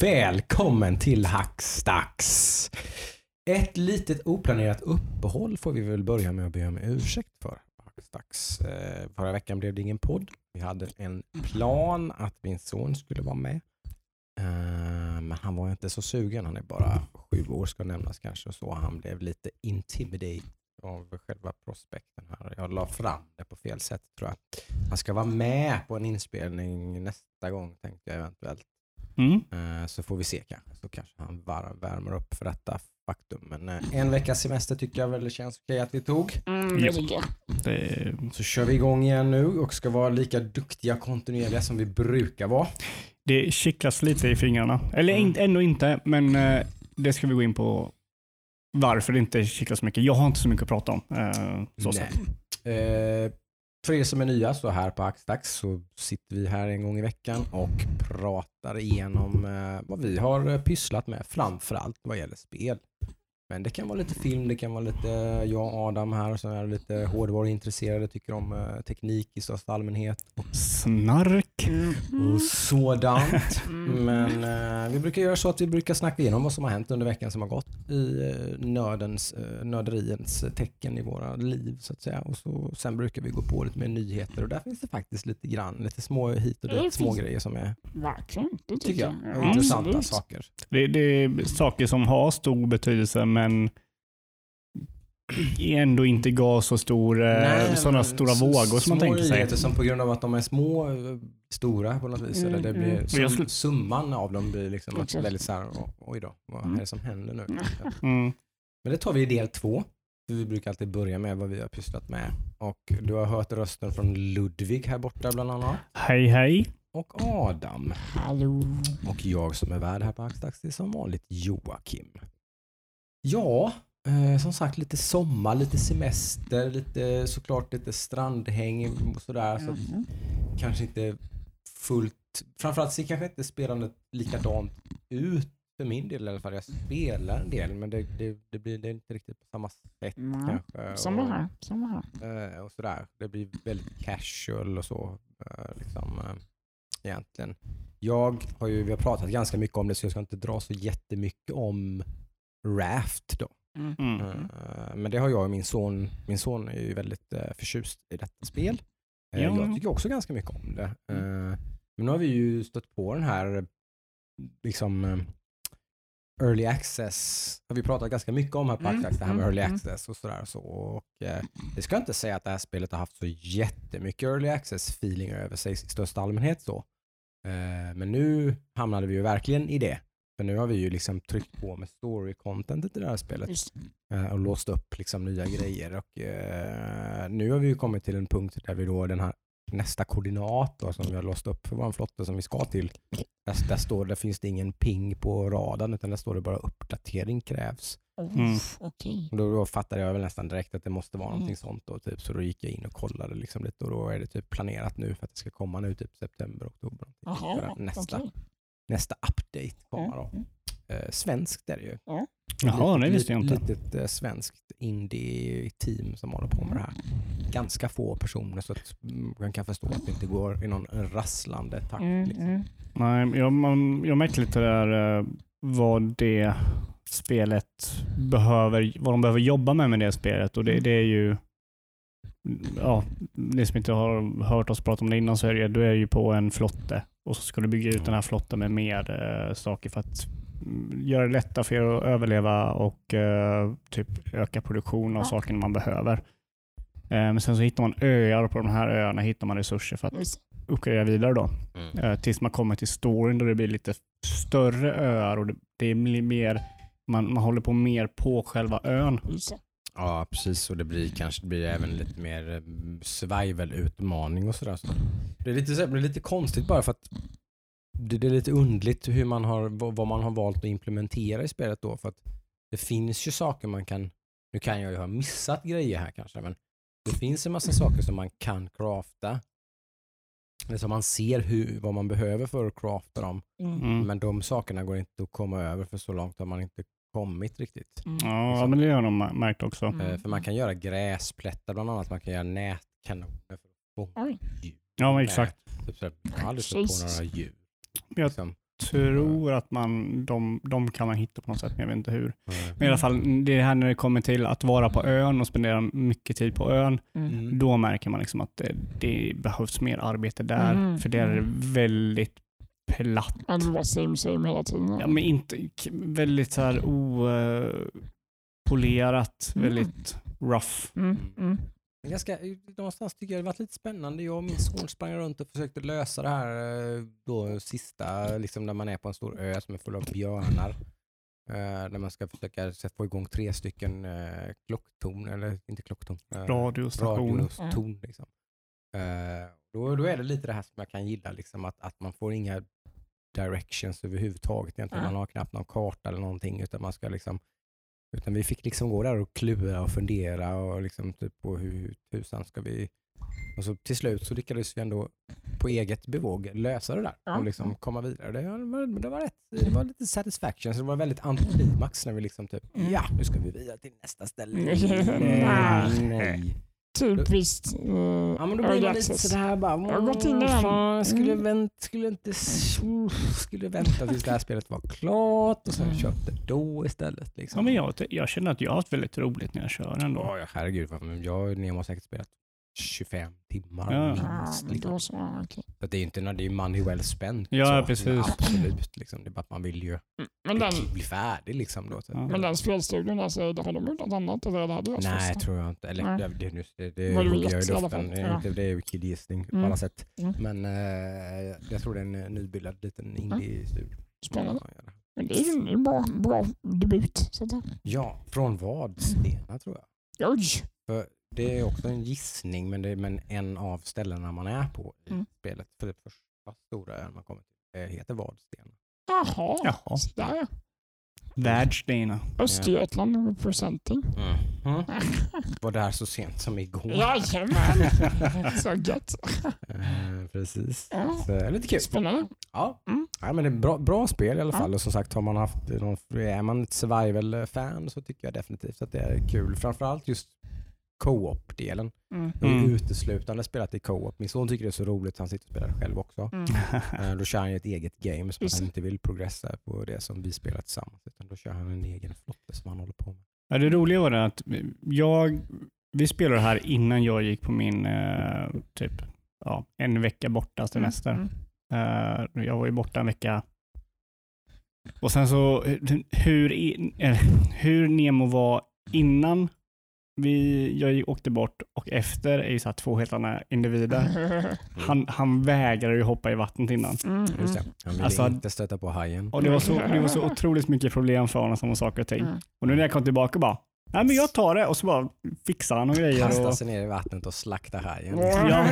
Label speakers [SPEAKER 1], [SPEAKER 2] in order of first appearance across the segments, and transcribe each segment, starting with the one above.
[SPEAKER 1] välkommen till Hackstacks. Ett litet oplanerat uppehåll får vi väl börja med att be om ursäkt för. Hackstacks. Eh, förra veckan blev det ingen podd. Vi hade en plan att min son skulle vara med. Eh, men han var inte så sugen. Han är bara sju år ska nämnas kanske. Så han blev lite intimidated av själva prospekten här. Jag la fram det på fel sätt tror jag. Han ska vara med på en inspelning nästa gång tänkte jag eventuellt.
[SPEAKER 2] Mm.
[SPEAKER 1] Eh, Så får vi se kanske. Så kanske han var- värmer upp för detta faktum. Men eh, en veckas semester tycker jag väl känns okej att vi tog.
[SPEAKER 3] Mm,
[SPEAKER 2] Ja.
[SPEAKER 3] det tycker jag.
[SPEAKER 2] Det,
[SPEAKER 1] Så kör vi igång igen nu och ska vara lika duktiga och kontinuerliga som vi brukar vara.
[SPEAKER 2] det kittlas lite i fingrarna. Eller
[SPEAKER 1] Mm.
[SPEAKER 2] in, ändå inte, men eh, det ska vi gå in på varför det inte kittlar så mycket. Jag har inte så mycket att prata om. så
[SPEAKER 1] Nej för er som är nya så här på Axdax så sitter vi här en gång i veckan och pratar igenom eh, vad vi har eh, pysslat med framförallt vad gäller spel. Men det kan vara lite film, det kan vara lite jag och Adam här som är lite hårdvaruintresserade, tycker om eh, teknik i största allmänhet
[SPEAKER 2] Snark.
[SPEAKER 3] Mm.
[SPEAKER 1] och sådant.
[SPEAKER 3] Mm.
[SPEAKER 1] Men eh, vi brukar göra så att vi brukar snacka igenom vad som har hänt under veckan som har gått i eh, nördens, eh, nörderiens tecken i våra liv så att säga. Och så, sen brukar vi gå på lite mer nyheter och där finns det faktiskt lite grann, lite små hit och dit, små grejer som är,
[SPEAKER 3] Verkligen, det tycker,
[SPEAKER 1] jag,
[SPEAKER 3] jag.
[SPEAKER 1] intressanta
[SPEAKER 3] absolut.
[SPEAKER 1] saker.
[SPEAKER 2] Det, det är saker som har stor betydelse, men ändå inte gav så stor,
[SPEAKER 1] Nej,
[SPEAKER 2] sådana stora vågor som man
[SPEAKER 1] små
[SPEAKER 2] tänker sig.
[SPEAKER 1] nyheter som på grund av att de är små, eh, stora på något vis.
[SPEAKER 3] Mm,
[SPEAKER 1] eller det blir,
[SPEAKER 3] mm.
[SPEAKER 1] sum,
[SPEAKER 2] skulle-
[SPEAKER 1] Summan av dem blir liksom
[SPEAKER 3] Exakt.
[SPEAKER 1] väldigt så här, "Oj, då, vad
[SPEAKER 3] Mm.
[SPEAKER 1] är det som händer nu?
[SPEAKER 2] Mm.
[SPEAKER 1] Men det tar vi i del två. För vi brukar alltid börja med vad vi har pysslat med. Och du har hört rösten från Ludvig här borta bland annat.
[SPEAKER 2] Hej hej.
[SPEAKER 1] Och Adam.
[SPEAKER 3] Hallå.
[SPEAKER 1] Och jag som är värd här på Axdax, det är som vanligt Joakim. Ja, eh, som sagt lite sommar, lite semester, lite såklart lite strandhäng och sådär. Så
[SPEAKER 3] Mm.
[SPEAKER 1] kanske inte fullt, framförallt ser kanske inte spelandet likadant ut för min del i alla fall. Jag spelar en del men det, det, det blir det inte riktigt på samma sätt
[SPEAKER 3] Nej,
[SPEAKER 1] kanske.
[SPEAKER 3] Samma
[SPEAKER 1] och,
[SPEAKER 3] här. Samma här.
[SPEAKER 1] eh, och sådär. Det blir väldigt casual och så. eh, Liksom, eh, egentligen. Jag har ju, vi har pratat ganska mycket om det så jag ska inte dra så jättemycket om Raft då.
[SPEAKER 3] Mm.
[SPEAKER 2] Mm.
[SPEAKER 1] Eh, Men det har jag och min son. Min son är ju väldigt eh, förtjust i detta spel. Eh,
[SPEAKER 2] Ja.
[SPEAKER 1] Jag tycker också ganska mycket om det. Eh, Men nu har vi ju stött på den här liksom early access. Har vi pratat ganska mycket om här på
[SPEAKER 3] Mm,
[SPEAKER 1] Axax, det här med
[SPEAKER 3] mm,
[SPEAKER 1] early
[SPEAKER 3] mm.
[SPEAKER 1] access och sådär. och Så. Och, eh, det ska jag inte säga att det här spelet har haft så jättemycket early access feeling över sig i största allmänhet så. Eh, Men nu hamnade vi ju verkligen i det. För nu har vi ju liksom tryckt på med story-contentet i det här spelet eh, och låst upp liksom nya grejer. Och, eh, nu har vi ju kommit till en punkt där vi då den här nästa koordinat då, som vi har låst upp för vår flotte som vi ska till. Där, där, står, där finns det ingen ping på radarn utan där står det bara uppdatering krävs.
[SPEAKER 2] Mm.
[SPEAKER 1] Och då, då fattade jag väl nästan direkt att det måste vara någonting
[SPEAKER 3] Mm.
[SPEAKER 1] sånt. Då, typ. Så då gick jag in och kollade liksom lite och då är det typ planerat nu för att det ska komma nu typ september, oktober. Att nästa,
[SPEAKER 3] okej.
[SPEAKER 1] Nästa update komma då.
[SPEAKER 3] Mm.
[SPEAKER 1] Eh, svenskt är det ju.
[SPEAKER 3] Ja.
[SPEAKER 2] Jaha, det visste jag inte.
[SPEAKER 1] litet eh, svenskt indie-team som håller på med det här. Ganska få personer så att mm, man kan förstå att det inte går i någon rasslande takt.
[SPEAKER 3] Mm,
[SPEAKER 1] Liksom.
[SPEAKER 3] mm.
[SPEAKER 2] Nej, jag, man, jag märkte lite där eh, vad det spelet behöver, vad de behöver jobba med med det spelet och det, det är ju ja, ni som inte har hört oss prata om det innan så är det, du är ju på en flotte och så ska du bygga ut den här flotten med mer eh, saker för att mm, göra det lättare för er att överleva och eh, typ öka produktion av
[SPEAKER 3] Ja.
[SPEAKER 2] saker man behöver. Eh, men sen så hittar man öar och på de här öarna hittar man resurser för att uppgradera vidare då.
[SPEAKER 1] Mm.
[SPEAKER 2] Eh, tills man kommer till storyn då det blir lite större öar och det, det blir mer, man, man håller på mer på själva ön.
[SPEAKER 1] Ja, precis. Och det blir kanske det blir även lite mer eh, survival-utmaning och sådär. Så det, är lite, så- det blir lite konstigt bara för att det, det är lite undligt hur man har, vad man har valt att implementera i spelet då. För att det finns ju saker man kan, nu kan jag ju ha missat grejer här kanske, men det finns en massa saker som man kan crafta. Som man ser hur, vad man behöver för att crafta dem.
[SPEAKER 3] Mm.
[SPEAKER 2] Mm.
[SPEAKER 1] Men de sakerna går inte att komma över för så långt har man inte kommit riktigt.
[SPEAKER 3] Mm.
[SPEAKER 2] Ja, ja, men det har ma- märkt också.
[SPEAKER 3] Mm.
[SPEAKER 1] Eh, För man kan göra gräsplättar bland annat. Man kan göra nätkanoner för att fånga djur.
[SPEAKER 2] Ja, men exakt.
[SPEAKER 1] Typ så här, jag har aldrig stött på några djur.
[SPEAKER 2] Jag-
[SPEAKER 1] Liksom.
[SPEAKER 2] tror att man, de, de kan man hitta på något sätt, men jag vet inte hur.
[SPEAKER 1] Mm.
[SPEAKER 2] Men i alla fall, det här när det kommer till att vara på ön och spendera mycket tid på ön,
[SPEAKER 1] Mm.
[SPEAKER 2] då märker man liksom att det, det behövs mer arbete där.
[SPEAKER 3] Mm,
[SPEAKER 2] För det är
[SPEAKER 3] mm.
[SPEAKER 2] väldigt platt.
[SPEAKER 3] Ja, det var same same hela tiden.
[SPEAKER 2] Ja, men inte, väldigt så här opolerat,
[SPEAKER 3] Mm.
[SPEAKER 2] väldigt rough.
[SPEAKER 3] Mm, mm.
[SPEAKER 1] Ganska, någonstans tycker jag det varit lite spännande. Jag och min son sprang runt och försökte lösa det här eh, då, sista, liksom när man är på en stor ö som är full av björnar. Eh, där man ska försöka få igång tre stycken eh, klocktorn, eller inte klocktorn. Eh,
[SPEAKER 2] Radiostation.
[SPEAKER 1] radiotorn. Liksom. Eh, då, då är det lite det här som jag kan gilla, liksom, att, att man får inga directions överhuvudtaget. Egentligen. Man har knappt någon karta eller någonting. Utan man ska liksom utan vi fick liksom gå där och klura och fundera och liksom typ på hur tusan ska vi... Och så till slut så lyckades vi ändå på eget bevåg lösa det där
[SPEAKER 3] Ja.
[SPEAKER 1] och liksom komma vidare. Det var, det var, rätt, det var lite satisfaction, så det var väldigt antiklimax när vi liksom typ,
[SPEAKER 3] Mm.
[SPEAKER 1] ja nu ska vi vidare till nästa ställe.
[SPEAKER 3] Nej.
[SPEAKER 1] Nej.
[SPEAKER 3] Typiskt uh,
[SPEAKER 1] Ja men då blir man lite sådär bara,
[SPEAKER 3] Jag har gått in i
[SPEAKER 1] jag skulle,
[SPEAKER 3] Mm.
[SPEAKER 1] vänt, skulle inte, skulle vänta tills det här spelet var klart och sen
[SPEAKER 3] Mm.
[SPEAKER 1] köpte då istället. Liksom.
[SPEAKER 2] Ja, men jag, jag känner att jag har haft väldigt roligt när jag kör ändå.
[SPEAKER 1] Ja, ja, herregud. Jag och Nemo har säkert spelat 25 timmar
[SPEAKER 2] Ja.
[SPEAKER 1] Minst. Liksom.
[SPEAKER 3] så.
[SPEAKER 1] Så det är ju inte det är money well spent.
[SPEAKER 2] Ja,
[SPEAKER 1] så.
[SPEAKER 2] precis.
[SPEAKER 1] Absolut. Liksom. Det är bara att man vill ju
[SPEAKER 3] Mm, Men den,
[SPEAKER 1] bli färdig. Liksom, då, så.
[SPEAKER 2] Ja.
[SPEAKER 3] men den spelstudion, alltså, har de gjort något annat? Eller är det här deras
[SPEAKER 1] Nej,
[SPEAKER 3] första?
[SPEAKER 1] tror jag inte. Eller
[SPEAKER 3] Nej.
[SPEAKER 1] det, det, det, det, det
[SPEAKER 3] du
[SPEAKER 1] hugger jag i luften. Det
[SPEAKER 3] Ja.
[SPEAKER 1] Det är ju killgissning på
[SPEAKER 3] Mm.
[SPEAKER 1] alla sätt.
[SPEAKER 3] Mm.
[SPEAKER 1] Men eh, jag tror det är en eh, nybildad liten indie-studio.
[SPEAKER 3] Spännande.
[SPEAKER 1] Ja, ja.
[SPEAKER 3] Men det är ju en bra, bra debut. Så att.
[SPEAKER 1] Ja, från vad? Stena tror jag.
[SPEAKER 3] oj!
[SPEAKER 1] För det är också en gissning, men, det är, men en av ställena man är på i
[SPEAKER 3] Mm.
[SPEAKER 1] spelet. För det första stora ön man kommer till det heter Vadsten.
[SPEAKER 3] Jaha,
[SPEAKER 2] Jaha.
[SPEAKER 3] så där ja.
[SPEAKER 2] Världsdena.
[SPEAKER 3] Östergötland representing.
[SPEAKER 1] Mm. Var där så sent som igår.
[SPEAKER 3] Jajamän! Så gött.
[SPEAKER 1] Eh, precis.
[SPEAKER 3] Ja.
[SPEAKER 1] Så, är lite kul.
[SPEAKER 3] Spännande.
[SPEAKER 1] Ja.
[SPEAKER 3] Mm.
[SPEAKER 1] Ja, men det är bra, bra spel i alla
[SPEAKER 3] Ja.
[SPEAKER 1] fall. Och som sagt, har man haft någon, är man ett survival-fan så tycker jag definitivt att det är kul. Framförallt just co-op-delen.
[SPEAKER 3] Mm.
[SPEAKER 1] Jag har
[SPEAKER 2] Mm.
[SPEAKER 1] uteslutande spelat i co-op. Min son tycker det är så roligt så han sitter och spelar själv också.
[SPEAKER 3] Mm.
[SPEAKER 1] Eh, Då kör han ett eget game
[SPEAKER 3] Just
[SPEAKER 1] han inte vill progressa på det som vi spelar tillsammans. Utan då kör han en egen flotte som han håller på med.
[SPEAKER 2] Ja, det roliga var det att jag, vi spelade det här innan jag gick på min eh, typ ja, en vecka borta semester.
[SPEAKER 3] Mm.
[SPEAKER 2] Eh, jag var ju borta en vecka. Och sen så hur, eh, hur Nemo var innan vi, jag åkte bort och efter är ju så här två helt andra individer. Han, han vägrade ju hoppa i vattnet innan.
[SPEAKER 3] Mm.
[SPEAKER 1] Just det. Han ville
[SPEAKER 2] Alltså-
[SPEAKER 1] inte stöta på hajen.
[SPEAKER 2] Och det var, så, det var så otroligt mycket problem för honom som saker och ting.
[SPEAKER 3] Mm.
[SPEAKER 2] Och nu när jag kom tillbaka bara, nej men jag tar det och så bara fixar han och grejer.
[SPEAKER 1] Kasta
[SPEAKER 2] Och,
[SPEAKER 1] sig ner i vattnet och slakta hajen.
[SPEAKER 2] ja,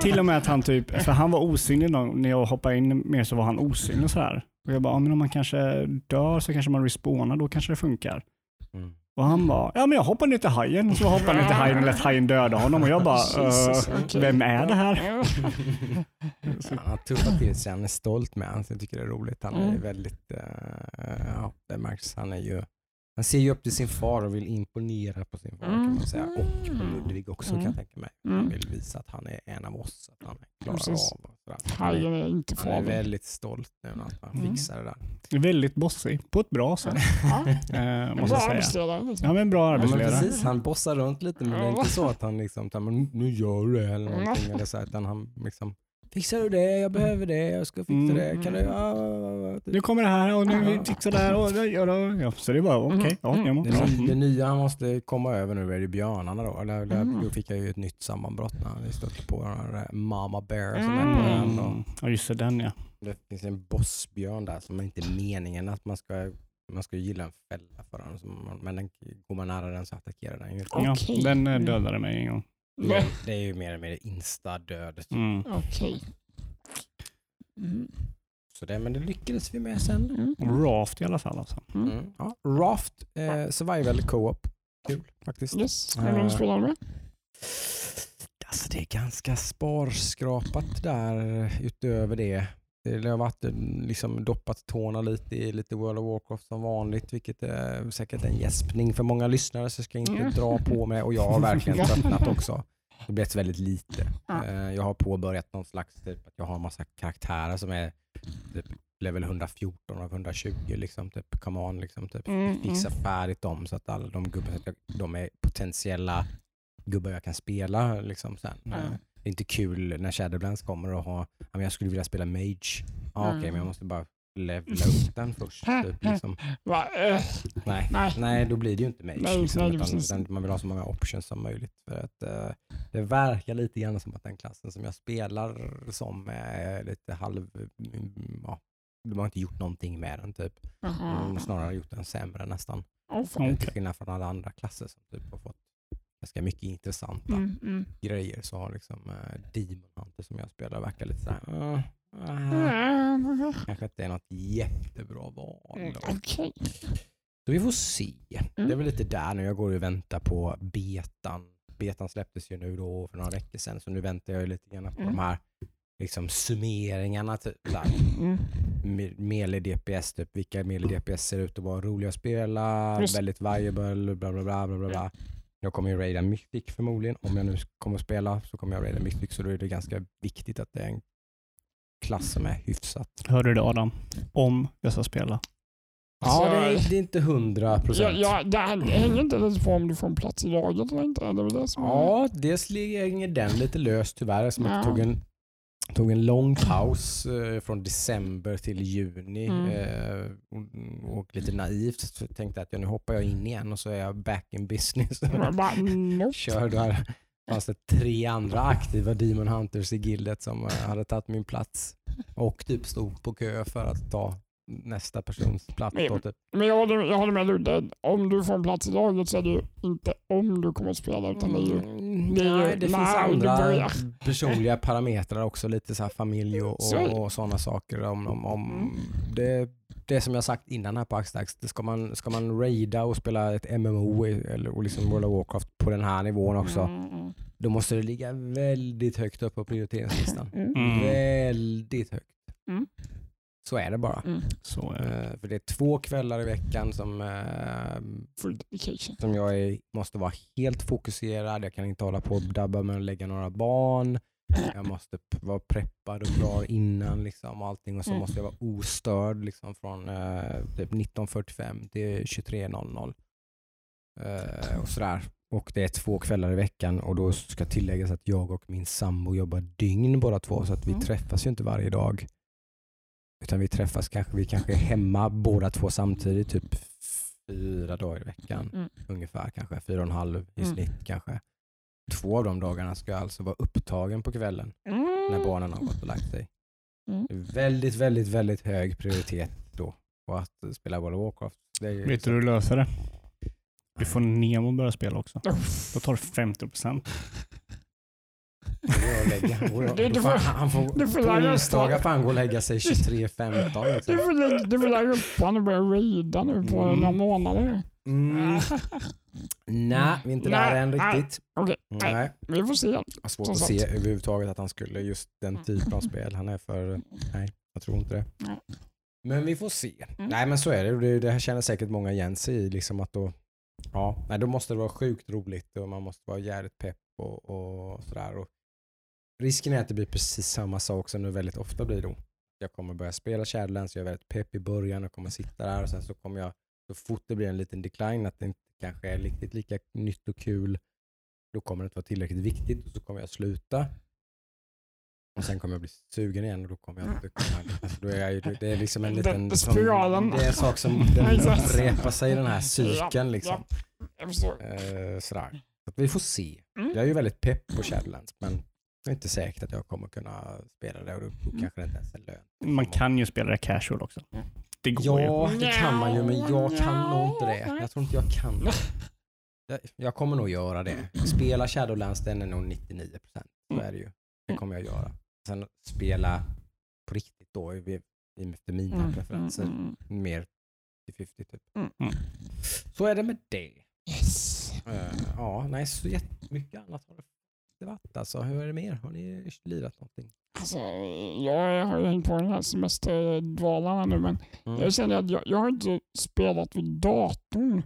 [SPEAKER 2] till, och med att han typ, för han var osynlig då, när jag hoppade in mer så var han osynlig och sådär. Och jag bara, ja, men om man kanske dör så kanske man respawnar, då kanske det funkar.
[SPEAKER 1] Mm.
[SPEAKER 2] Och han bara, ja men jag hoppar ner till hajen. Och så hoppar han ner till hajen och lät hajen döda honom. Och jag bara,
[SPEAKER 3] Jesus,
[SPEAKER 2] "Eh, vem är det här?
[SPEAKER 1] Han har tuffat till sig, han är stolt med honom, så jag tycker det är roligt. Han är
[SPEAKER 3] Mm.
[SPEAKER 1] väldigt, eh, ja det märks, han är ju, han ser ju upp till sin far och vill imponera på sin far kan man säga. Och på
[SPEAKER 3] Mm.
[SPEAKER 1] Ludvig också kan jag
[SPEAKER 3] Mm.
[SPEAKER 1] tänka mig. Han
[SPEAKER 3] Mm.
[SPEAKER 1] vill visa att han är en av oss, att han klarar
[SPEAKER 3] Precis.
[SPEAKER 1] av.
[SPEAKER 3] Hajen är inte
[SPEAKER 1] han är väldigt stolt nu att han
[SPEAKER 3] Mm.
[SPEAKER 1] fixar det där.
[SPEAKER 2] Väldigt bossig, på ett bra sätt.
[SPEAKER 3] Ja.
[SPEAKER 2] Eh, måste
[SPEAKER 3] Bra arbetsledare. liksom.
[SPEAKER 2] Ja men bra
[SPEAKER 1] Ja, men
[SPEAKER 2] arbetsledare.
[SPEAKER 1] precis, han bossar runt lite men det är inte så att han liksom, nu gör du det eller någonting. Eller så, utan han liksom, fixar du det, jag behöver det, jag ska fixa
[SPEAKER 2] Mm.
[SPEAKER 1] det, kan du? Ja, ja, ja,
[SPEAKER 2] Nu kommer det här och nu vi fixar det här. Och, ja, ja, ja, så det är bara okej. Ja,
[SPEAKER 3] Mm.
[SPEAKER 2] jag må-
[SPEAKER 1] Det, ny- det nya han måste komma över nu är ju björnarna då. Där,
[SPEAKER 3] Mm.
[SPEAKER 1] Då fick jag ju ett nytt sammanbrott när vi stötte på den här eh, Mama Bear som är på ön.
[SPEAKER 2] Mm.
[SPEAKER 1] Och
[SPEAKER 2] Ja just det, den ja.
[SPEAKER 1] det finns en bossbjörn där som inte är meningen att man ska man ska ju gilla en fälla för den. som man- Men den, går man nära den så attackerar den ju.
[SPEAKER 2] ja
[SPEAKER 3] Okej.
[SPEAKER 2] den eh, dödade mig en gång.
[SPEAKER 3] Nej.
[SPEAKER 1] Det är ju mer eller mindre insta-död.
[SPEAKER 2] Mm.
[SPEAKER 3] Okej. Mm.
[SPEAKER 1] Så det, men det lyckades vi med sen.
[SPEAKER 3] Mm.
[SPEAKER 2] Raft i alla fall alltså.
[SPEAKER 3] Mm.
[SPEAKER 1] Mm. Ja. Raft eh, Survival Co-op. Kul faktiskt.
[SPEAKER 3] Yes,
[SPEAKER 1] Eh,
[SPEAKER 3] du spelar med?
[SPEAKER 1] Alltså det är ganska sparskrapat där utöver det. Det har varit liksom doppat tårna lite i lite World of Warcraft som vanligt, vilket är säkert en gäspning för många lyssnare så jag ska inte
[SPEAKER 3] Mm.
[SPEAKER 1] dra på mig och jag har verkligen tröttnat också. Det blir väldigt lite.
[SPEAKER 3] Ja.
[SPEAKER 1] Eh, Jag har påbörjat någon slags, typ, att jag har en massa karaktärer som är typ level 114 av 120 liksom. Typ, come on liksom. Typ.
[SPEAKER 3] Mm,
[SPEAKER 1] Fixa färdigt dem så att alla de gubbar, så att jag, de är potentiella gubbar jag kan spela liksom sen.
[SPEAKER 3] Ja.
[SPEAKER 1] Det är inte kul när Shadowlands kommer och ha, ja, men jag skulle vilja spela Mage. Ja, Okej,
[SPEAKER 3] Mm.
[SPEAKER 1] men jag måste bara levla upp den först. Typ, liksom.
[SPEAKER 3] Eh,
[SPEAKER 1] Nej.
[SPEAKER 3] nej.
[SPEAKER 1] Nej, då blir det ju inte Mage.
[SPEAKER 3] Nej,
[SPEAKER 1] liksom,
[SPEAKER 3] nej,
[SPEAKER 1] utan, man vill ha så många options som möjligt. För att, eh, det verkar lite grann som att den klassen som jag spelar som är lite halv... mm, Ja, de har inte gjort någonting med den typ. De har
[SPEAKER 3] Jaha.
[SPEAKER 1] snarare gjort den sämre nästan. Till skillnad från alla andra klasser som typ har fått ganska mycket intressanta
[SPEAKER 3] Mm, mm.
[SPEAKER 1] grejer så har liksom eh, Demon Hunter som jag spelar verkar lite såhär... Uh,
[SPEAKER 3] Mm,
[SPEAKER 1] kanske inte är något jättebra val. då.
[SPEAKER 3] Okej.
[SPEAKER 1] Så vi får se. Det är
[SPEAKER 3] Mm.
[SPEAKER 1] väl lite där nu. Jag går och väntar på betan. Betan släpptes ju nu då för några veckor sedan så nu väntar jag ju lite grann på
[SPEAKER 3] Mm.
[SPEAKER 1] de här liksom summeringarna. Typ.
[SPEAKER 3] Mm.
[SPEAKER 1] Me- Melee DPS, typ. vilka Melee DPS ser ut att vara roliga att spela, väldigt viable, bla bla bla. bla, bla, bla. Jag kommer ju raida Mythic förmodligen. Om jag nu kommer att spela så kommer jag raida Mythic så då är det ganska viktigt att det är en klass som är hyfsat.
[SPEAKER 2] Hörde du det Adam? Om jag ska spela.
[SPEAKER 1] Ja,
[SPEAKER 3] Så-
[SPEAKER 1] det är, det är inte hundra
[SPEAKER 3] Ja,
[SPEAKER 1] procent.
[SPEAKER 3] ja, det här- det hänger inte lite på om du får en plats i laget eller inte. Det är det som är...
[SPEAKER 1] Ja, dels hänger den lite löst tyvärr. Som
[SPEAKER 3] Ja.
[SPEAKER 1] jag tog en, tog en lång paus eh, från december till juni.
[SPEAKER 3] Mm.
[SPEAKER 1] Eh, och, och lite naivt tänkte att ja, nu hoppar jag in igen och så är jag back in business.
[SPEAKER 3] Bara, nope.
[SPEAKER 1] Kör där. fanns det tre andra aktiva Demon Hunters i gildet som eh, hade tagit min plats. Och typ stod på kö för att ta nästa persons plats. Då, typ.
[SPEAKER 3] Men jag håller, jag håller med Ludde. Om du får en plats i laget så är det ju inte om du kommer att spela utan det är ju...
[SPEAKER 1] Mm,
[SPEAKER 3] det är ju-
[SPEAKER 1] nej, det finns
[SPEAKER 3] nej, det
[SPEAKER 1] andra personliga parametrar också, lite så här familj och, och, och sådana saker. Om, om, om
[SPEAKER 3] Mm.
[SPEAKER 1] det, det som jag sagt innan här på Axdax, det ska man, ska man raida och spela ett MMO eller, och liksom World of Warcraft på den här nivån också,
[SPEAKER 3] Mm, mm,
[SPEAKER 1] då måste det ligga väldigt högt upp på prioriteringslistan.
[SPEAKER 3] mm.
[SPEAKER 2] Mm.
[SPEAKER 1] Väldigt högt. Så är det bara.
[SPEAKER 3] Mm.
[SPEAKER 2] Så är det.
[SPEAKER 1] Eh, för det är två kvällar i veckan som, eh, som jag är, måste vara helt fokuserad. Jag kan inte hålla på och dabba med att lägga några barn. Jag måste vara preppad och klar innan liksom, och allting och så
[SPEAKER 3] Mm.
[SPEAKER 1] måste jag vara ostörd liksom, från eh, typ 19.45 till 23.00. Eh, och sådär. Och det är två kvällar i veckan och då ska tilläggas att jag och min sambo jobbar dygn båda två så att vi
[SPEAKER 3] Mm.
[SPEAKER 1] träffas ju inte varje dag. Utan vi träffas kanske, vi kanske är hemma båda två samtidigt typ fyra dagar i veckan.
[SPEAKER 3] Mm.
[SPEAKER 1] Ungefär kanske, fyra och en halv i
[SPEAKER 3] Mm.
[SPEAKER 1] snitt kanske. Två av de dagarna ska jag alltså vara upptagen på kvällen
[SPEAKER 3] Mm.
[SPEAKER 1] när barnen har gått och lagt sig.
[SPEAKER 3] Mm.
[SPEAKER 1] Väldigt, väldigt, väldigt hög prioritet då på att spela World of Warcraft. Det är ju
[SPEAKER 2] Vet du hur du löser det? Du får Nemo börja spela också. Då tar du 50 procent.
[SPEAKER 1] Det går att lägga. Han, går,
[SPEAKER 3] Du- du
[SPEAKER 1] får, han får,
[SPEAKER 3] du får
[SPEAKER 1] på
[SPEAKER 3] lägga
[SPEAKER 1] onsdagar får han gå och lägga sig 23.15.
[SPEAKER 3] Du
[SPEAKER 1] Liksom.
[SPEAKER 3] får du får lägga upp honom och börja raida nu på
[SPEAKER 1] Mm.
[SPEAKER 3] några månader.
[SPEAKER 1] Mm. Nej, vi är inte där än riktigt.
[SPEAKER 3] Nej.
[SPEAKER 1] Nej.
[SPEAKER 3] vi får se.
[SPEAKER 1] Jag har svårt att se överhuvudtaget att han skulle just den typen av spel. Han är för... Nej, jag tror inte det.
[SPEAKER 3] Nej.
[SPEAKER 1] Men vi får se.
[SPEAKER 3] Mm.
[SPEAKER 1] Nej men så är det. det. Det här känner säkert många igen sig i. Liksom att då, ja, nej, då måste det vara sjukt roligt och man måste vara jävligt pepp och, och sådär. Och risken är att det blir precis samma sak som det väldigt ofta blir då. Jag kommer börja spela Shadowlands, jag är väldigt pepp i början och kommer sitta där och sen så kommer jag, så fort det blir en liten decline, att det inte kanske är riktigt lika nytt och kul, då kommer det inte vara tillräckligt viktigt och så kommer jag sluta. Och sen kommer jag bli sugen igen och då kommer jag inte kunna... Alltså då är jag, ju- det är liksom en liten... som-. Det är en sak som den upprepar sig i den här cykeln. Liksom. Eh, sådär. Så att vi får se.
[SPEAKER 3] Mm.
[SPEAKER 1] Jag är ju väldigt pepp på Shadowlands men det är inte säkert att jag kommer kunna spela det och då då kanske det inte ens är lön.
[SPEAKER 2] Man kan ju spela det casual också. Det går ju.
[SPEAKER 1] Ja, det kan man ju men jag kan nog inte det. Jag tror inte jag kan det. Jag, kommer nog göra det. Spela Shadowlands den är nog 99%. Så är det ju. Det kommer jag göra. Sen spela på riktigt då efter mina
[SPEAKER 3] Mm,
[SPEAKER 1] preferenser.
[SPEAKER 3] mm, mm.
[SPEAKER 1] Mer till 50 typ.
[SPEAKER 3] Mm.
[SPEAKER 2] Mm.
[SPEAKER 1] Så är det med det.
[SPEAKER 3] Yes.
[SPEAKER 1] Eh, ja, nej så jättemycket annat har det varit alltså. Hur är det mer? Har ni lirat någonting?
[SPEAKER 3] Alltså, jag har ju hängt på den här semesterdvalan här nu men
[SPEAKER 1] Mm.
[SPEAKER 3] jag känner att jag, jag har inte spelat vid datorn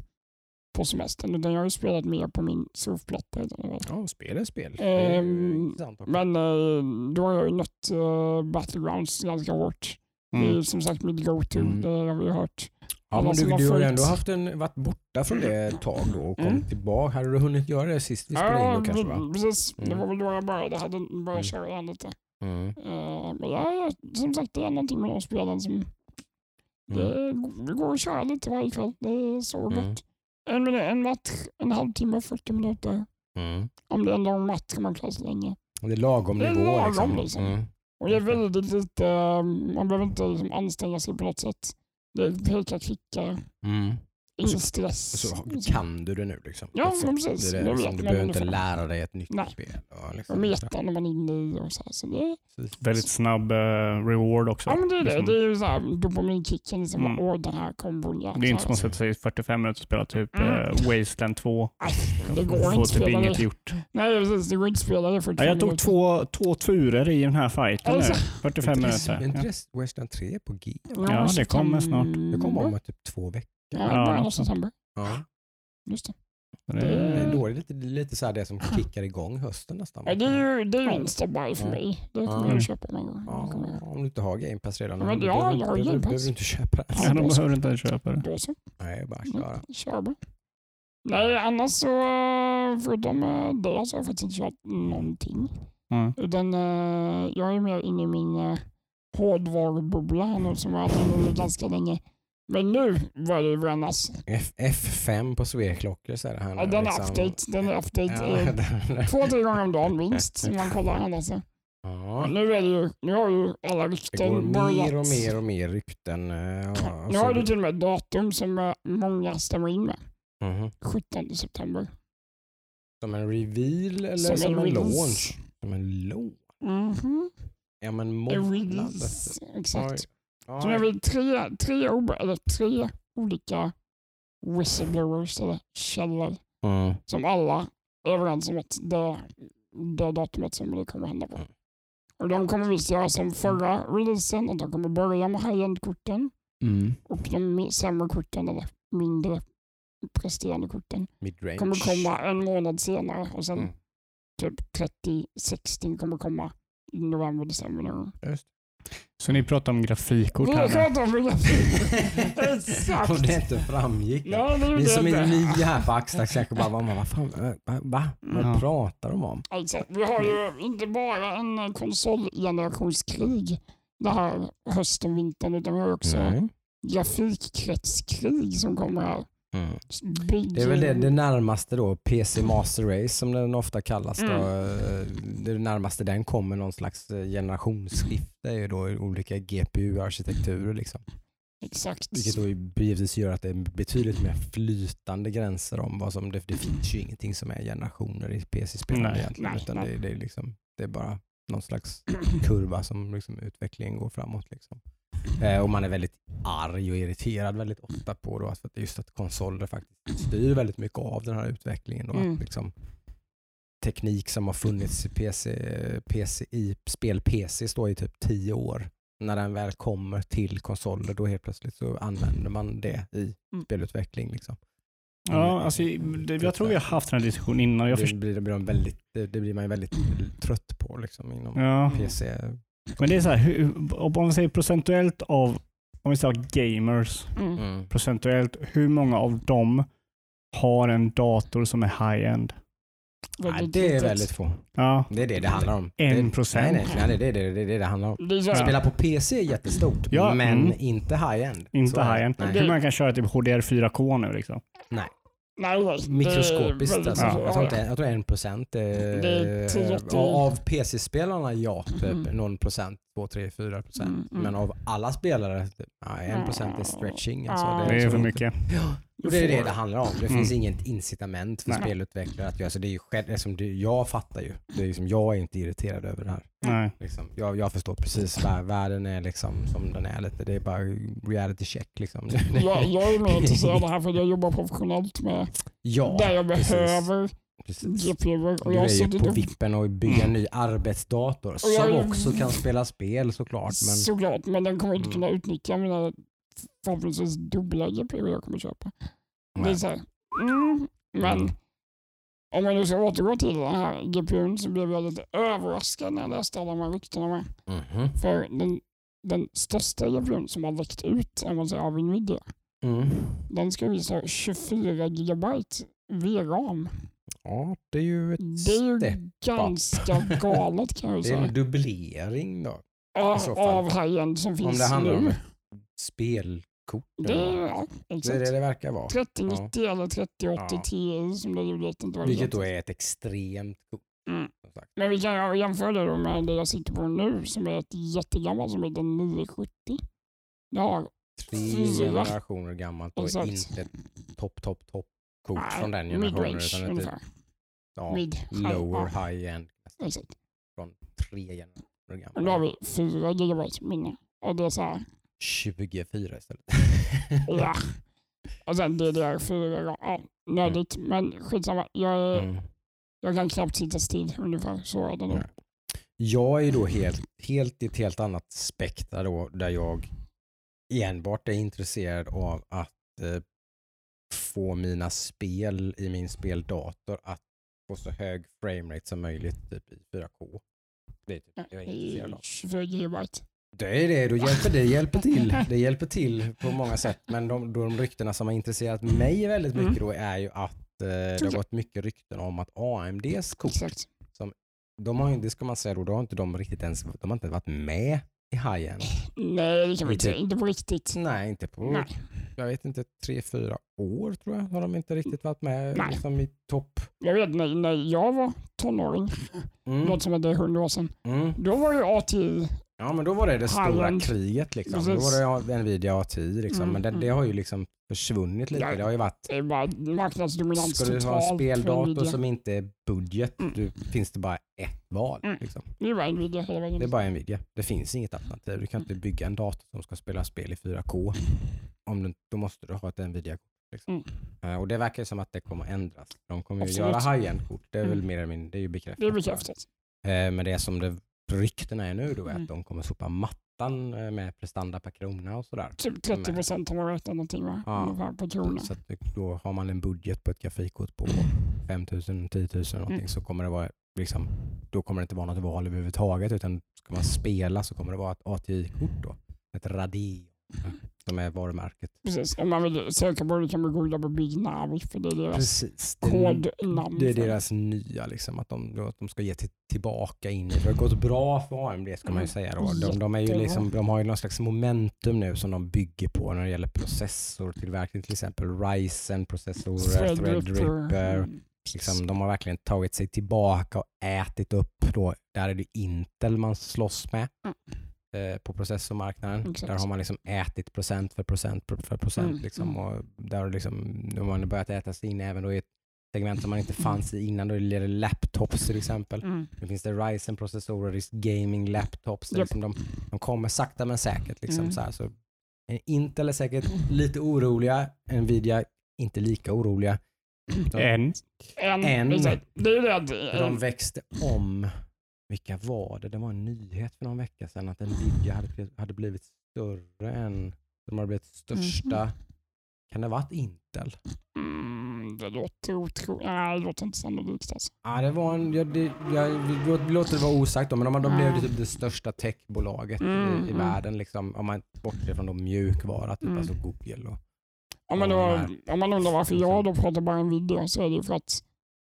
[SPEAKER 3] på semestern utan jag har ju spelat mer på min surfplatta.
[SPEAKER 1] Ja, spel är spel. Det är
[SPEAKER 3] Ehm. Men eh, då har jag ju nött uh, Battlegrounds ganska hårt. Det är
[SPEAKER 2] Mm.
[SPEAKER 3] som sagt mitt go-to.
[SPEAKER 1] Mm.
[SPEAKER 3] Det har vi hört.
[SPEAKER 1] Ja, men du,
[SPEAKER 3] har
[SPEAKER 1] du har ju ändå haft en, varit borta från det ett tag då och kom
[SPEAKER 3] Mm.
[SPEAKER 1] tillbaka. Hade du hunnit göra det sist vi spelade in
[SPEAKER 3] Ja,
[SPEAKER 1] kanske? Va?
[SPEAKER 3] precis. Det
[SPEAKER 1] Mm.
[SPEAKER 3] var väl då jag började. hade börjat
[SPEAKER 1] Mm.
[SPEAKER 3] köra igen lite.
[SPEAKER 1] Mm.
[SPEAKER 3] Eh, men ja, som sagt, det är någonting med de spelen som
[SPEAKER 1] Mm.
[SPEAKER 3] det, det går att köra lite varje kväll. Det är så
[SPEAKER 1] Mm.
[SPEAKER 3] gott. En, minut, en match, en halvtimme, 40 minuter.
[SPEAKER 1] Mm.
[SPEAKER 3] Om det är en lång match kan man klara sig länge.
[SPEAKER 1] Och Det är lagom
[SPEAKER 3] Det är
[SPEAKER 1] nivå
[SPEAKER 3] lagom,
[SPEAKER 1] liksom.
[SPEAKER 3] liksom. Och det är väldigt lite, eh, man behöver inte liksom anstränga sig på något sätt. Det är peka, klicka,
[SPEAKER 1] Mm.
[SPEAKER 3] Ingen
[SPEAKER 1] Så-
[SPEAKER 3] stress.
[SPEAKER 1] Så kan du det nu liksom?
[SPEAKER 3] Ja, men precis.
[SPEAKER 1] Det är
[SPEAKER 3] Det
[SPEAKER 1] det,
[SPEAKER 3] vet
[SPEAKER 1] liksom, du behöver inte
[SPEAKER 3] ungefär.
[SPEAKER 1] lära dig ett nytt
[SPEAKER 3] Nej.
[SPEAKER 1] spel.
[SPEAKER 3] Och
[SPEAKER 1] liksom.
[SPEAKER 3] metan när man är inne i och så här. Så det.
[SPEAKER 2] Väldigt snabb eh, reward också.
[SPEAKER 3] ja men det är det.
[SPEAKER 2] Liksom.
[SPEAKER 3] Det är ju såhär dopaminkicken. Liksom,
[SPEAKER 2] Mm.
[SPEAKER 3] Åh den här kombon.
[SPEAKER 2] Det är inte som att sätta sig i 45 minuter och spela typ
[SPEAKER 3] Mm.
[SPEAKER 2] eh, Wasteland 2
[SPEAKER 3] Det
[SPEAKER 2] och
[SPEAKER 3] går
[SPEAKER 2] få
[SPEAKER 3] inte att
[SPEAKER 2] typ
[SPEAKER 3] spela
[SPEAKER 2] inget
[SPEAKER 3] det.
[SPEAKER 2] gjort.
[SPEAKER 3] Nej precis, det går inte att spela det för
[SPEAKER 2] Ja, jag tog två, två turer i den här fighten nu.
[SPEAKER 3] Alltså,
[SPEAKER 2] 45 minuter.
[SPEAKER 1] Är inte
[SPEAKER 2] Ja.
[SPEAKER 1] det Western 3 på G?
[SPEAKER 2] Ja, det kommer snart.
[SPEAKER 1] Det kommer om typ två veckor.
[SPEAKER 3] Ja,
[SPEAKER 2] Ja,
[SPEAKER 3] september.
[SPEAKER 1] Ja.
[SPEAKER 3] Just det.
[SPEAKER 2] Det är-
[SPEAKER 1] då är det lite, lite så här det som kickar igång hösten nästan.
[SPEAKER 3] Ja, det är ju, det är ju by för mig. Det kommer
[SPEAKER 1] Ja.
[SPEAKER 3] jag köpa en gång.
[SPEAKER 1] Ja, om du inte har Game Pass redan.
[SPEAKER 3] Ja, men
[SPEAKER 1] då
[SPEAKER 3] ja, jag har
[SPEAKER 1] behöver,
[SPEAKER 3] Game Pass.
[SPEAKER 1] behöver du inte köpa det.
[SPEAKER 2] Ja, de behöver inte ens köpa det.
[SPEAKER 3] Då så.
[SPEAKER 1] Nej, bara köra.
[SPEAKER 3] Mm, Kör bara. Nej, annars så eh, förutom eh, det så har jag faktiskt inte kört någonting.
[SPEAKER 2] Ja.
[SPEAKER 3] Utan eh, jag är mer inne i min uh, hårdvarububbla här nu som jag har i ganska länge. Men nu börjar det brännas.
[SPEAKER 1] F- F5 på Sweclockor så är det här
[SPEAKER 3] Ja, den är
[SPEAKER 1] liksom.
[SPEAKER 3] update. Den är update.
[SPEAKER 1] Ja,
[SPEAKER 3] eh, Två, tre gånger om dagen minst man kollar här alltså.
[SPEAKER 1] ja.
[SPEAKER 3] Nu, är det ju, nu har ju alla
[SPEAKER 1] Det går
[SPEAKER 3] rykten börjat.
[SPEAKER 1] mer och mer och mer rykten. eh, Ja,
[SPEAKER 3] Nu har du till och med datum som eh, många stämmer in med.
[SPEAKER 1] Mhm.
[SPEAKER 3] 17 september.
[SPEAKER 1] Som en reveal eller
[SPEAKER 3] Som
[SPEAKER 1] som,
[SPEAKER 3] en
[SPEAKER 1] en, launch? Som en launch?
[SPEAKER 3] Mhm.
[SPEAKER 1] Ja men
[SPEAKER 3] En
[SPEAKER 1] månad.
[SPEAKER 3] Exakt.
[SPEAKER 1] Oj.
[SPEAKER 3] Så nu har vi tre, tre, eller tre olika whistleblowers, eller källor,
[SPEAKER 1] Mm.
[SPEAKER 3] som alla är överens om att det, det är datumet som det kommer hända på. Och de kommer visst göra som förra releasen, att de kommer börja med high-end-korten
[SPEAKER 2] Mm.
[SPEAKER 3] och de sämre korten, eller mindre presterande korten,
[SPEAKER 1] Midrange.
[SPEAKER 3] kommer komma en månad senare och sen
[SPEAKER 1] Mm.
[SPEAKER 3] typ 30-60 kommer komma i november, december någon gång.
[SPEAKER 1] Just.
[SPEAKER 2] Så ni pratar om grafikkort
[SPEAKER 3] Vi
[SPEAKER 2] här nu?
[SPEAKER 3] pratar om grafik. Exakt.
[SPEAKER 1] Om det inte framgick.
[SPEAKER 3] Ja, det
[SPEAKER 1] Ni som är nya här på Axtax kanske bara, vad, vad fan, eh, va? va? Vad
[SPEAKER 2] Ja.
[SPEAKER 1] pratar de om?
[SPEAKER 3] Alltså, vi har ju inte bara en konsolgenerationskrig det här hösten, vintern, utan vi har också
[SPEAKER 1] Nej.
[SPEAKER 3] grafikkretskrig som kommer här.
[SPEAKER 1] Mm. Det är väl det, det närmaste då, PC Master Race som den ofta kallas. Då.
[SPEAKER 3] Mm.
[SPEAKER 1] Eh, Det närmaste den kommer någon slags eh, generationsskifte är ju då olika GPU-arkitekturer. Liksom.
[SPEAKER 3] Exakt.
[SPEAKER 1] Vilket då givetvis gör att det är betydligt mer flytande gränser om vad som, det, det finns ju ingenting som är generationer i PC-spel
[SPEAKER 2] Nej.
[SPEAKER 1] egentligen.
[SPEAKER 3] Nej,
[SPEAKER 1] utan
[SPEAKER 3] nej.
[SPEAKER 1] Det, det, är liksom, det är bara någon slags kurva som liksom utvecklingen går framåt. Liksom. Eh, och man är väldigt arg och irriterad väldigt ofta på då, att just att konsoler faktiskt styr väldigt mycket av den här utvecklingen. Då,
[SPEAKER 3] Mm.
[SPEAKER 1] att liksom, teknik som har funnits i, PC, PC, i spel PC står i typ tio år. När den väl kommer till konsoler då helt plötsligt så använder man det i
[SPEAKER 3] Mm.
[SPEAKER 1] spelutveckling. Liksom.
[SPEAKER 2] Ja, alltså, det, jag tror vi har haft den här diskussionen innan. Jag
[SPEAKER 1] det,
[SPEAKER 2] först,
[SPEAKER 1] blir, det, blir man väldigt, det, det blir man väldigt trött på liksom, inom
[SPEAKER 2] ja.
[SPEAKER 1] PC.
[SPEAKER 2] Men det är så här, hur, om vi säger procentuellt av, om vi säger gamers,
[SPEAKER 3] Mm.
[SPEAKER 1] Mm.
[SPEAKER 2] procentuellt, hur många av dem har en dator som är high-end?
[SPEAKER 1] Nej, det är väldigt få.
[SPEAKER 2] Ja,
[SPEAKER 1] Det är det det handlar om.
[SPEAKER 2] En procent.
[SPEAKER 1] Nej, nej, nej det, är det, det är det det handlar om.
[SPEAKER 3] Det
[SPEAKER 1] spela på PC är jättestort,
[SPEAKER 2] Ja,
[SPEAKER 1] men
[SPEAKER 2] mm.
[SPEAKER 1] inte high-end.
[SPEAKER 2] Inte high-end. Hur man kan köra typ HDR 4K nu liksom.
[SPEAKER 3] nej, nej, det är
[SPEAKER 1] Mikroskopiskt
[SPEAKER 3] väldigt-
[SPEAKER 1] alltså.
[SPEAKER 2] Ja.
[SPEAKER 1] Jag, tror inte, jag tror en procent eh,
[SPEAKER 3] Det är
[SPEAKER 1] av PC-spelarna ja, typ
[SPEAKER 3] Mm.
[SPEAKER 1] någon procent, två, tre, fyra procent.
[SPEAKER 3] Mm, mm.
[SPEAKER 1] Men av alla spelare, typ, en procent är stretching. Alltså.
[SPEAKER 2] Det är
[SPEAKER 1] så
[SPEAKER 2] för
[SPEAKER 1] inte-
[SPEAKER 2] mycket.
[SPEAKER 1] Ja, och det är det det handlar om. Det
[SPEAKER 2] Mm.
[SPEAKER 1] finns inget incitament för
[SPEAKER 2] Nej.
[SPEAKER 1] spelutvecklare att göra så. Det är ju själv, liksom, det, jag fattar ju. Det är liksom, jag är inte irriterad över det här.
[SPEAKER 2] Nej.
[SPEAKER 1] Liksom, jag, jag förstår precis världen är liksom, som den är lite. Det är bara reality check liksom.
[SPEAKER 3] jag, jag är mer intresserad av det här för jag jobbar professionellt med
[SPEAKER 1] ja,
[SPEAKER 3] där jag
[SPEAKER 1] precis.
[SPEAKER 3] behöver
[SPEAKER 1] precis.
[SPEAKER 3] GPUer. Och jag
[SPEAKER 1] är ju på vippen och bygga en
[SPEAKER 2] Mm.
[SPEAKER 1] ny arbetsdator som också kan spela spel såklart. Men
[SPEAKER 3] Såklart, men den kommer inte
[SPEAKER 1] Mm.
[SPEAKER 3] kunna utnyttja mina förhoppningsvis dubbla GPU jag kommer köpa. Det är
[SPEAKER 1] Nej.
[SPEAKER 3] så här, mm, men
[SPEAKER 1] Mm.
[SPEAKER 3] om jag nu ska återgå till den här GPUn så blev jag lite överraskad när jag läste alla de här ryktena med.
[SPEAKER 1] Mhm.
[SPEAKER 3] För den den största GPUn som har läckt ut om man säger, av Nvidia.
[SPEAKER 1] Mm.
[SPEAKER 3] Den ska visa 24 gigabyte VRAM.
[SPEAKER 1] Ja, det är ju ett
[SPEAKER 3] Det är ju ganska galet kan jag
[SPEAKER 1] Det är
[SPEAKER 3] säga.
[SPEAKER 1] en dubblering då. Fall.
[SPEAKER 3] av high-end som
[SPEAKER 1] Om
[SPEAKER 3] finns
[SPEAKER 1] det handlar om
[SPEAKER 3] nu.
[SPEAKER 1] ett spelkort.
[SPEAKER 3] Det
[SPEAKER 1] eller
[SPEAKER 3] är,
[SPEAKER 1] vad.
[SPEAKER 3] ja,
[SPEAKER 1] det är det det verkar vara.
[SPEAKER 3] 3090 eller 3080
[SPEAKER 1] Ja.
[SPEAKER 3] Ti som det gjorde. Inte vad det
[SPEAKER 1] Vilket då är ett extremt kort.
[SPEAKER 3] Mm. Men vi kan jämföra det då med det jag sitter på nu som är ett jättegammalt som heter 970. Det har
[SPEAKER 1] Tre
[SPEAKER 3] Fyra.
[SPEAKER 1] generationer gammalt och
[SPEAKER 3] Exakt.
[SPEAKER 1] inte topp, topp, topp kort
[SPEAKER 3] nej,
[SPEAKER 1] från den generationen. Utan ett
[SPEAKER 3] ungefär.
[SPEAKER 1] ja,
[SPEAKER 3] Mid, high,
[SPEAKER 1] lower
[SPEAKER 3] ja,
[SPEAKER 1] high end
[SPEAKER 3] exakt.
[SPEAKER 1] från tre generationer
[SPEAKER 3] Och då har
[SPEAKER 1] gammalt.
[SPEAKER 3] vi 4 gigabyte minne. Och det är så här,
[SPEAKER 1] 24 istället.
[SPEAKER 3] ja. Och sen DDR4, ja, nödigt. Men skitsamma. Jag, är,
[SPEAKER 1] Mm.
[SPEAKER 3] jag kan knappt sitta still ungefär. Så är det nu.
[SPEAKER 1] Nej. Jag är då helt, helt i ett helt annat spektra då där jag enbart är intresserad av att eh, få mina spel i min speldator att få så hög framerate som möjligt typ i 4K. Det är typ jag är intresserad av.
[SPEAKER 3] 24 gigabyte.
[SPEAKER 1] Det är det, då hjälper det hjälper till. Det hjälper till på många sätt. Men de, de ryktena som har intresserat mig väldigt mycket
[SPEAKER 3] Mm.
[SPEAKER 1] då är ju att eh, det har gått mycket rykten om att AMDs kort
[SPEAKER 3] Exakt.
[SPEAKER 1] de har, det ska man säga då, då har inte de riktigt ens de har inte varit med i hajen.
[SPEAKER 3] Nej, det kan vi inte säga. Inte på riktigt.
[SPEAKER 1] Nej, inte på,
[SPEAKER 3] Nej.
[SPEAKER 1] jag vet inte, tre, fyra år tror jag har de inte riktigt varit med
[SPEAKER 3] Nej.
[SPEAKER 1] liksom i topp.
[SPEAKER 3] Jag vet när, när jag var tonåring,
[SPEAKER 1] Mm.
[SPEAKER 3] något som hände 100 år sedan,
[SPEAKER 1] Mm.
[SPEAKER 3] då var ju ATI,
[SPEAKER 1] Ja, men då var det det stora kriget liksom. Då
[SPEAKER 3] Precis.
[SPEAKER 1] var det Nvidia ATI liksom.
[SPEAKER 3] Mm,
[SPEAKER 1] Men det,
[SPEAKER 3] mm.
[SPEAKER 1] det har ju liksom försvunnit lite.
[SPEAKER 3] Ja.
[SPEAKER 1] Det har ju varit
[SPEAKER 3] det är bara marknadsdominans
[SPEAKER 1] Ska du ha en speldator som inte är budget,
[SPEAKER 3] Mm.
[SPEAKER 1] du, finns det bara ett val.
[SPEAKER 3] Mm.
[SPEAKER 1] Liksom.
[SPEAKER 3] Det var Nvidia hela vägen.
[SPEAKER 1] Det är bara Nvidia. Det finns inget alternativ. Du kan inte bygga en dator som ska spela spel i 4K. Om du, då måste du ha ett Nvidia-kort. Liksom.
[SPEAKER 3] Mm.
[SPEAKER 1] Eh, Och det verkar ju som att det kommer ändras. De kommer ju
[SPEAKER 3] Absolut.
[SPEAKER 1] göra high-end-kort. Det är väl
[SPEAKER 3] Mm.
[SPEAKER 1] mer eller mindre, det är ju bekräftat.
[SPEAKER 3] Det är bekräftat.
[SPEAKER 1] Eh, Men det som det ryktena är nu då är
[SPEAKER 3] Mm.
[SPEAKER 1] att de kommer sopa mattan eh, med prestanda per krona och sådär.
[SPEAKER 3] Typ 30 procent har räknat någonting va?
[SPEAKER 1] Ja.
[SPEAKER 3] På krona.
[SPEAKER 1] Så då har man en budget på ett grafikkort på 5 000, 10 000 någonting
[SPEAKER 3] Mm.
[SPEAKER 1] så kommer det vara liksom, då kommer det inte vara något val överhuvudtaget utan ska man spela så kommer det vara ett ATI-kort då. Ett Radeon som är varumärket.
[SPEAKER 3] Precis. Om man vill söka på det kan man googla på Big Navi för det är deras
[SPEAKER 1] Precis. Det,
[SPEAKER 3] kodnamn.
[SPEAKER 1] det är deras nya, liksom, att, de, att de ska ge till, tillbaka in det. har gått bra för AMD ska man ju
[SPEAKER 3] Mm.
[SPEAKER 1] säga. Då. De, de, är ju liksom, de har ju någon slags momentum nu som de bygger på när det gäller processortillverkning. Till exempel Ryzen processorer, Threadripper.
[SPEAKER 3] Mm.
[SPEAKER 1] Liksom, de har verkligen tagit sig tillbaka och ätit upp. Då, där är det Intel man slåss med eh, på processormarknaden.
[SPEAKER 3] Mm. Exakt.
[SPEAKER 1] Där har man liksom ätit procent för procent för procent.
[SPEAKER 3] Mm,
[SPEAKER 1] Liksom,
[SPEAKER 3] mm.
[SPEAKER 1] och där har liksom, de har börjat äta sig in även då i ett segment som man inte fanns i innan. Då är det laptops till exempel.
[SPEAKER 3] Mm.
[SPEAKER 1] Nu finns det Ryzen-processorer, gaming laptops.
[SPEAKER 3] Japp.
[SPEAKER 1] liksom de, de kommer sakta men säkert. Liksom,
[SPEAKER 3] Mm.
[SPEAKER 1] så här, så en Intel är säkert lite oroliga, Nvidia inte lika oroliga. De.
[SPEAKER 3] Det är det att...
[SPEAKER 1] för de växte om, vilka var det? Det var en nyhet för någon vecka sedan att Nvidia hade, blivit- hade blivit större än, de hade blivit största,
[SPEAKER 3] Mhm.
[SPEAKER 1] kan det ha varit Intel?
[SPEAKER 3] Mm, det låter otroligt. Nej, det låter inte sannolikt alltså.
[SPEAKER 1] Ja, det var en, ja, det, jag, vi låt- vi låter det vara osagt då, men de, de blev
[SPEAKER 3] Ja.
[SPEAKER 1] typ det största techbolaget
[SPEAKER 3] Mm,
[SPEAKER 1] i, i
[SPEAKER 3] mm.
[SPEAKER 1] världen. Liksom, om man bortser från de mjukvara, typ
[SPEAKER 3] Mm.
[SPEAKER 1] alltså Google. Och,
[SPEAKER 3] Om man,
[SPEAKER 1] Ja,
[SPEAKER 3] då,
[SPEAKER 1] nej.
[SPEAKER 3] om man undrar varför jag då pratar bara en video så är det ju för att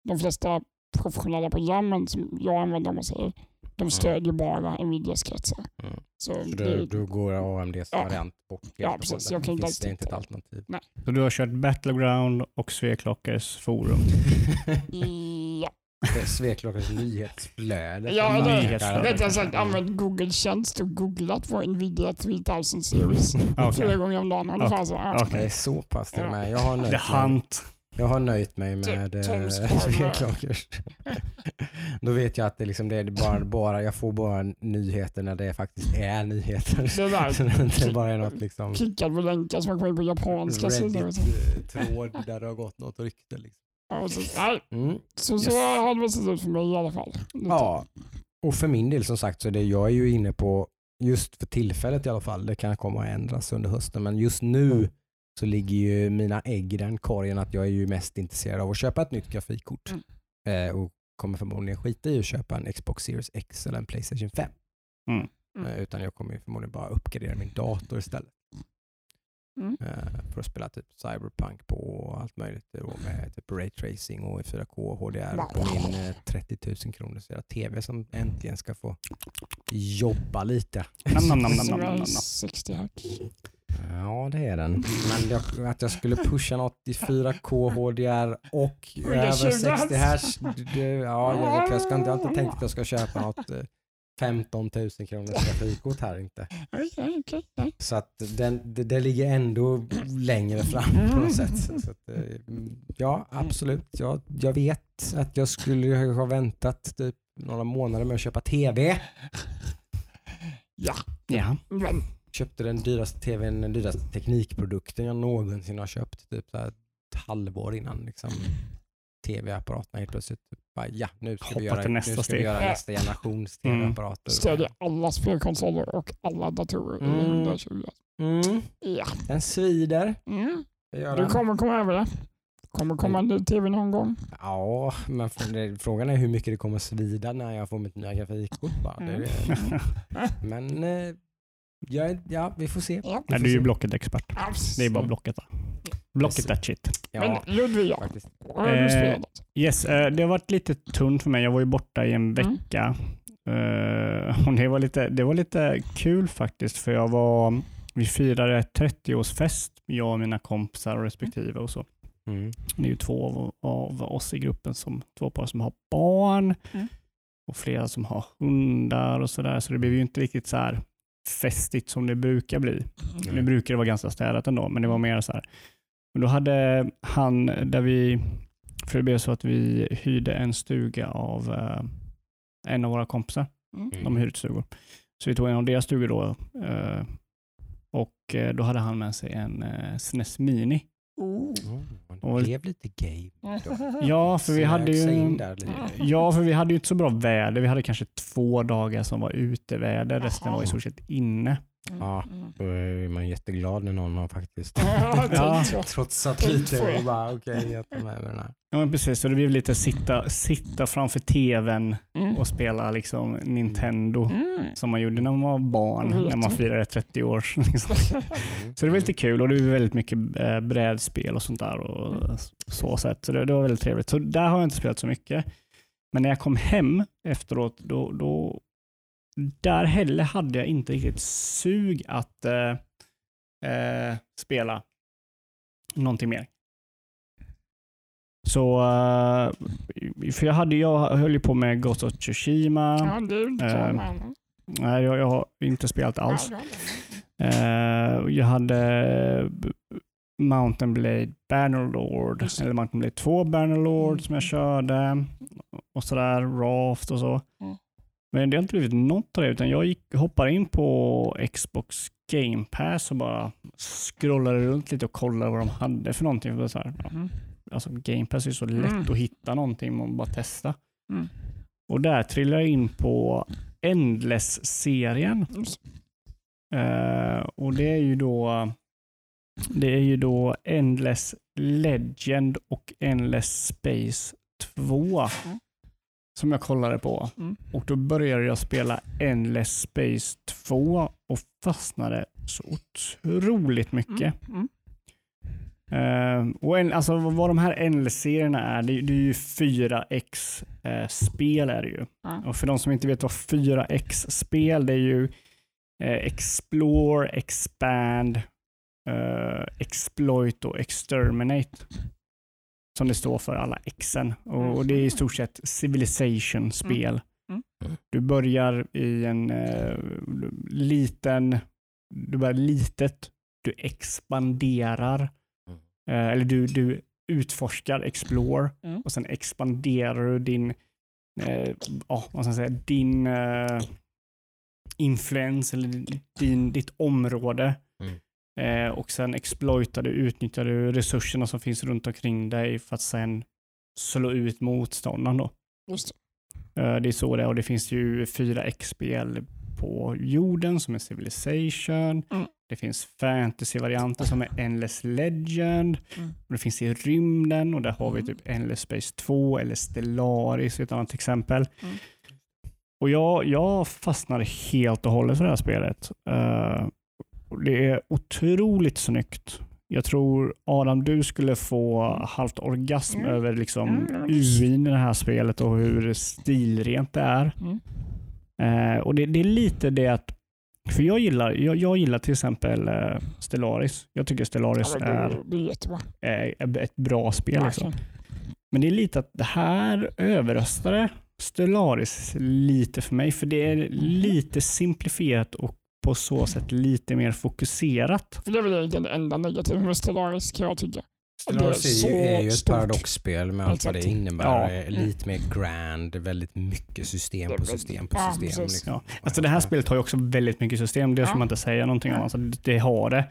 [SPEAKER 3] de flesta professionella programmen som jag använder man säger, de stödjer bara Nvidias kretsar.
[SPEAKER 1] Mm.
[SPEAKER 3] Så
[SPEAKER 1] så
[SPEAKER 3] det,
[SPEAKER 1] då, då går AMDs
[SPEAKER 3] Ja.
[SPEAKER 1] variant bort. helt
[SPEAKER 3] Ja,
[SPEAKER 1] och
[SPEAKER 3] precis. Jag kan inte
[SPEAKER 1] Finns det inte ett alternativ.
[SPEAKER 2] Så du har kört Battleground och Sveklockes forum.
[SPEAKER 3] ja.
[SPEAKER 1] Det är Sveklockors nyhetsflöde.
[SPEAKER 3] Ja, Rättare sagt använt Google tjänst och googlat på Nvidia 3000 series
[SPEAKER 2] Okej.
[SPEAKER 3] flera gånger om dagen. Ungefär så. Ja.
[SPEAKER 1] Det är så pass till och med. Jag har
[SPEAKER 2] The
[SPEAKER 1] mig,
[SPEAKER 2] Hunt.
[SPEAKER 1] Jag har nöjt mig med
[SPEAKER 3] Tom
[SPEAKER 1] eh. Sveklockors. Då vet jag att det, liksom, det är bara, bara, jag får bara nyheter när det faktiskt är nyheter.
[SPEAKER 3] Det där
[SPEAKER 1] Så det inte bara är något liksom
[SPEAKER 3] klickad på länkar som man kommer in på japanska sidor.
[SPEAKER 1] Reddit-tråd där det har gått något rykte. Liksom.
[SPEAKER 3] Ja, så, nej,
[SPEAKER 1] Mm.
[SPEAKER 3] så, så
[SPEAKER 1] Yes.
[SPEAKER 3] har det sett ut för mig i alla fall. Lite.
[SPEAKER 1] Ja, och för min del som sagt så är det jag är ju inne på, just för tillfället i alla fall, det kan komma att ändras under hösten, men just nu så ligger ju mina ägg i den korgen att jag är ju mest intresserad av att köpa ett nytt grafikkort.
[SPEAKER 3] Mm.
[SPEAKER 1] Eh, och kommer förmodligen skita i att köpa en Xbox Series X eller en Playstation 5.
[SPEAKER 2] Mm.
[SPEAKER 3] Mm.
[SPEAKER 1] Eh, Utan jag kommer ju förmodligen bara uppgradera min dator istället.
[SPEAKER 3] Mm.
[SPEAKER 1] Eh, För att spela typ Cyberpunk på och allt möjligt. Då med typ Raytracing och 4K HDR på min eh, 30 000 kronors jävla TV som äntligen ska få jobba lite.
[SPEAKER 2] Nam, nam, nam, nam,
[SPEAKER 3] Så
[SPEAKER 2] nam,
[SPEAKER 3] det är
[SPEAKER 2] nam, nam.
[SPEAKER 3] 60 hertz.
[SPEAKER 1] Ja, det är den. Men jag, att jag skulle pusha något i 4K HDR och
[SPEAKER 3] 120
[SPEAKER 1] över 60
[SPEAKER 3] hertz.
[SPEAKER 1] hertz. Ja, jag, jag, ska inte, jag har inte tänkt att jag ska köpa något eh, 15 000 kronors grafikkort här inte. Så att den, det, det ligger ändå längre fram på något sätt. Så att, eh, ja, absolut. Jag, jag vet att jag skulle ha väntat typ några månader med att köpa TV.
[SPEAKER 3] Ja,
[SPEAKER 2] Ja.
[SPEAKER 1] Köpte den dyraste TVn, den dyraste teknikprodukten jag någonsin har köpt. Typ så här ett halvår innan liksom, tv-apparaterna helt plötsligt. Bara, ja, nu ska
[SPEAKER 2] Hoppa
[SPEAKER 1] vi göra,
[SPEAKER 2] till
[SPEAKER 1] nu
[SPEAKER 2] nästa
[SPEAKER 1] ska vi göra nästa generations tv-apparater.
[SPEAKER 3] stödjer alla spelkonsoler och alla datorer i
[SPEAKER 1] Mm.
[SPEAKER 3] 120
[SPEAKER 1] Mm,
[SPEAKER 3] Ja.
[SPEAKER 1] den svider.
[SPEAKER 3] Mm. Du kommer komma över det. kommer komma en ny tv någon gång.
[SPEAKER 1] Ja, men frågan är hur mycket det kommer svida när jag får mitt nya grafikkort.
[SPEAKER 3] Mm.
[SPEAKER 1] men eh, ja, ja, vi får se.
[SPEAKER 3] Ja.
[SPEAKER 1] Vi
[SPEAKER 2] Nej,
[SPEAKER 1] får
[SPEAKER 2] du är ju. Blocket-expert. Det är bara Blocket. va? Blocket that shit.
[SPEAKER 1] Ja,
[SPEAKER 3] Men Ludvig, du
[SPEAKER 2] Eh? Yes, eh, det har varit lite tunt för mig. Jag var ju borta i en
[SPEAKER 3] Mm.
[SPEAKER 2] vecka. Eh, och det, var lite, det var lite kul faktiskt, för jag var, vi firade 30-årsfest, jag och mina kompisar respektive och så.
[SPEAKER 1] Mm.
[SPEAKER 2] Det är ju två av, av oss i gruppen, som två par som har barn
[SPEAKER 3] Mm.
[SPEAKER 2] och flera som har hundar och sådär. Så det blev ju inte riktigt så här festigt som det brukar bli. Nu brukar det vara ganska städat ändå, men det var mer så här. Men då hade han, där vi, för det blev så att vi hyrde en stuga av eh, en av våra kompisar.
[SPEAKER 3] Mm.
[SPEAKER 2] De hyr ut stugor. Så vi tog en av deras stugor då. Eh, och eh, då hade han med sig en eh, SNES Mini.
[SPEAKER 3] Oh.
[SPEAKER 1] Oh,
[SPEAKER 2] Och-
[SPEAKER 1] blev lite gay. då.
[SPEAKER 2] Ja, för vi hade ju. Ja, för vi hade ju inte så bra väder. Vi hade kanske två dagar som var uteväder. Resten var i stort sett inne.
[SPEAKER 1] Ja. Då är man jätteglad när någon har faktiskt
[SPEAKER 3] Ja,
[SPEAKER 1] trotsat lite och bara okej, jag tar med mig den här.
[SPEAKER 2] Ja, men precis. Så det blev lite sitta, sitta framför tvn
[SPEAKER 3] Mm.
[SPEAKER 2] och spela liksom Nintendo.
[SPEAKER 3] Mm.
[SPEAKER 2] Som man gjorde när man var barn,
[SPEAKER 3] Mm.
[SPEAKER 2] när man firade 30 år. Liksom. Så det var lite kul och det var väldigt mycket eh, brädspel och sånt där. Och så sätt. så det, det var väldigt trevligt. Så där har jag inte spelat så mycket. Men när jag kom hem efteråt, då, då där heller hade jag inte riktigt sug att eh, eh, spela någonting mer. Så, eh, för jag, hade, jag höll ju på med Ghost of Tsushima.
[SPEAKER 3] Ja, inte så,
[SPEAKER 2] Eh, Nej, jag, jag har inte spelat alls. Eh, jag hade B- Mountain Blade Bannerlord, eller Mountain Blade 2 Bannerlord
[SPEAKER 3] Mm.
[SPEAKER 2] som jag körde och sådär, Raft och så.
[SPEAKER 3] Mm.
[SPEAKER 2] Men det har inte blivit något av det, utan jag gick, hoppade in på Xbox Game Pass och bara scrollade runt lite och kollade vad de hade för någonting. För så här,
[SPEAKER 3] Mm.
[SPEAKER 2] alltså Game Pass är så lätt
[SPEAKER 3] Mm.
[SPEAKER 2] att hitta någonting man bara testa.
[SPEAKER 3] Mm.
[SPEAKER 2] Och där trillade jag in på Endless-serien. Eh, och det är ju då det är ju då Endless Legend och Endless Space 2
[SPEAKER 3] Mm.
[SPEAKER 2] Som jag kollade på.
[SPEAKER 3] Mm.
[SPEAKER 2] Och då började jag spela Endless Space 2 och fastnade så otroligt mycket.
[SPEAKER 3] Mm.
[SPEAKER 2] Eh, och en, alltså vad de här Endless-serierna är, det, det är ju 4X-spel är det ju. Och för de som inte vet vad 4X-spel, det är ju eh, Explore, Expand, eh, Exploit och Exterminate. Som det står för alla Xen. Och, och det är i stort sett Civilization-spel.
[SPEAKER 3] Mm.
[SPEAKER 1] Mm.
[SPEAKER 2] Du börjar i en eh, liten, du börjar litet, du expanderar,
[SPEAKER 1] Mm.
[SPEAKER 2] eh, eller du, du utforskar, explore,
[SPEAKER 3] Mm.
[SPEAKER 2] och sen expanderar du din, eh, ja, vad ska jag säga, din eh, influens eller din, ditt område.
[SPEAKER 1] Mm.
[SPEAKER 2] Eh, och sen exploitar du, utnyttjar du resurserna som finns runt omkring dig för att sen slå ut motståndaren. Då.
[SPEAKER 3] Just
[SPEAKER 2] Eh, Det är så det är och det finns ju fyra X-spel på jorden som är Civilization.
[SPEAKER 3] Mm.
[SPEAKER 2] Det finns fantasy-varianter som är Endless Legend.
[SPEAKER 3] Mm.
[SPEAKER 2] Och det finns i rymden och där har vi
[SPEAKER 3] Mm.
[SPEAKER 2] typ Endless Space 2 eller Stellaris ett annat exempel.
[SPEAKER 3] Mm.
[SPEAKER 2] Och jag, jag fastnade helt och hållet för det här spelet. Eh, och det är otroligt snyggt. Jag tror Adam, du skulle få halvt orgasm
[SPEAKER 3] Mm.
[SPEAKER 2] över liksom
[SPEAKER 3] Mm.
[SPEAKER 2] I det här spelet och hur stilrent det är.
[SPEAKER 3] Mm.
[SPEAKER 2] Eh, och det, det är lite det att, för jag gillar, jag, jag gillar till exempel eh, Stellaris. Jag tycker Stellaris
[SPEAKER 3] Ja, men
[SPEAKER 2] är,
[SPEAKER 3] det, det är
[SPEAKER 2] är ett bra spel. Liksom.
[SPEAKER 3] Verkligen.
[SPEAKER 2] Men det är lite att det här överröstade Stellaris lite för mig, för det är lite simplifierat och på så sätt lite mer fokuserat.
[SPEAKER 3] För det är väl egentligen det enda negativa med Stellaris kan jag tycka.
[SPEAKER 1] Stellaris
[SPEAKER 3] är
[SPEAKER 1] ju,
[SPEAKER 3] så
[SPEAKER 1] är ju ett paradoxspel med allt vad det innebär.
[SPEAKER 2] Ja.
[SPEAKER 1] Eh, Lite mer grand, väldigt mycket system på system på
[SPEAKER 3] Ja,
[SPEAKER 1] system.
[SPEAKER 3] precis.
[SPEAKER 1] Liksom.
[SPEAKER 2] Ja. Alltså det här spelet har ju också väldigt mycket system, det ska
[SPEAKER 3] Ja.
[SPEAKER 2] man inte säga någonting om. Alltså det har det.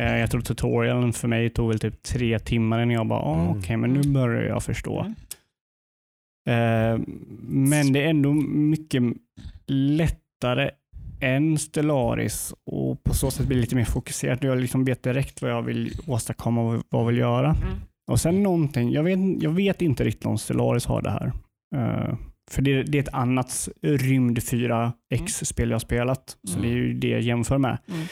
[SPEAKER 2] Eh, Jag tror tutorialen för mig tog väl typ tre timmar innan jag bara, ah,
[SPEAKER 1] Mm.
[SPEAKER 2] okej, men nu börjar jag förstå.
[SPEAKER 3] Mm.
[SPEAKER 2] Eh, Men det är ändå mycket lättare än Stellaris och på så sätt blir det lite mer fokuserat. Jag liksom vet direkt vad jag vill åstadkomma och vad jag vill göra.
[SPEAKER 3] Mm.
[SPEAKER 2] Och sen någonting, jag vet, jag vet inte riktigt om Stellaris har det här. Eh, för det, det är ett annat rymd 4X-spel jag har spelat, så
[SPEAKER 1] Mm.
[SPEAKER 2] det är ju det jag jämför med.
[SPEAKER 3] Mm.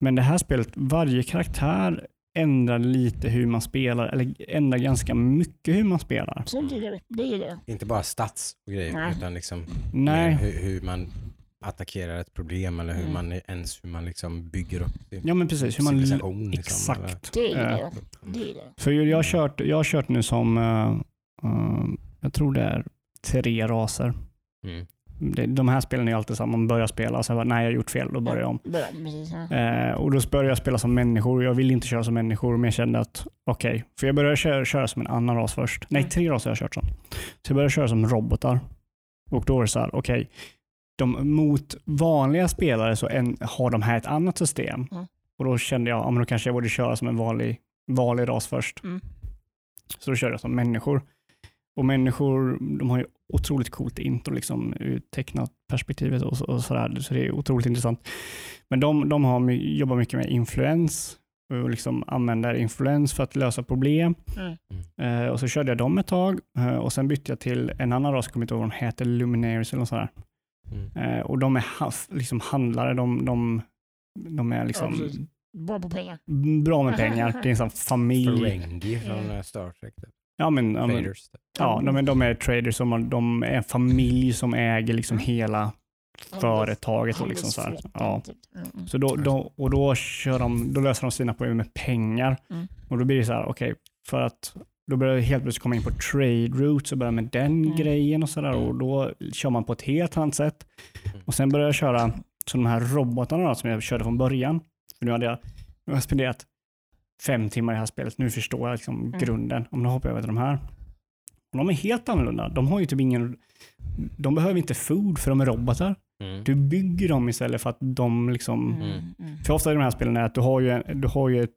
[SPEAKER 2] Men det här spelet, varje karaktär ändrar lite hur man spelar, eller ändrar ganska mycket hur man spelar.
[SPEAKER 3] Det gillar jag.
[SPEAKER 1] Inte bara stats och grejer,
[SPEAKER 3] Nej.
[SPEAKER 1] utan liksom
[SPEAKER 2] Nej,
[SPEAKER 1] hur, hur man attackerar ett problem eller hur
[SPEAKER 3] Mm.
[SPEAKER 1] man ens hur man liksom bygger upp sin
[SPEAKER 2] ja men precis. Hur man.
[SPEAKER 1] Liksom, eller-
[SPEAKER 2] exakt.
[SPEAKER 3] Det gillar
[SPEAKER 2] Eh.
[SPEAKER 3] Det jag.
[SPEAKER 2] För jag har kört, jag har kört nu som, eh, jag tror det är tre raser.
[SPEAKER 1] Mm.
[SPEAKER 2] Det, de här spelen är ju alltid så att man börjar spela och sen bara, nej jag har gjort fel, då börjar jag om. Eh, och då började jag spela som människor. Jag ville inte köra som människor, men jag kände att okej. För jag började köra, köra som en annan ras först. Nej,
[SPEAKER 3] Mm.
[SPEAKER 2] tre raser har jag kört som. Så jag började köra som robotar. Och då är det så här, okej. De, mot vanliga spelare så en, har de här ett annat system.
[SPEAKER 3] Mm.
[SPEAKER 2] Och då kände jag, ja, men då kanske jag borde köra som en vanlig, vanlig ras först.
[SPEAKER 3] Mm.
[SPEAKER 2] Så då körde jag som människor. Och människor, de har ju otroligt coolt intro, liksom, ur perspektivet och, och sådär. Så det är otroligt intressant. Men de, de har, jobbar mycket med influens och liksom använder influens för att lösa problem.
[SPEAKER 3] Mm.
[SPEAKER 2] Eh, och så körde jag dem ett tag eh, och sen bytte jag till en annan ras, jag kommer inte ihåg vad de heter, Luminaries eller något sådär.
[SPEAKER 1] Mm.
[SPEAKER 2] Eh, och de är liksom handlare, de, de, de är
[SPEAKER 3] Ja,
[SPEAKER 2] liksom
[SPEAKER 3] precis. Bra på pengar.
[SPEAKER 2] bra med pengar. Det är en sån familj.
[SPEAKER 1] Ferengi från eh, Star Trek. typ.
[SPEAKER 2] Ja, men, ja, men,
[SPEAKER 1] Traders. typ.
[SPEAKER 2] ja, de, är- de är traders, som har, de är en familj som äger liksom
[SPEAKER 3] Mm.
[SPEAKER 2] hela företaget. Och liksom så, här. Ja.
[SPEAKER 3] Typ. Mm, mm.
[SPEAKER 2] Så då, då, och då, kör de, då löser de sina problem med pengar.
[SPEAKER 3] Mm.
[SPEAKER 2] Och då blir det så här, okej, för att då börjar det helt plötsligt komma in på trade routes och börja med den
[SPEAKER 3] Mm.
[SPEAKER 2] grejen och sådär. Och då kör man på ett helt annat sätt. Och sen börjar jag köra som de här robotarna då, som jag körde från början. För nu hade jag, nu har jag spenderat fem timmar i det här spelet. Nu förstår jag liksom
[SPEAKER 3] Mm.
[SPEAKER 2] grunden. Om nu hoppar jag över till de här. Och de är helt annorlunda. De har ju typ ingen... De behöver inte food för de är robotar.
[SPEAKER 1] Mm.
[SPEAKER 2] Du bygger dem istället för att de liksom...
[SPEAKER 3] Mm.
[SPEAKER 1] Mm.
[SPEAKER 3] Mm.
[SPEAKER 2] För ofta i de här spelen är att du har ju, en, du har ju ett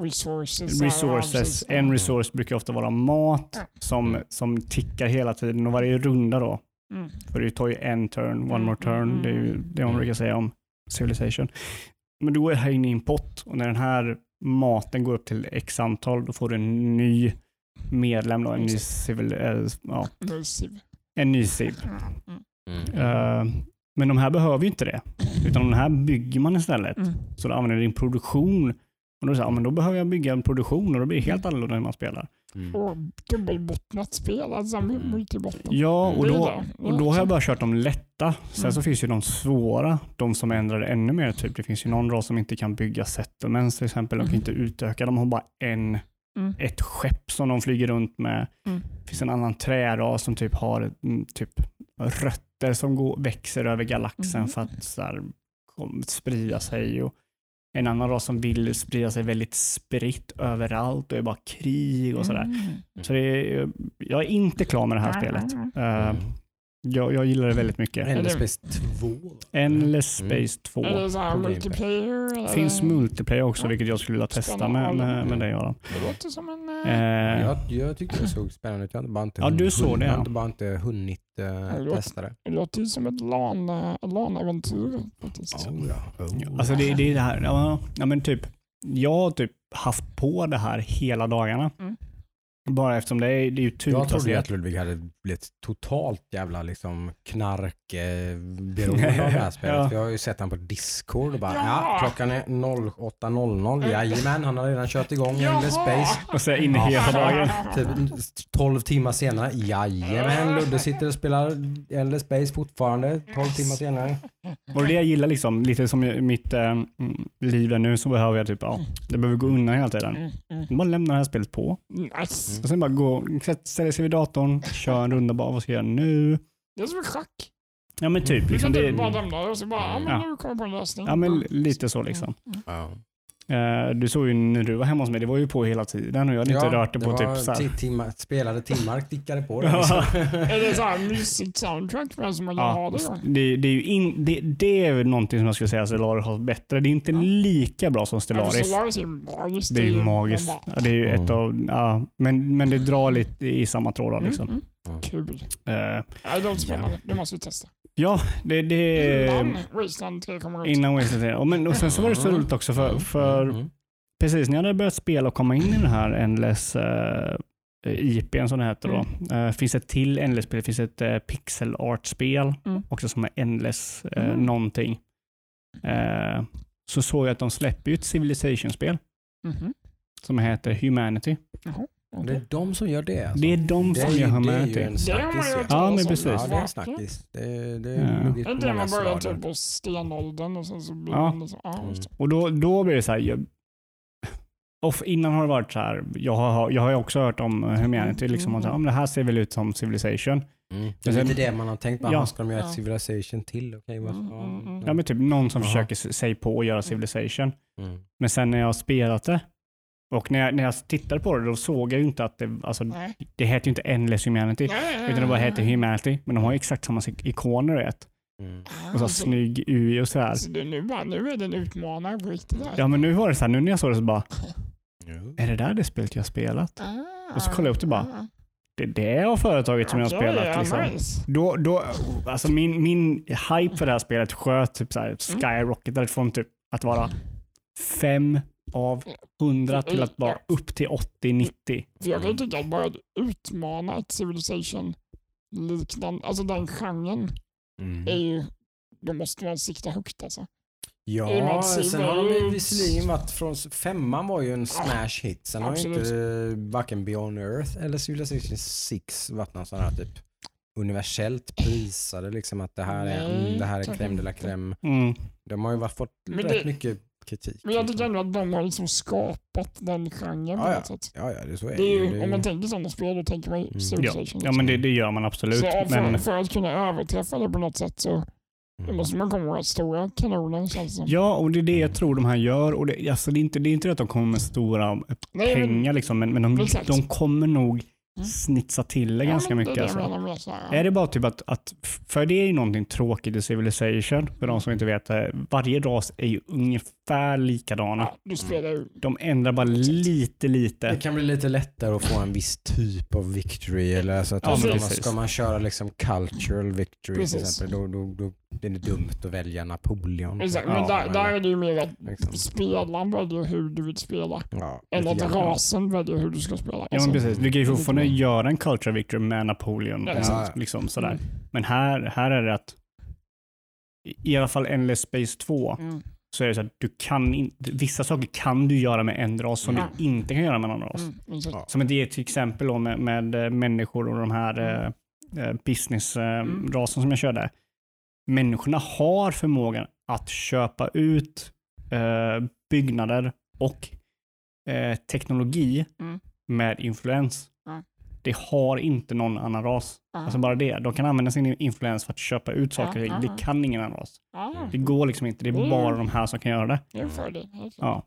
[SPEAKER 3] Resources.
[SPEAKER 2] resources. En resource brukar ofta vara mat
[SPEAKER 3] Ja.
[SPEAKER 2] som, som tickar hela tiden och varje runda då.
[SPEAKER 3] Mm.
[SPEAKER 2] För det tar ju en turn, one
[SPEAKER 3] Mm,
[SPEAKER 2] more turn.
[SPEAKER 3] mm,
[SPEAKER 2] Det är ju
[SPEAKER 3] mm.
[SPEAKER 2] det man brukar säga om Civilization. Men då är det här inne i en pott och när den här maten går upp till x antal då får du en ny medlem, då, en, ny civil, eh, ja, en ny civ.
[SPEAKER 3] Mm.
[SPEAKER 2] Eh, men de här behöver ju inte det. Utan de här bygger man istället.
[SPEAKER 3] Mm.
[SPEAKER 2] Så du använder din produktion. Och då, säger, ja, men då behöver jag bygga en produktion och då blir det helt annorlunda hur man spelar.
[SPEAKER 1] Mm.
[SPEAKER 3] Och dubbelbottnat spel, alltså
[SPEAKER 1] Mm.
[SPEAKER 3] multibotten.
[SPEAKER 2] Ja, och
[SPEAKER 3] Det är
[SPEAKER 2] då, och då har jag bara kört de lätta. Sen
[SPEAKER 3] Mm.
[SPEAKER 2] så finns ju de svåra, de som ändrar det ännu mer. Typ. Det finns ju någon ras som inte kan bygga settlements till exempel. De kan
[SPEAKER 3] Mm.
[SPEAKER 2] inte utöka, de har bara en,
[SPEAKER 3] Mm.
[SPEAKER 2] ett skepp som de flyger runt med.
[SPEAKER 3] Mm.
[SPEAKER 2] Det finns en annan träras som typ har mm, typ rötter som går, växer över galaxen för att så här, sprida sig. Och en annan ras som vill sprida sig väldigt spritt överallt och är bara krig och sådär.
[SPEAKER 3] Mm.
[SPEAKER 2] Så det är, jag är inte klar med det här spelet.
[SPEAKER 3] Mm.
[SPEAKER 2] Jag, jag gillar det väldigt mycket.
[SPEAKER 1] Endless Space 2.
[SPEAKER 2] Endless
[SPEAKER 1] Mm.
[SPEAKER 2] Space 2.
[SPEAKER 3] Är det så här multiplayer? eller?
[SPEAKER 2] finns multiplayer också,
[SPEAKER 3] Ja.
[SPEAKER 2] vilket jag skulle vilja testa med, med, med dig Göran.
[SPEAKER 3] Det låter som en... eh,
[SPEAKER 2] Eh,
[SPEAKER 1] Jag, jag tyckte det såg spännande ut. Jag har bara inte,
[SPEAKER 2] Ja, du
[SPEAKER 1] hunnit-
[SPEAKER 2] såg det,
[SPEAKER 1] Jag
[SPEAKER 2] ja.
[SPEAKER 1] inte bara inte hunnit eh,
[SPEAKER 3] det låter-
[SPEAKER 1] testa det.
[SPEAKER 3] Det låter ju som ett LAN, eh, LAN-äventyr faktiskt.
[SPEAKER 1] Oh, ja. Oh.
[SPEAKER 2] Alltså det, det är det här, ja, ja men typ, jag har typ haft på det här hela dagarna.
[SPEAKER 3] Mm.
[SPEAKER 2] Bara eftersom det är, det är ju
[SPEAKER 1] Jag trodde att Ludvig hade blivit totalt jävla liksom knarkberoende av det här spelet.
[SPEAKER 2] Ja.
[SPEAKER 1] För Jag har ju sett han på Discord och bara
[SPEAKER 3] Ja.
[SPEAKER 1] ja, klockan är 08.00. Jajamän, han har redan kört igång
[SPEAKER 3] Jaha.
[SPEAKER 1] Endless Space.
[SPEAKER 2] Och så inne hela dagen.
[SPEAKER 1] Typ 12 timmar senare, jajamän, Ludde sitter och spelar Endless Space fortfarande 12 timmar senare.
[SPEAKER 2] Och det jag gillar liksom, lite som i mitt mm, liv är nu så behöver jag typ, ja, det behöver gå undan hela tiden. Man lämnar det här spelet på
[SPEAKER 3] Nice.
[SPEAKER 2] och sen bara gå, sätt- ställa sig vid datorn, kör en runda bara, vad ska jag göra nu?
[SPEAKER 3] Det är som en schack.
[SPEAKER 2] Ja men typ. Liksom,
[SPEAKER 3] kan
[SPEAKER 2] det,
[SPEAKER 3] typ bara lämna det och så bara, ja men
[SPEAKER 2] Ja.
[SPEAKER 3] nu kommer jag på en lösning.
[SPEAKER 2] ja men lite så liksom.
[SPEAKER 1] Ja.
[SPEAKER 2] Eh, du såg ju när du var hemma hos mig, det var ju på hela tiden och jag hade inte rört det på typ så här.
[SPEAKER 1] ti- timmar, spelade timmar, tickade på det.
[SPEAKER 2] Ja.
[SPEAKER 1] Liksom.
[SPEAKER 3] Är det så här mysigt soundtrack med som man kan ha
[SPEAKER 2] Ja,
[SPEAKER 3] det
[SPEAKER 2] det, det, är ju in, det, det är väl någonting som jag skulle säga att Stellaris har bättre. Det är inte
[SPEAKER 3] Ja.
[SPEAKER 2] lika bra som
[SPEAKER 3] Ja,
[SPEAKER 2] Stellaris.
[SPEAKER 3] Stellaris är magiskt.
[SPEAKER 2] Det är ju magiskt. Ja, det är ju ett
[SPEAKER 1] Mm.
[SPEAKER 2] av, ja, men, men det drar lite i samma trådar. Liksom.
[SPEAKER 3] Mm, mm. Kul.
[SPEAKER 2] Eh,
[SPEAKER 3] Ja, det låter spännande. Det måste vi testa.
[SPEAKER 2] ja, det, det
[SPEAKER 3] Innan Wasteland 3 kommer ut.
[SPEAKER 2] innan Wasted Day. Och, men, och sen så var det så roligt också för, för
[SPEAKER 1] Mm.
[SPEAKER 2] precis när jag hade börjat spela och komma in i den här Endless uh, IPn som det heter då.
[SPEAKER 3] Mm.
[SPEAKER 2] eh, finns ett till Endless-spel. Det finns ett uh, pixel art-spel
[SPEAKER 3] Mm.
[SPEAKER 2] också som är Endless eh,
[SPEAKER 3] Mm.
[SPEAKER 2] någonting. Eh, så såg jag att de släpper ju ett Civilization-spel
[SPEAKER 3] Mhm.
[SPEAKER 2] som heter Humanity.
[SPEAKER 1] Det är de som gör det alltså.
[SPEAKER 2] Det är de
[SPEAKER 1] Det
[SPEAKER 2] som
[SPEAKER 1] är ju,
[SPEAKER 2] gör
[SPEAKER 1] det är ju en
[SPEAKER 3] Det
[SPEAKER 1] snackis.
[SPEAKER 2] Ja,
[SPEAKER 3] talas
[SPEAKER 2] men precis.
[SPEAKER 1] Ja, det är en
[SPEAKER 3] Ja.
[SPEAKER 1] snackis. Det, det
[SPEAKER 2] Ja.
[SPEAKER 1] är
[SPEAKER 3] Är inte det man börjar typ på stenåldern och sen så blir
[SPEAKER 2] Ja.
[SPEAKER 3] man liksom, ja,
[SPEAKER 1] Mm.
[SPEAKER 3] just det.
[SPEAKER 2] Och då, då blir det så här. Jag, och innan har det varit så här. Jag har, jag har ju också hört om Humanity. Liksom, att, ja, men det här ser väl ut som Civilization.
[SPEAKER 1] Mm. Det är lite det man har tänkt.
[SPEAKER 2] Ja.
[SPEAKER 1] Ja. Ska de göra
[SPEAKER 3] Ja.
[SPEAKER 1] Civilization till? Okej, vad
[SPEAKER 3] Mm,
[SPEAKER 1] ja,
[SPEAKER 3] mm, mm.
[SPEAKER 2] Ja, men typ någon som
[SPEAKER 1] Jaha.
[SPEAKER 2] försöker sig på att göra Civilization.
[SPEAKER 1] Mm.
[SPEAKER 2] Men sen när jag har spelat det och när jag, när jag tittade på det då såg jag ju inte att det, alltså,
[SPEAKER 3] Nej.
[SPEAKER 2] det heter ju inte Endless Humanity.
[SPEAKER 3] Nej,
[SPEAKER 2] Utan det bara heter Humanity. Men de har ju exakt samma ikon och rätt.
[SPEAKER 1] Mm.
[SPEAKER 3] Ah,
[SPEAKER 2] Och så här
[SPEAKER 3] så-
[SPEAKER 2] snygg UI och så här.
[SPEAKER 3] så det, nu, bara, nu är det en utmanare på riktigt.
[SPEAKER 2] Ja men nu var det så här, nu när jag såg det så bara, är det där det spelet jag har spelat?
[SPEAKER 3] Ah,
[SPEAKER 2] Och så kollade jag upp det bara. Det, det är av företaget som jag har spelat.
[SPEAKER 3] ja,
[SPEAKER 2] Liksom. Då, då, alltså min, min hype för det här spelet sköt typ så
[SPEAKER 3] Mm.
[SPEAKER 2] här, skyrocketade från typ att vara fem av hundra till att vara upp till 80-90.
[SPEAKER 3] För jag tycka att bara att utmana ett civilization liknande, alltså den genren
[SPEAKER 1] Mm.
[SPEAKER 3] är ju, då måste man sikta högt alltså.
[SPEAKER 1] Ja, sen har de visserligen varit från, femman var ju en smash hit. Sen har ju
[SPEAKER 3] Absolut.
[SPEAKER 1] inte varken Beyond Earth eller Civilization 6 varit någon sån här typ universellt prisade liksom att det här är,
[SPEAKER 3] Nej,
[SPEAKER 1] mm, det här är crème de la
[SPEAKER 3] inte.
[SPEAKER 1] crème.
[SPEAKER 2] Mm.
[SPEAKER 1] De har ju varit, fått
[SPEAKER 3] Men
[SPEAKER 1] rätt
[SPEAKER 3] det-
[SPEAKER 1] mycket kritik.
[SPEAKER 3] Men jag tycker
[SPEAKER 1] liksom.
[SPEAKER 3] ändå att de har liksom skapat den genren på
[SPEAKER 1] Ja, ja.
[SPEAKER 3] något sätt.
[SPEAKER 1] Ja, ja, det, så är
[SPEAKER 3] Det är
[SPEAKER 1] ju. Det är
[SPEAKER 3] om man tänker sådana spel, då tänker man ju
[SPEAKER 1] Mm.
[SPEAKER 3] civilization.
[SPEAKER 2] Ja men det, det gör man absolut.
[SPEAKER 3] så för,
[SPEAKER 2] Men,
[SPEAKER 3] för att kunna överträffa det på något sätt så då
[SPEAKER 1] Mm.
[SPEAKER 3] måste man komma med stora kanoner känns det
[SPEAKER 2] ja, och det är det jag tror de här gör. Och det, alltså, det, är inte, det är inte det att de kommer med stora
[SPEAKER 3] Nej, men-
[SPEAKER 2] pengar, liksom, men, men de,
[SPEAKER 3] Exakt.
[SPEAKER 2] de kommer nog
[SPEAKER 3] Mm.
[SPEAKER 2] snitsa till det
[SPEAKER 3] Ja,
[SPEAKER 2] ganska
[SPEAKER 3] men
[SPEAKER 2] mycket.
[SPEAKER 3] Det är det
[SPEAKER 2] alltså.
[SPEAKER 3] med så här.
[SPEAKER 2] Är det bara typ att, att, för det är ju någonting tråkigt i Civilization, för de som inte vet det. Varje ras är ju ungefär likadana.
[SPEAKER 3] Ja, du spelar ju...
[SPEAKER 2] De ändrar bara lite,
[SPEAKER 1] Det
[SPEAKER 2] lite.
[SPEAKER 1] kan bli lite lättare att få en viss typ av victory. Eller så att
[SPEAKER 2] Ja,
[SPEAKER 1] ska, man, ska man köra liksom cultural victory till
[SPEAKER 3] Precis.
[SPEAKER 1] exempel, då, då, då är det dumt att välja Napoleon.
[SPEAKER 3] Exakt,
[SPEAKER 2] Ja,
[SPEAKER 3] men där,
[SPEAKER 1] eller-
[SPEAKER 3] där är det ju mer att
[SPEAKER 1] liksom.
[SPEAKER 3] spelaren väljer hur du vill spela.
[SPEAKER 1] Ja,
[SPEAKER 3] Eller
[SPEAKER 1] lite
[SPEAKER 3] att rasen väljer hur du ska spela.
[SPEAKER 2] Ja
[SPEAKER 3] Alltså,
[SPEAKER 2] men precis, vi kan ju
[SPEAKER 3] det är
[SPEAKER 2] fortfarande göra en culture victory med Napoleon.
[SPEAKER 3] Ja,
[SPEAKER 2] liksom,
[SPEAKER 1] exakt.
[SPEAKER 2] liksom sådär.
[SPEAKER 3] Mm.
[SPEAKER 2] Men här, här är det att, i i alla fall Endless Space 2,
[SPEAKER 3] Mm.
[SPEAKER 2] Så är det så att du kan in, vissa saker kan du göra med en ras som
[SPEAKER 3] Ja.
[SPEAKER 2] du inte kan göra med en annan ras.
[SPEAKER 3] Mm.
[SPEAKER 1] Ja.
[SPEAKER 2] Som ett ett exempel då med, med eh, människor och de här eh, eh, business-rasen
[SPEAKER 3] Mm.
[SPEAKER 2] som jag körde. Människorna har förmågan att köpa ut eh, byggnader och eh, teknologi
[SPEAKER 3] Mm.
[SPEAKER 2] med influens.
[SPEAKER 3] Ja.
[SPEAKER 2] Det har inte någon annan ras.
[SPEAKER 3] Ja.
[SPEAKER 2] Alltså bara det. De kan använda sin influens för att köpa ut saker.
[SPEAKER 3] Ja, ja,
[SPEAKER 2] Det
[SPEAKER 3] ja.
[SPEAKER 2] kan ingen annan ras.
[SPEAKER 3] Ja,
[SPEAKER 2] Det går liksom inte. Det är
[SPEAKER 3] Mm.
[SPEAKER 2] bara de här som kan göra det. Ja.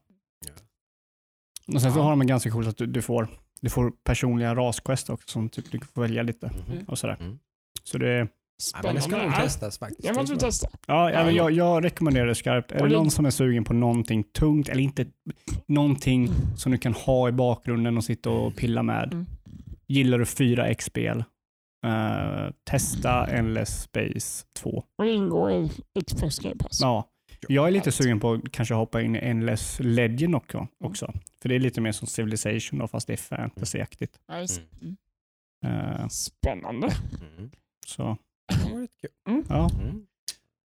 [SPEAKER 2] Och sen så
[SPEAKER 3] Ja.
[SPEAKER 2] har de en ganska coolt att du, du, får, du får personliga rasquest också som typ, du får välja lite
[SPEAKER 1] Mhm.
[SPEAKER 2] och sådär.
[SPEAKER 1] Mm.
[SPEAKER 2] Så det,
[SPEAKER 1] Ja, men det ska
[SPEAKER 3] Spännande.
[SPEAKER 1] nog
[SPEAKER 3] Ja,
[SPEAKER 1] testas faktiskt.
[SPEAKER 3] Det måste vi testa.
[SPEAKER 2] ja,
[SPEAKER 3] Ja, ja.
[SPEAKER 2] jag, jag rekommenderar det skarpt. Är det
[SPEAKER 3] det-
[SPEAKER 2] någon som är sugen på någonting tungt eller inte någonting som du kan ha i bakgrunden och sitta och pilla med.
[SPEAKER 3] Mm.
[SPEAKER 2] Gillar du 4X-spel? eh, testa Endless Space 2.
[SPEAKER 3] Och det ingår i Xbox Game Pass.
[SPEAKER 2] Ja, Jag är lite sugen på att kanske hoppa in i Endless Legend också. också. För det är lite mer som Civilization då, fast det är fantasyaktigt.
[SPEAKER 1] Mm.
[SPEAKER 3] Mm.
[SPEAKER 2] Eh,
[SPEAKER 3] Spännande.
[SPEAKER 1] Mm.
[SPEAKER 2] så.
[SPEAKER 1] Kul.
[SPEAKER 2] Ja.
[SPEAKER 1] Mm.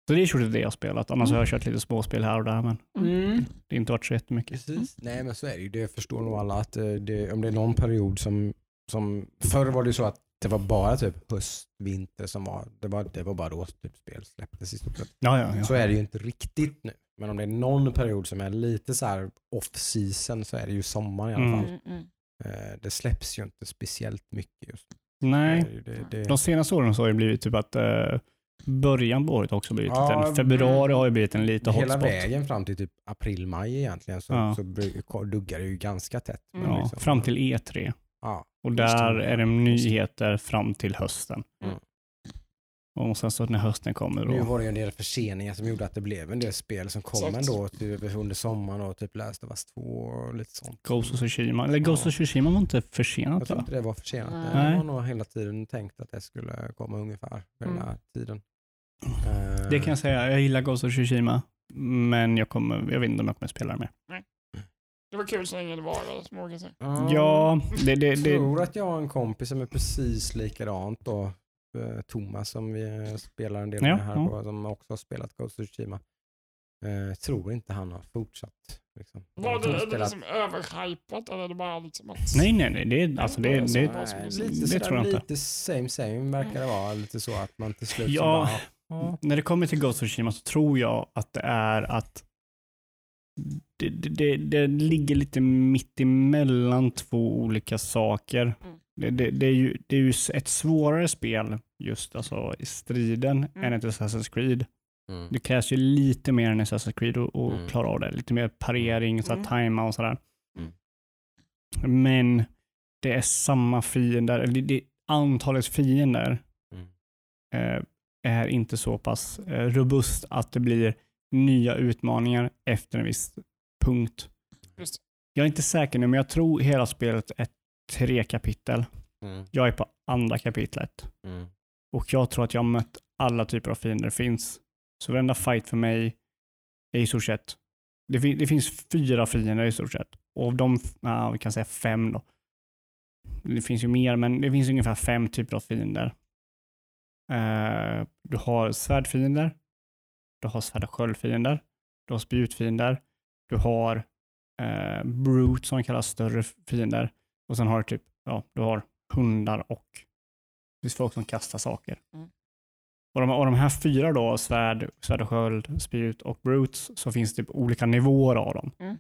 [SPEAKER 2] så det är sett det jag har spelat. Annars har jag kört lite småspel här och där, men
[SPEAKER 1] Mm.
[SPEAKER 2] det har inte varit så jättemycket.
[SPEAKER 1] Precis. Nej men så är det ju. Det förstår nog alla att eh, det, om det är någon period som, som förr var det ju så att det var bara typ höst, vinter som var, det var, det var bara då typ spel släpptes i stort sett.
[SPEAKER 2] Ja, ja, ja.
[SPEAKER 1] Så är det ju inte riktigt nu. Men om det är någon period som är lite så här off season så är det ju sommaren i alla
[SPEAKER 2] Mm.
[SPEAKER 1] fall.
[SPEAKER 3] Mm, mm.
[SPEAKER 1] Eh, Det släpps ju inte speciellt mycket just
[SPEAKER 2] Nej,
[SPEAKER 1] nu. Det, det,
[SPEAKER 2] de senaste åren så har det blivit typ att eh, början på året också blivit
[SPEAKER 1] Ja,
[SPEAKER 2] Februari har ju blivit en lite
[SPEAKER 1] hela
[SPEAKER 2] hotspot.
[SPEAKER 1] vägen fram till typ april-maj egentligen så,
[SPEAKER 2] Ja.
[SPEAKER 1] så duggar det ju ganska tätt. Men
[SPEAKER 3] Mm.
[SPEAKER 2] Ja,
[SPEAKER 1] liksom-
[SPEAKER 2] fram till E3. Och där är det nyheter fram till hösten.
[SPEAKER 1] Mm.
[SPEAKER 2] Och sen så när hösten kommer
[SPEAKER 1] Nu
[SPEAKER 2] då.
[SPEAKER 1] var det ju en del förseningar som gjorde att det blev en del spel som kom
[SPEAKER 3] Exakt.
[SPEAKER 1] ändå typ under sommaren och typ Last of Us 2 och lite sånt.
[SPEAKER 2] Ghost of Tsushima. Eller Ghost
[SPEAKER 1] Ja.
[SPEAKER 2] of Tsushima var inte
[SPEAKER 1] Jag
[SPEAKER 2] försenat
[SPEAKER 1] tror
[SPEAKER 2] va?
[SPEAKER 1] inte det var försenat.
[SPEAKER 3] Nej.
[SPEAKER 1] Det var nog hela tiden tänkt att det skulle komma ungefär vid den
[SPEAKER 3] Mm.
[SPEAKER 1] här tiden.
[SPEAKER 2] Det kan jag säga. Jag gillar Ghost of Tsushima. Men jag, kommer, jag vet inte om jag kommer spela det mer.
[SPEAKER 3] Det var kul så länge det varade, som man kan säga.
[SPEAKER 2] Ja, det, det,
[SPEAKER 1] Jag tror att jag har en kompis som är precis likadant då. eh, Thomas som vi eh, spelar en del
[SPEAKER 2] Ja,
[SPEAKER 1] med här
[SPEAKER 2] ja.
[SPEAKER 1] på, som också har spelat Ghost of Tsushima. Eh, tror inte han har fortsatt. Liksom.
[SPEAKER 3] Var det, är det liksom överhypat eller är det bara liksom att...
[SPEAKER 2] nej, nej, nej. Det, är- alltså, det,
[SPEAKER 3] Ja,
[SPEAKER 2] det,
[SPEAKER 3] så-
[SPEAKER 2] det,
[SPEAKER 1] Nej,
[SPEAKER 3] som är
[SPEAKER 1] lite,
[SPEAKER 2] det tror jag inte.
[SPEAKER 1] lite same same verkar det vara. Lite så att man till slut så
[SPEAKER 2] Ja.
[SPEAKER 1] bara, ja.
[SPEAKER 2] när det kommer till Ghost of Tsushima så tror jag att det är att det, det, det, ligger lite mitt emellan två olika saker.
[SPEAKER 3] Mm.
[SPEAKER 2] Det, det, det, är ju, det är ju ett svårare spel just alltså i striden
[SPEAKER 3] Mm.
[SPEAKER 2] än ett Assassin's Creed.
[SPEAKER 1] Mm.
[SPEAKER 2] Det krävs ju lite mer än Assassin's Creed att
[SPEAKER 1] Mm.
[SPEAKER 2] klara av det. Lite mer parering, så
[SPEAKER 3] Mm.
[SPEAKER 2] tajma och sådär.
[SPEAKER 1] Mm.
[SPEAKER 2] Men det är samma fiender, eller det, det, antalet fiender
[SPEAKER 1] Mm.
[SPEAKER 2] eh, är inte så pass eh, robust att det blir nya utmaningar efter en viss punkt.
[SPEAKER 3] Just
[SPEAKER 2] Jag är inte säker nu, men jag tror hela spelet är tre kapitel.
[SPEAKER 1] Mm.
[SPEAKER 2] Jag är på andra kapitlet
[SPEAKER 1] Mm.
[SPEAKER 2] och jag tror att jag har mött alla typer av fiender det finns. Så varenda fight för mig är i stort sett, det, fin- det finns fyra fiender i stort sett. Och av de, ja, vi kan säga fem då. Det finns ju mer, men det finns ungefär fem typer av fiender. Eh, du har svärdfiender, du har svärd och sköldfiender, du har spjutfiender, du har eh, brute som kallas större fiender och sen har du typ, ja, du har hundar och det finns folk som kastar saker.
[SPEAKER 3] Mm.
[SPEAKER 2] Och de, och de här fyra då, svärd, svärd och sköld, spjut och brutes, så finns det typ olika nivåer av dem.
[SPEAKER 3] Mm.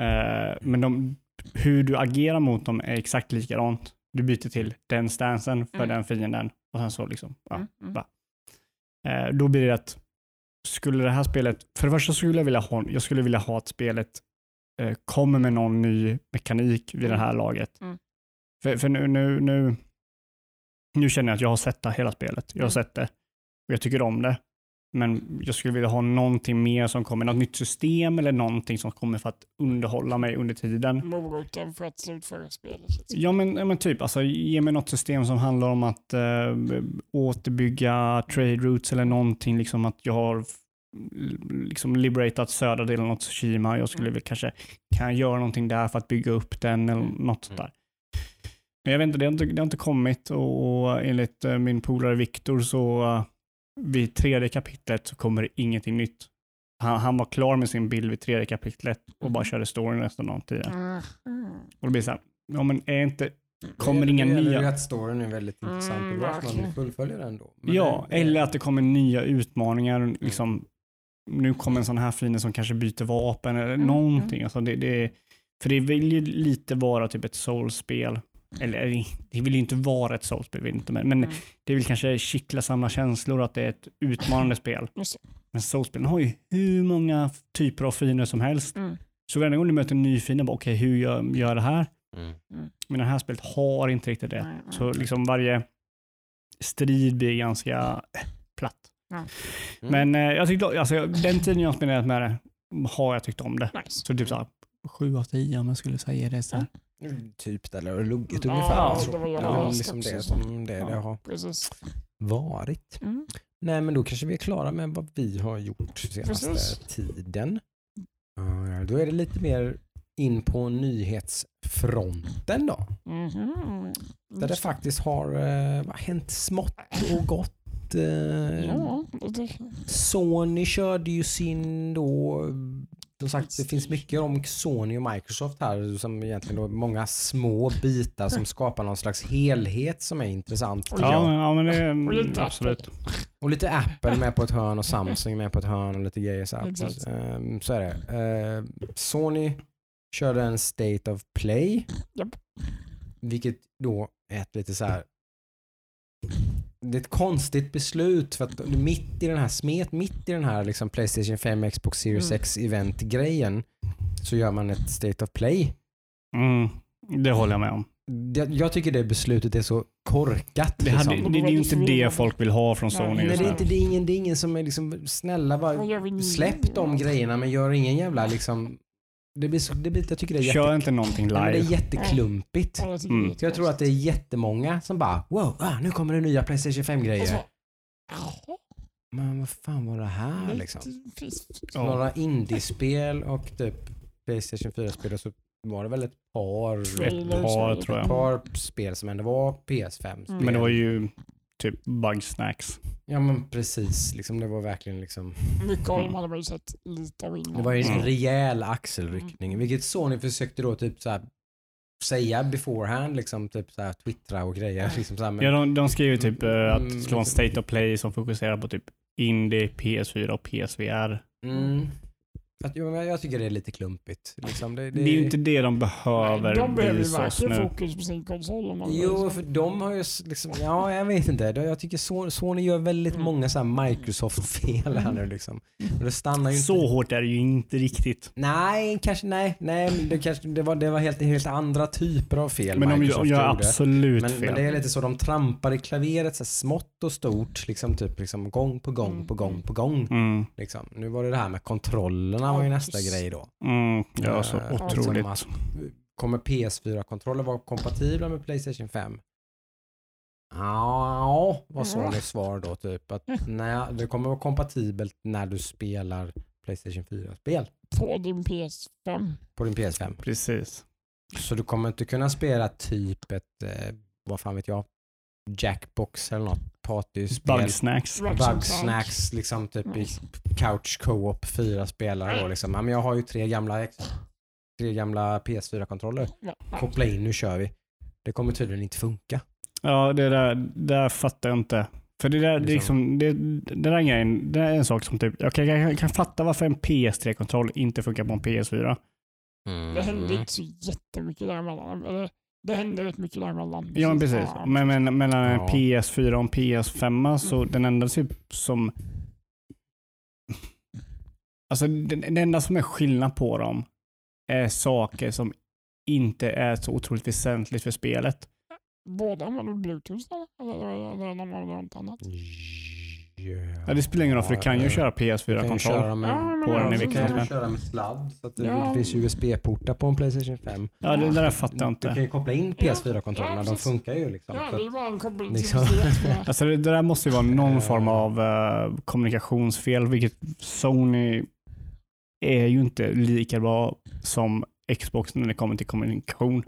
[SPEAKER 2] Eh, men de, hur du agerar mot dem är exakt likadant. Du byter till den stansen för
[SPEAKER 3] Mm.
[SPEAKER 2] den fienden och sen så liksom, ja.
[SPEAKER 3] Mm, mm.
[SPEAKER 2] Eh, då blir det att skulle det här spelet, för det första skulle jag vilja ha, jag skulle vilja ha att spelet eh, kommer med någon ny mekanik vid det här laget.
[SPEAKER 3] Mm.
[SPEAKER 2] För, för nu, nu, nu, nu känner jag att jag har sett det hela spelet. Jag har
[SPEAKER 3] Mm.
[SPEAKER 2] sett det och jag tycker om det. Men jag skulle vilja ha någonting mer som kommer, något nytt system eller någonting som kommer för att underhålla mig under tiden.
[SPEAKER 3] Moroten för att slutföra spelet. Liksom.
[SPEAKER 2] Ja men, ja, men typ, alltså, ge mig något system som handlar om att eh, återbygga trade routes eller någonting, liksom att jag har liksom liberatat södra delen av Tsushima. Jag skulle
[SPEAKER 3] Mm.
[SPEAKER 2] väl kanske, kan jag göra någonting där för att bygga upp den eller
[SPEAKER 3] Mm.
[SPEAKER 2] något sånt där. Men jag vet inte, det har inte, det har inte kommit och, och enligt eh, min polare Viktor så vid tredje kapitlet så kommer det ingenting nytt. Han, han var klar med sin bild vid tredje kapitlet och bara
[SPEAKER 3] Mhm.
[SPEAKER 2] körde storyn resten av tiden.
[SPEAKER 3] Mm. Mm.
[SPEAKER 2] Och då blir det så här, ja men är inte, kommer
[SPEAKER 1] det,
[SPEAKER 2] inga
[SPEAKER 1] det
[SPEAKER 2] nya...
[SPEAKER 1] att storyn är väldigt
[SPEAKER 3] Mm,
[SPEAKER 1] intressant och bra så man fullfölja den då. Men
[SPEAKER 2] Ja,
[SPEAKER 1] det-
[SPEAKER 2] eller att det kommer nya utmaningar.
[SPEAKER 1] Mm.
[SPEAKER 2] Liksom, nu kommer en sån här fiende som kanske byter vapen eller
[SPEAKER 3] Mm,
[SPEAKER 2] någonting. Alltså det, det, för det vill ju lite vara typ ett soulspel. Eller eller, det vill ju inte vara ett soulspel, vill inte, men, men
[SPEAKER 3] Mm.
[SPEAKER 2] det vill kanske kittla samma känslor att det är ett utmanande spel. Men soulspelen har ju hur många typer av fiender som helst.
[SPEAKER 3] Mm.
[SPEAKER 2] Så varje gång du möter en ny fiende, okej hur gör, gör jag det här?
[SPEAKER 1] Mm.
[SPEAKER 2] Men det här spelet har inte riktigt det.
[SPEAKER 3] Nej.
[SPEAKER 2] Så liksom varje strid blir ganska eh, platt.
[SPEAKER 1] Mm.
[SPEAKER 2] Men eh, jag tyckte, alltså, den tiden jag har spenderat med det har jag tyckt om det.
[SPEAKER 3] Nice.
[SPEAKER 2] Så typ såhär, sju av tio om jag skulle säga det. Så
[SPEAKER 1] Mm, Typ det, eller luggit
[SPEAKER 3] Ja,
[SPEAKER 1] ungefär.
[SPEAKER 3] det
[SPEAKER 1] så.
[SPEAKER 3] var jag
[SPEAKER 1] ja, liksom det som det, det
[SPEAKER 2] Ja.
[SPEAKER 1] har
[SPEAKER 3] Precis.
[SPEAKER 1] varit.
[SPEAKER 3] Mm.
[SPEAKER 1] Nej, men då kanske vi är klara med vad vi har gjort senaste
[SPEAKER 3] Precis.
[SPEAKER 1] tiden. Ja, då är det lite mer in på nyhetsfronten då.
[SPEAKER 3] Mhm.
[SPEAKER 1] Där det faktiskt har eh, hänt smått och gott. Eh,
[SPEAKER 3] Ja, det,
[SPEAKER 1] Sony körde ju sin då, som sagt det finns mycket om Sony och Microsoft här som egentligen då är många små bitar som skapar någon slags helhet som är intressant.
[SPEAKER 2] Ja,
[SPEAKER 1] jag.
[SPEAKER 2] men, ja, men det
[SPEAKER 3] Och
[SPEAKER 2] är
[SPEAKER 3] lite
[SPEAKER 2] absolut.
[SPEAKER 1] Och lite Apple med på ett hörn och Samsung med på ett hörn och lite grejer så här. Ehm, Så är det. Ehm, Sony körde en State of Play. Vilket då är ett lite så här det är ett konstigt beslut för att mitt i den här smet, mitt i den här liksom Playstation 5, Xbox Series
[SPEAKER 3] Mm.
[SPEAKER 1] X event grejen så gör man ett State of Play.
[SPEAKER 2] Mm, det håller jag med om.
[SPEAKER 1] Jag, jag tycker det beslutet är så korkat.
[SPEAKER 2] Det, hade,
[SPEAKER 1] liksom.
[SPEAKER 2] det, det är ju inte det folk vill ha från Sony
[SPEAKER 3] Nej,
[SPEAKER 2] just
[SPEAKER 1] det är, inte, det, är ingen, det är ingen som är liksom snälla bara? Släpp de grejerna men gör ingen jävla liksom... Det blir, så- det blir, jag tycker det är, jätte,
[SPEAKER 2] Kör inte någonting
[SPEAKER 1] Nej, men det är
[SPEAKER 2] live.
[SPEAKER 1] jätteklumpigt.
[SPEAKER 2] Mm.
[SPEAKER 1] Så jag tror att det är jättemånga som bara wow, ah, nu kommer det nya Playstation
[SPEAKER 3] Och så,
[SPEAKER 1] 5-grejer.
[SPEAKER 3] jaha,
[SPEAKER 1] Men vad fan var det här
[SPEAKER 3] lite
[SPEAKER 1] liksom?
[SPEAKER 2] Ja.
[SPEAKER 1] Några indiespel och typ Playstation 4-spel och så var det väl ett par,
[SPEAKER 2] Ett par tror
[SPEAKER 1] ett
[SPEAKER 2] jag.
[SPEAKER 1] par spel som ändå var PS5-spel.
[SPEAKER 3] Mm.
[SPEAKER 2] Men det var ju typ Bugsnacks.
[SPEAKER 1] Ja men precis, liksom, det var verkligen liksom
[SPEAKER 3] dem hade man ju sett lite av innan.
[SPEAKER 1] Det var ju en
[SPEAKER 2] Mm.
[SPEAKER 1] rejäl axelryckning, vilket Sony försökte då typ så här säga beforehand, liksom typ så här twittra och grejer. Liksom så här, men,
[SPEAKER 2] Ja, de, de skrev ju typ eh, att
[SPEAKER 1] Mm,
[SPEAKER 2] det skulle vara en State of Play som fokuserar på typ Indie, PS4 och PSVR.
[SPEAKER 1] mm, att, men jag tycker det är lite klumpigt. Liksom, det,
[SPEAKER 2] Det är ju inte det de behöver
[SPEAKER 3] de behöver ju verkligen
[SPEAKER 2] nu.
[SPEAKER 3] fokus på sin konsol. Om man
[SPEAKER 1] Jo, för de har ju liksom, ja jag vet inte. De- Jag tycker Sony, Sony gör väldigt
[SPEAKER 3] Mm.
[SPEAKER 1] många så Microsoft-fel här nu liksom. Och det stannar ju inte.
[SPEAKER 2] Så hårt är det ju inte riktigt.
[SPEAKER 1] Nej, kanske nej. Nej, det, kanske, det var, det var helt, helt andra typer av fel
[SPEAKER 2] Men de
[SPEAKER 1] Microsoft
[SPEAKER 2] gör, gör
[SPEAKER 1] gjorde.
[SPEAKER 2] absolut
[SPEAKER 1] Men,
[SPEAKER 2] fel.
[SPEAKER 1] men det är lite så, de trampar i klaveret så här smått och stort, liksom typ liksom gång på gång på gång på gång.
[SPEAKER 2] Mm,
[SPEAKER 1] Liksom. Nu var det det här med kontrollerna var ju nästa grej då.
[SPEAKER 2] mm, ja, så
[SPEAKER 1] Eh,
[SPEAKER 2] otroligt.
[SPEAKER 1] liksom kommer PS4-kontroller vara kompatibla med Playstation 5? Ja, var Sonys svar då typ. Att nej, det kommer vara kompatibelt när du spelar Playstation 4-spel
[SPEAKER 3] På din PS5.
[SPEAKER 1] på din PS5.
[SPEAKER 2] Precis.
[SPEAKER 1] Så du kommer inte kunna spela typ ett, eh, vad fan vet jag, Jackbox eller något partyspel.
[SPEAKER 2] Bugsnacks.
[SPEAKER 1] Bugsnacks, liksom typ i couch co-op, fyra spelare då liksom. Men jag har ju tre gamla, tre gamla PS4-kontroller.
[SPEAKER 3] Ja.
[SPEAKER 1] Koppla in, nu kör vi. Det kommer tydligen inte funka.
[SPEAKER 2] Ja, det där, det där fattar jag inte. För det där, det, är liksom, det, det där grejen, det är en sak som typ, jag kan, jag kan fatta varför en PS3-kontroll inte funkar på en PS4.
[SPEAKER 3] Det hände inte så jättemycket däremellan. Eller, det hände rätt mycket däremellan.
[SPEAKER 2] Ja, men precis.
[SPEAKER 3] Ja.
[SPEAKER 2] Men, men mellan en
[SPEAKER 1] Ja.
[SPEAKER 2] PS4 och en PS5 så
[SPEAKER 3] Mm.
[SPEAKER 2] den enda typ som... Alltså den, den enda som är skillnad på dem är saker som inte är så otroligt väsentligt för spelet.
[SPEAKER 3] Båda använder bluetooth eller? Eller, eller använder något annat?
[SPEAKER 2] Ja, det spelar ingen roll för du kan ju köra
[SPEAKER 1] Du kan ju
[SPEAKER 2] PS4-kontroll.
[SPEAKER 1] köra med,
[SPEAKER 3] Ja, men
[SPEAKER 2] på den i
[SPEAKER 3] alltså,
[SPEAKER 1] du
[SPEAKER 2] vilken
[SPEAKER 1] kan ju köra med sladd. Så att det,
[SPEAKER 3] Ja.
[SPEAKER 1] det finns USB-portar på en Playstation 5.
[SPEAKER 2] Ja, det där fattar jag
[SPEAKER 1] Du kan
[SPEAKER 2] inte.
[SPEAKER 1] ju koppla in PS4-kontrollerna,
[SPEAKER 3] Ja,
[SPEAKER 1] de funkar ju liksom.
[SPEAKER 3] Ja, det bara en koppling
[SPEAKER 1] liksom.
[SPEAKER 2] Alltså det, det där måste ju vara någon form av eh, kommunikationsfel, vilket Sony är ju inte lika bra som Xbox när det kommer till kommunikation.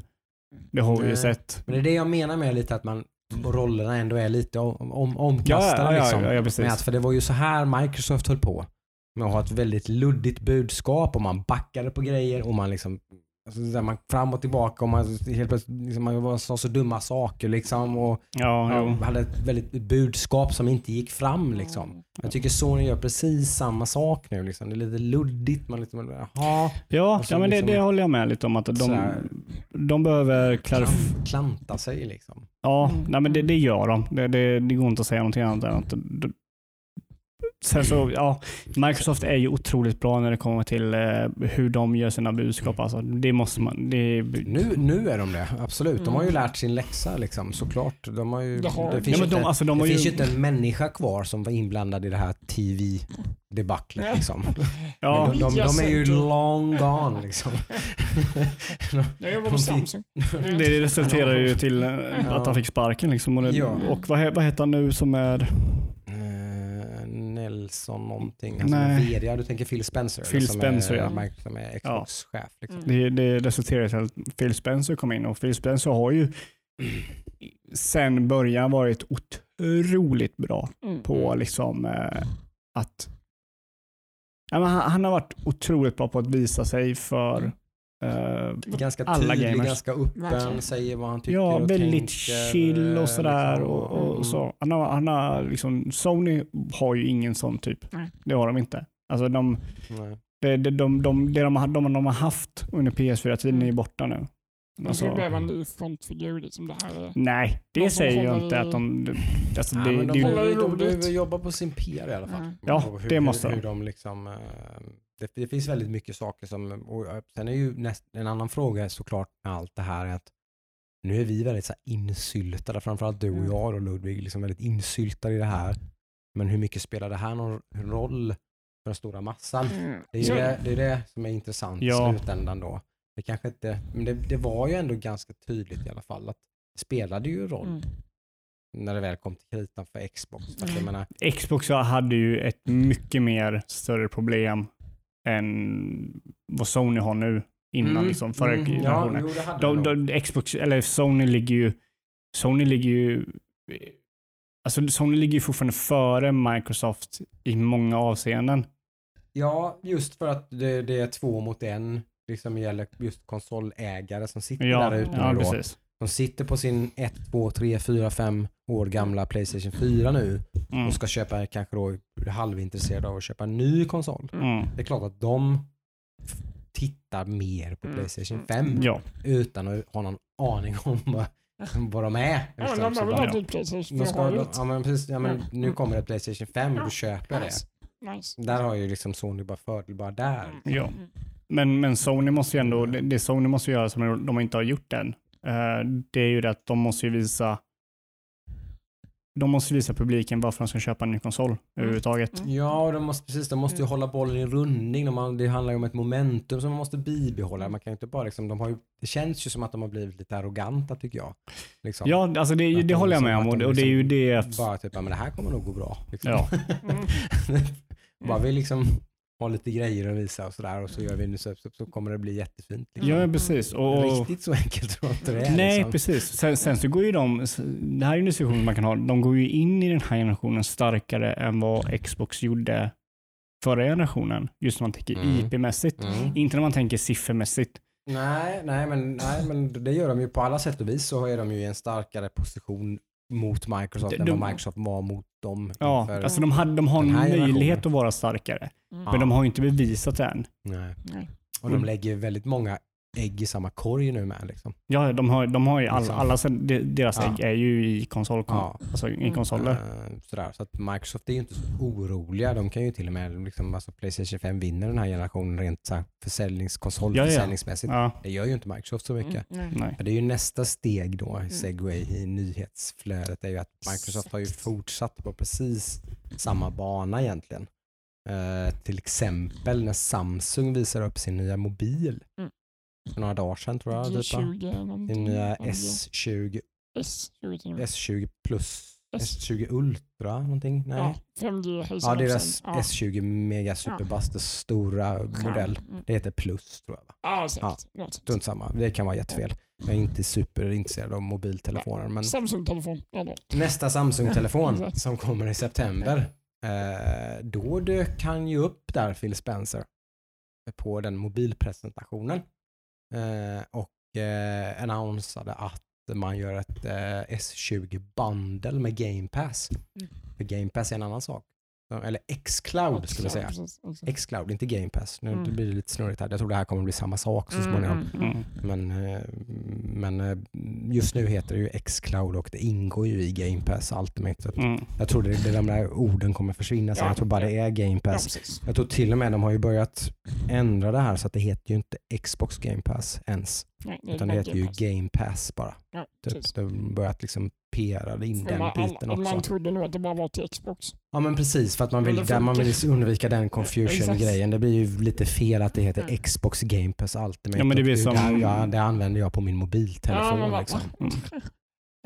[SPEAKER 2] Det har vi ju sett.
[SPEAKER 1] Men det är det jag menar med lite att man rollerna ändå är lite om, om, omkastade.
[SPEAKER 2] Ja, ja, ja,
[SPEAKER 1] liksom. att, för det var ju så här Microsoft höll på. Med att ha ett väldigt luddigt budskap och man backade på grejer och man liksom alltså, där man fram och tillbaka och man helt plötsligt liksom, man var så, så dumma saker liksom och
[SPEAKER 2] Ja,
[SPEAKER 1] hade ett väldigt budskap som inte gick fram liksom. Jag tycker Sony gör precis samma sak nu liksom. Det är lite luddigt. Man liksom, jaha,
[SPEAKER 2] Ja,
[SPEAKER 1] Och så
[SPEAKER 2] ja men det,
[SPEAKER 1] liksom-
[SPEAKER 2] det håller jag med lite om. att De,
[SPEAKER 1] här-
[SPEAKER 2] de behöver klarif-
[SPEAKER 1] klant, klanta sig liksom.
[SPEAKER 2] Ja,
[SPEAKER 3] Mm.
[SPEAKER 2] nej, men det, det gör de. Det, det, det går inte att säga någonting annat än att de- Sen så, ja, Microsoft är ju otroligt bra när det kommer till eh, hur de gör sina budskap. Alltså, det måste man... Det,
[SPEAKER 1] Nu, nu är de det, absolut. De har ju
[SPEAKER 3] Mm.
[SPEAKER 1] lärt sin läxa liksom, såklart. De har ju,
[SPEAKER 3] Det har-
[SPEAKER 1] det
[SPEAKER 3] Ja,
[SPEAKER 1] finns,
[SPEAKER 2] ja,
[SPEAKER 1] ju,
[SPEAKER 2] men de,
[SPEAKER 1] inte,
[SPEAKER 2] alltså, de
[SPEAKER 1] det
[SPEAKER 2] har
[SPEAKER 1] finns ju
[SPEAKER 2] ju,
[SPEAKER 1] inte en människa kvar som var inblandad i det här TV-debaclet. Liksom.
[SPEAKER 2] ja,
[SPEAKER 1] Men de, de, de är ju long gone liksom.
[SPEAKER 3] Jag jobbar
[SPEAKER 1] De
[SPEAKER 3] på Samsung.
[SPEAKER 2] det resulterar ju till eh, att han fick sparken. Liksom, och det,
[SPEAKER 1] Ja.
[SPEAKER 2] och vad, vad heter han nu som är...
[SPEAKER 1] Nilsson någonting.
[SPEAKER 2] Nej.
[SPEAKER 1] VD. Ja, du tänker Phil Spencer?
[SPEAKER 2] Phil
[SPEAKER 1] som
[SPEAKER 2] Spencer,
[SPEAKER 1] är,
[SPEAKER 2] ja.
[SPEAKER 1] Som är Xbox-chef. Liksom.
[SPEAKER 3] Mm.
[SPEAKER 2] Det, det resulterade i att Phil Spencer kom in och Phil Spencer har ju sen början varit otroligt bra
[SPEAKER 3] Mm.
[SPEAKER 2] på liksom eh, att ja, men han, han har varit otroligt bra på att visa sig för eh,
[SPEAKER 1] Ganska
[SPEAKER 2] Alla
[SPEAKER 1] tydlig,
[SPEAKER 2] gamers.
[SPEAKER 1] ganska öppen,
[SPEAKER 3] Verkligen.
[SPEAKER 1] säger vad han tycker
[SPEAKER 2] Ja,
[SPEAKER 1] och
[SPEAKER 2] väldigt
[SPEAKER 1] tänker,
[SPEAKER 2] chill
[SPEAKER 1] eh,
[SPEAKER 2] och sådär.
[SPEAKER 1] liksom.
[SPEAKER 2] och, och
[SPEAKER 1] Mm.
[SPEAKER 2] så. Han har, han har liksom, Sony har ju ingen sån typ.
[SPEAKER 3] Nej.
[SPEAKER 2] Det har de inte. Alltså de,
[SPEAKER 1] Nej.
[SPEAKER 2] det, det, de, de, det de, har- de, de har haft under PS4-tiden är ju borta nu.
[SPEAKER 3] Men
[SPEAKER 2] Alltså,
[SPEAKER 3] så blev en ny frontfigur liksom. Det här är...
[SPEAKER 2] nej, det
[SPEAKER 3] De
[SPEAKER 2] säger ju
[SPEAKER 3] håller
[SPEAKER 2] inte att de... Alltså,
[SPEAKER 1] Ja,
[SPEAKER 2] det, det,
[SPEAKER 1] de, behöver, de
[SPEAKER 3] roligt.
[SPEAKER 1] behöver jobba på sin PR i alla fall.
[SPEAKER 3] Mm.
[SPEAKER 2] Ja,
[SPEAKER 1] hur,
[SPEAKER 2] det måste
[SPEAKER 1] hur,
[SPEAKER 2] de.
[SPEAKER 1] hur de liksom, eh, det, det finns väldigt mycket saker som, och sen är ju näst, en annan fråga såklart med allt det här är att nu är vi väldigt så här insyltade, framförallt du och
[SPEAKER 3] Mm.
[SPEAKER 1] jag och Ludvig, liksom väldigt insyltade i det här. Men hur mycket spelar det här någon roll för den stora massan?
[SPEAKER 3] Mm.
[SPEAKER 1] Det är ju det, det, är det som är intressant
[SPEAKER 2] Ja.
[SPEAKER 1] i slutändan då. Det kanske inte, men det, det var ju ändå ganska tydligt i alla fall att det spelade ju roll
[SPEAKER 3] Mm.
[SPEAKER 1] när det väl kom till kritan för Xbox. För att jag
[SPEAKER 3] Mm.
[SPEAKER 1] menar,
[SPEAKER 2] Xbox hade ju ett mycket mer större problem än vad Sony har nu innan
[SPEAKER 1] Mm,
[SPEAKER 2] liksom, förra
[SPEAKER 1] mm,
[SPEAKER 2] generationen.
[SPEAKER 1] Ja,
[SPEAKER 2] de, Xbox, eller Sony ligger ju, Sony ligger ju, alltså Sony ligger ju fortfarande före Microsoft i många avseenden.
[SPEAKER 1] Ja, just för att det, det är två mot en. Liksom gäller just konsolägare som sitter
[SPEAKER 2] Ja,
[SPEAKER 1] där ute
[SPEAKER 2] ja
[SPEAKER 1] nu då.
[SPEAKER 2] precis.
[SPEAKER 1] De sitter på sin 1, 2, 3, 4, 5 år gamla Playstation 4 nu
[SPEAKER 2] Mm.
[SPEAKER 1] och ska köpa, kanske då är halvintresserade av att köpa en ny konsol.
[SPEAKER 2] Mm.
[SPEAKER 1] Det är klart att de tittar mer på
[SPEAKER 3] Mm.
[SPEAKER 1] Playstation
[SPEAKER 3] Mm.
[SPEAKER 1] 5
[SPEAKER 2] Ja,
[SPEAKER 1] utan att ha någon aning om vad, vad de är.
[SPEAKER 3] Ja, de har väl alltid Playstation
[SPEAKER 1] ska, ja, men precis, ja, men
[SPEAKER 3] Mm.
[SPEAKER 1] nu kommer det Playstation 5 och då köper jag det.
[SPEAKER 3] Nice. Nice.
[SPEAKER 1] Där har ju liksom Sony bara fördel bara där.
[SPEAKER 3] Mm.
[SPEAKER 2] Ja.
[SPEAKER 3] Mm.
[SPEAKER 2] men, men Sony måste ju ändå, det, det Sony måste göra som de inte har gjort än, eh, det är ju det att de måste ju visa de måste visa publiken varför de ska köpa en ny konsol överhuvudtaget.
[SPEAKER 3] Mm.
[SPEAKER 1] Ja, och de måste, precis, de måste ju
[SPEAKER 3] Mm.
[SPEAKER 1] hålla bollen i rundning. De har, det handlar ju om ett momentum som man måste bibehålla. Man kan ju inte bara liksom, de har ju, det känns ju som att de har blivit lite arroganta tycker jag. Liksom.
[SPEAKER 2] Ja, alltså det, det
[SPEAKER 1] de
[SPEAKER 2] håller jag
[SPEAKER 1] liksom-
[SPEAKER 2] med om och,
[SPEAKER 1] de
[SPEAKER 2] det- och det är ju
[SPEAKER 1] liksom
[SPEAKER 2] det.
[SPEAKER 1] Bara typ, men det här kommer nog gå bra. Liksom.
[SPEAKER 2] Ja.
[SPEAKER 3] Mm.
[SPEAKER 1] bara vi liksom har lite grejer att visa och sådär och så gör vi nu så, så, så kommer det bli jättefint. Liksom.
[SPEAKER 2] Ja, precis. Och, och,
[SPEAKER 1] Riktigt så enkelt tror jag inte det är.
[SPEAKER 2] nej,
[SPEAKER 1] liksom.
[SPEAKER 2] precis. Sen, sen så går ju de, det här är en diskussion man kan ha, de går ju in i den här generationen starkare än vad Xbox gjorde förra generationen. Just när man tänker
[SPEAKER 1] Mm.
[SPEAKER 2] IP-mässigt.
[SPEAKER 1] Mm.
[SPEAKER 2] Inte när man tänker siffermässigt.
[SPEAKER 1] Nej, nej, men, nej, men det gör de ju på alla sätt och vis så är de ju i en starkare position mot Microsoft
[SPEAKER 2] De-
[SPEAKER 1] än vad Microsoft var mot dem.
[SPEAKER 2] Ja, alltså de, hade, de har en möjlighet att vara starkare.
[SPEAKER 3] Mm.
[SPEAKER 2] Men de har ju inte bevisat det än.
[SPEAKER 1] nej.
[SPEAKER 3] Nej.
[SPEAKER 1] Och de lägger ju väldigt många ägg i samma korg nu med. Liksom.
[SPEAKER 2] Ja, de har, de har ju all,
[SPEAKER 1] Liksom.
[SPEAKER 2] alla, de- deras
[SPEAKER 1] Ja.
[SPEAKER 2] ägg är ju i konsol,
[SPEAKER 1] Ja.
[SPEAKER 2] alltså i
[SPEAKER 3] Mm.
[SPEAKER 2] konsoler.
[SPEAKER 1] Eh, sådär. Så att Microsoft är ju inte så oroliga. De kan ju till och med, liksom, alltså Playstation 5 vinner den här generationen rent så här, försäljnings, konsolförsäljningsmässigt.
[SPEAKER 2] Ja,
[SPEAKER 1] Det gör ju inte Microsoft så mycket.
[SPEAKER 3] Mm. Nej.
[SPEAKER 1] Men Det är ju nästa steg då, i segway i nyhetsflödet, är ju att Microsoft har ju fortsatt på precis samma bana egentligen. Eh, till exempel när Samsung visar upp sin nya mobil
[SPEAKER 3] Mm.
[SPEAKER 1] För några dagar sedan tror jag. Typ, va?
[SPEAKER 3] G20 någonting.
[SPEAKER 1] Sin nya
[SPEAKER 3] Ja,
[SPEAKER 1] S20,
[SPEAKER 3] S20 till och med.
[SPEAKER 1] S20 plus,
[SPEAKER 3] S-
[SPEAKER 1] S20 Ultra någonting? Nej.
[SPEAKER 3] Ja, 5G
[SPEAKER 1] Ja, deras.
[SPEAKER 3] Ja.
[SPEAKER 1] S20 Mega Superbuster stora modell.
[SPEAKER 3] Mm.
[SPEAKER 1] Det heter Plus tror jag. Va?
[SPEAKER 3] Ja, säkert. Ja.
[SPEAKER 1] Strunt samma, det kan vara jättefel. Jag är inte superintresserad av mobiltelefoner. Men
[SPEAKER 3] Samsung-telefon. Ja,
[SPEAKER 1] nästa Samsung-telefon som kommer i september. Eh, då dök han ju upp där, Phil Spencer, på den mobilpresentationen. Eh, och eh, annonsade att man gör ett eh, S20 bundle med Game Pass.
[SPEAKER 3] Mm.
[SPEAKER 1] För Game Pass är en annan sak. Eller X-Cloud skulle jag säga.
[SPEAKER 3] Precis, exakt.
[SPEAKER 1] X-Cloud, inte Game Pass. Nu
[SPEAKER 3] Mm.
[SPEAKER 1] blir det lite snurrigt här. Jag tror det här kommer bli samma sak så
[SPEAKER 3] Mm,
[SPEAKER 1] småningom.
[SPEAKER 3] mm, mm.
[SPEAKER 1] Men, eh, men eh, just nu heter det ju X-Cloud och det ingår ju i Game Pass Ultimate.
[SPEAKER 2] Mm.
[SPEAKER 1] jag tror det, det, de där orden kommer försvinna sen.
[SPEAKER 3] Ja,
[SPEAKER 1] Jag tror bara det är Game
[SPEAKER 3] Ja,
[SPEAKER 1] Pass.
[SPEAKER 3] precis.
[SPEAKER 1] Jag tror till och med de har ju börjat ändra det här så att det heter ju inte Xbox Game Pass ens.
[SPEAKER 3] Nej, det
[SPEAKER 1] Utan det heter ju
[SPEAKER 3] Game Pass.
[SPEAKER 1] Game Pass bara.
[SPEAKER 3] Ja,
[SPEAKER 1] Typ,
[SPEAKER 3] precis.
[SPEAKER 1] de har börjat liksom PR in den
[SPEAKER 3] Man,
[SPEAKER 1] biten
[SPEAKER 3] man, man
[SPEAKER 1] också.
[SPEAKER 3] trodde nog att det bara var till Xbox.
[SPEAKER 1] Ja men precis för att man vill,
[SPEAKER 3] det
[SPEAKER 1] där man vill undvika den confusion-grejen. Det blir ju lite fel att det heter
[SPEAKER 3] Mm.
[SPEAKER 1] Xbox Game Pass Ultimate.
[SPEAKER 2] Ja, men det blir som-
[SPEAKER 1] där jag, det använder jag på min mobiltelefon.
[SPEAKER 3] Ja, men-
[SPEAKER 1] liksom.
[SPEAKER 2] Mm.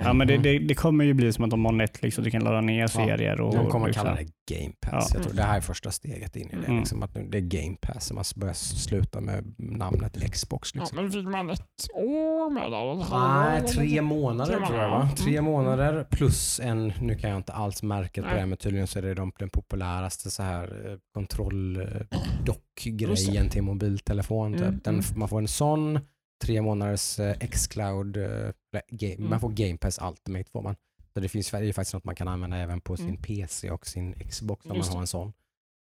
[SPEAKER 2] Ja, men det, det, det kommer ju bli som att de har Netflix och du kan ladda ner serier. Och,
[SPEAKER 1] De kommer
[SPEAKER 2] liksom.
[SPEAKER 1] kalla det Game Pass.
[SPEAKER 2] Ja.
[SPEAKER 1] Jag tror det här är första steget in i det.
[SPEAKER 2] Mm.
[SPEAKER 1] Liksom, att nu- det är Game Pass. Man börjar sluta med namnet Xbox.
[SPEAKER 3] Ja,
[SPEAKER 1] Liksom.
[SPEAKER 3] men fick man ett år med det?
[SPEAKER 1] Nej, tre månader
[SPEAKER 3] Tre
[SPEAKER 1] tror jag va? Tre
[SPEAKER 3] Mm.
[SPEAKER 1] månader plus en, nu kan jag inte alls märket på det, men tydligen så är det de, den populäraste så här eh,
[SPEAKER 3] Just
[SPEAKER 1] kontroll-dock-grejen till mobiltelefon. Typ.
[SPEAKER 3] Mm,
[SPEAKER 1] Den,
[SPEAKER 3] mm.
[SPEAKER 1] Man får en sån, tre månaders eh, Xcloud, eh, eller game,
[SPEAKER 3] Mm.
[SPEAKER 1] man får Game Pass Ultimate får man. Så det finns det är ju faktiskt något man kan använda även på sin
[SPEAKER 3] Mm.
[SPEAKER 1] PC och sin Xbox om man
[SPEAKER 3] Just
[SPEAKER 1] har
[SPEAKER 3] det.
[SPEAKER 1] en sån.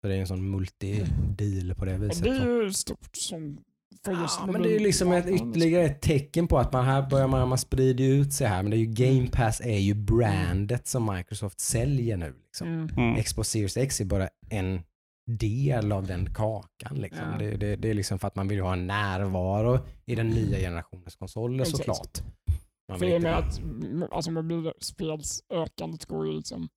[SPEAKER 1] Så det är en sån multi-deal på det viset.
[SPEAKER 3] det är ju stort som för just
[SPEAKER 1] Ja, men det är ju liksom ett, ytterligare ett tecken på att man här börjar man, man sprider ut sig här. Men det är ju Game Pass är ju brandet som Microsoft säljer nu. Liksom.
[SPEAKER 3] Mm.
[SPEAKER 2] Mm.
[SPEAKER 1] Xbox Series X är bara en del av den kakan. Liksom.
[SPEAKER 3] Ja.
[SPEAKER 1] Det, det, det är liksom för att man vill ha en närvaro i den nya generationens konsoler
[SPEAKER 3] Exakt.
[SPEAKER 1] såklart. Man
[SPEAKER 3] För i och med att mm, alltså, mobilspelsökandet går ju liksom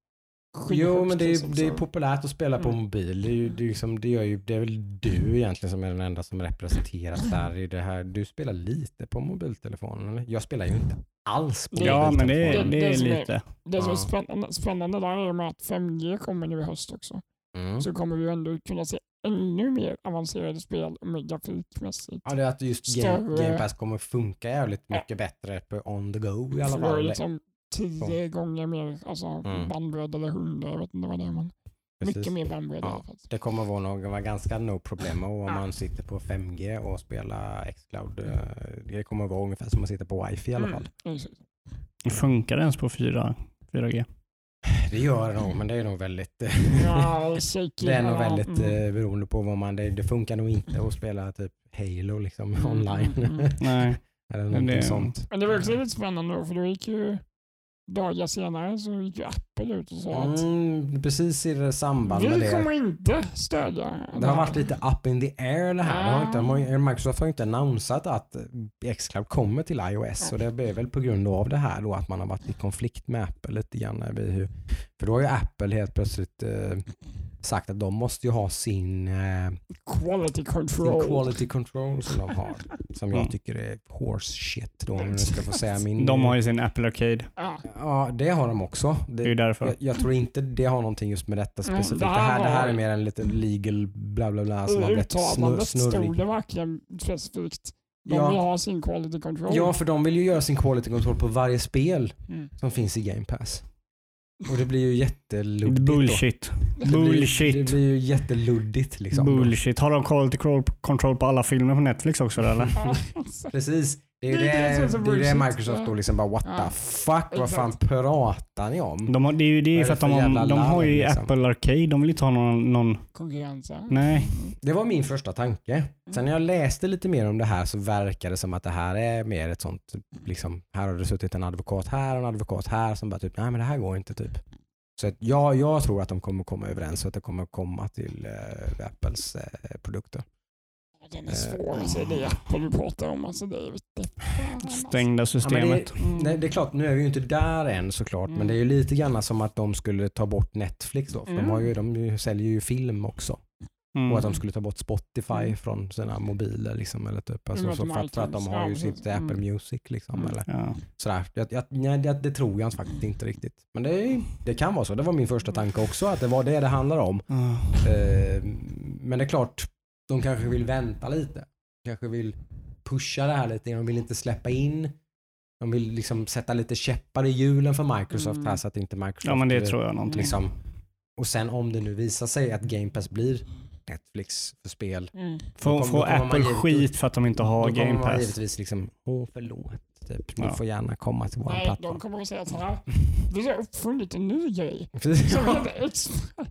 [SPEAKER 1] Jo, men det är,
[SPEAKER 3] liksom,
[SPEAKER 1] det är populärt att spela på
[SPEAKER 3] Mm.
[SPEAKER 1] mobil. Det är, ju, det, är liksom, det, gör ju, det är väl du egentligen som är den enda som representeras där i det här. Du spelar lite på mobiltelefonen, eller? Jag spelar ju inte alls på
[SPEAKER 2] Ja, men det är, det
[SPEAKER 3] Det-
[SPEAKER 2] är
[SPEAKER 3] det som är-
[SPEAKER 2] lite.
[SPEAKER 3] Det som är spännande, spännande där är med att 5G kommer nu i höst också.
[SPEAKER 1] Mm.
[SPEAKER 3] Så kommer vi ändå kunna se ännu mer avancerade spel med grafikmässigt.
[SPEAKER 1] Ja, det är att just Game, Game Pass kommer funka jävligt mycket bättre på on the go i alla fall.
[SPEAKER 3] liksom tio gånger mer alltså,
[SPEAKER 1] Mm.
[SPEAKER 3] bandbredd eller hundra, jag vet inte vad det är. Men
[SPEAKER 1] Precis.
[SPEAKER 3] mycket mer bandbredd i
[SPEAKER 1] Ja.
[SPEAKER 3] alla fall.
[SPEAKER 1] Det kommer vara, nog, vara ganska no problemo om
[SPEAKER 3] Ja.
[SPEAKER 1] man sitter på 5G och spelar Xcloud. Eh, Det kommer vara ungefär som att sitta på wifi i alla fall.
[SPEAKER 3] Mm.
[SPEAKER 2] Funkar det ens på 4, 4G?
[SPEAKER 1] Det gör det nog, men det är nog väldigt,
[SPEAKER 3] Ja,
[SPEAKER 1] det är nog väldigt
[SPEAKER 3] mm.
[SPEAKER 1] eh, beroende på vad man, det, det funkar nog inte att spela typ Halo liksom
[SPEAKER 3] Mm,
[SPEAKER 1] online.
[SPEAKER 3] mm, mm.
[SPEAKER 2] Nej.
[SPEAKER 1] Eller
[SPEAKER 2] Men
[SPEAKER 1] någonting
[SPEAKER 2] det-
[SPEAKER 1] sånt.
[SPEAKER 3] Men det var också lite spännande då, för då gick ju dagar senare så gick ju Apple ut och sa att
[SPEAKER 1] Mm, precis i det samband med
[SPEAKER 3] vi
[SPEAKER 1] det.
[SPEAKER 3] kommer inte stödja
[SPEAKER 1] Det har varit lite up in the air det här. Det har inte, Microsoft har inte annonsat att Xcloud kommer till iOS och det är väl på grund av det här då att man har varit i konflikt med Apple lite grann. För då har ju Apple helt plötsligt eh, sagt att de måste ju ha sin, eh,
[SPEAKER 3] quality
[SPEAKER 1] sin
[SPEAKER 3] control.
[SPEAKER 1] quality control som de har. Som jag
[SPEAKER 2] Mm.
[SPEAKER 1] tycker är horse shit då om jag ska få säga min.
[SPEAKER 2] De har ju sin Apple Arcade.
[SPEAKER 3] Ja,
[SPEAKER 1] det har de också.
[SPEAKER 2] Det är
[SPEAKER 1] Det,
[SPEAKER 2] därför.
[SPEAKER 1] jag, jag tror inte det har någonting just med detta
[SPEAKER 3] Mm,
[SPEAKER 1] specifikt.
[SPEAKER 3] det
[SPEAKER 1] Det
[SPEAKER 3] här
[SPEAKER 1] här, det här är mer en liten legal bla bla bla som har blivit snurr,
[SPEAKER 3] uttalandet stod
[SPEAKER 1] snurrig.
[SPEAKER 3] det verkligen specifikt. De
[SPEAKER 1] Ja.
[SPEAKER 3] vill ha sin quality control.
[SPEAKER 1] Ja, för de vill ju göra sin quality control på varje spel
[SPEAKER 3] Mm.
[SPEAKER 1] som finns i Game Pass. Och det blir ju jätteluddigt då.
[SPEAKER 2] Bullshit.
[SPEAKER 1] Det blir, det
[SPEAKER 2] Bullshit.
[SPEAKER 1] blir ju jätteluddigt liksom. då.
[SPEAKER 2] Bullshit. Har de quality control- på alla filmer på Netflix också då, eller?
[SPEAKER 1] Precis. Det är ju
[SPEAKER 3] Det är
[SPEAKER 1] det,
[SPEAKER 3] det som är
[SPEAKER 1] det, är det
[SPEAKER 3] bullshit.
[SPEAKER 1] Microsoft då
[SPEAKER 3] Ja.
[SPEAKER 1] liksom bara what
[SPEAKER 3] Ja.
[SPEAKER 1] the fuck, vad fan pratar ni om?
[SPEAKER 2] De har, det är ju det är för
[SPEAKER 1] det
[SPEAKER 2] att de,
[SPEAKER 1] för
[SPEAKER 2] har, de har ju
[SPEAKER 1] liksom?
[SPEAKER 2] Apple Arcade. De vill inte ha någon... någon
[SPEAKER 3] Konkurrens, ja.
[SPEAKER 2] nej.
[SPEAKER 1] Det var min första tanke. Sen när jag läste lite mer om det här så verkar det som att det här är mer ett sånt, liksom, här har det suttit en advokat här och en advokat här som bara typ, nej men det här går inte typ. Så att jag, jag tror att de kommer komma överens och att det kommer komma till eh, Apples eh, produkter.
[SPEAKER 3] Den är svår. Alltså, det är Apple du pratar om. Alltså, det är lite...
[SPEAKER 2] Stängda
[SPEAKER 1] Ja,
[SPEAKER 2] systemet.
[SPEAKER 1] men det, nej, det är klart, nu är vi ju inte där än såklart,
[SPEAKER 3] Mm.
[SPEAKER 1] men det är ju lite grann som att de skulle ta bort Netflix då, för de,
[SPEAKER 3] Mm.
[SPEAKER 1] har ju, de säljer ju film också.
[SPEAKER 2] Mm.
[SPEAKER 1] Och att de skulle ta bort Spotify
[SPEAKER 3] Mm.
[SPEAKER 1] från sina mobiler liksom, eller typ. Alltså,
[SPEAKER 3] Mm,
[SPEAKER 1] så
[SPEAKER 3] att de
[SPEAKER 1] för, att, för att de har ju
[SPEAKER 3] ja,
[SPEAKER 1] sitt. Apple
[SPEAKER 3] Mm.
[SPEAKER 1] Music liksom.
[SPEAKER 3] Mm.
[SPEAKER 1] Eller,
[SPEAKER 2] Ja.
[SPEAKER 1] sådär. Jag, jag, nej, det, det tror jag faktiskt inte riktigt. Men det, är- det kan vara så. Det var min första tanke också, att det var det det handlar om. Eh, men det är klart, de kanske vill vänta lite. Kanske vill pusha det här lite. De vill inte släppa in. De vill liksom sätta lite käppar i hjulen för Microsoft
[SPEAKER 3] Mm.
[SPEAKER 1] här så att inte Microsoft...
[SPEAKER 2] ja, men det tror jag någonting.
[SPEAKER 1] liksom, Och sen om det nu visar sig att Game Pass blir Netflix för spel.
[SPEAKER 3] Mm.
[SPEAKER 2] Får,
[SPEAKER 1] kommer-
[SPEAKER 2] får Apple skit för att de inte har
[SPEAKER 1] Då kommer
[SPEAKER 2] Game
[SPEAKER 1] man
[SPEAKER 2] Pass?
[SPEAKER 1] givetvis liksom, åh förlåt. Typ. Ni
[SPEAKER 2] Ja.
[SPEAKER 1] får gärna komma till vår
[SPEAKER 3] Nej,
[SPEAKER 1] plattform.
[SPEAKER 3] de kommer att säga så här. Vi har uppfunnit en ny grej.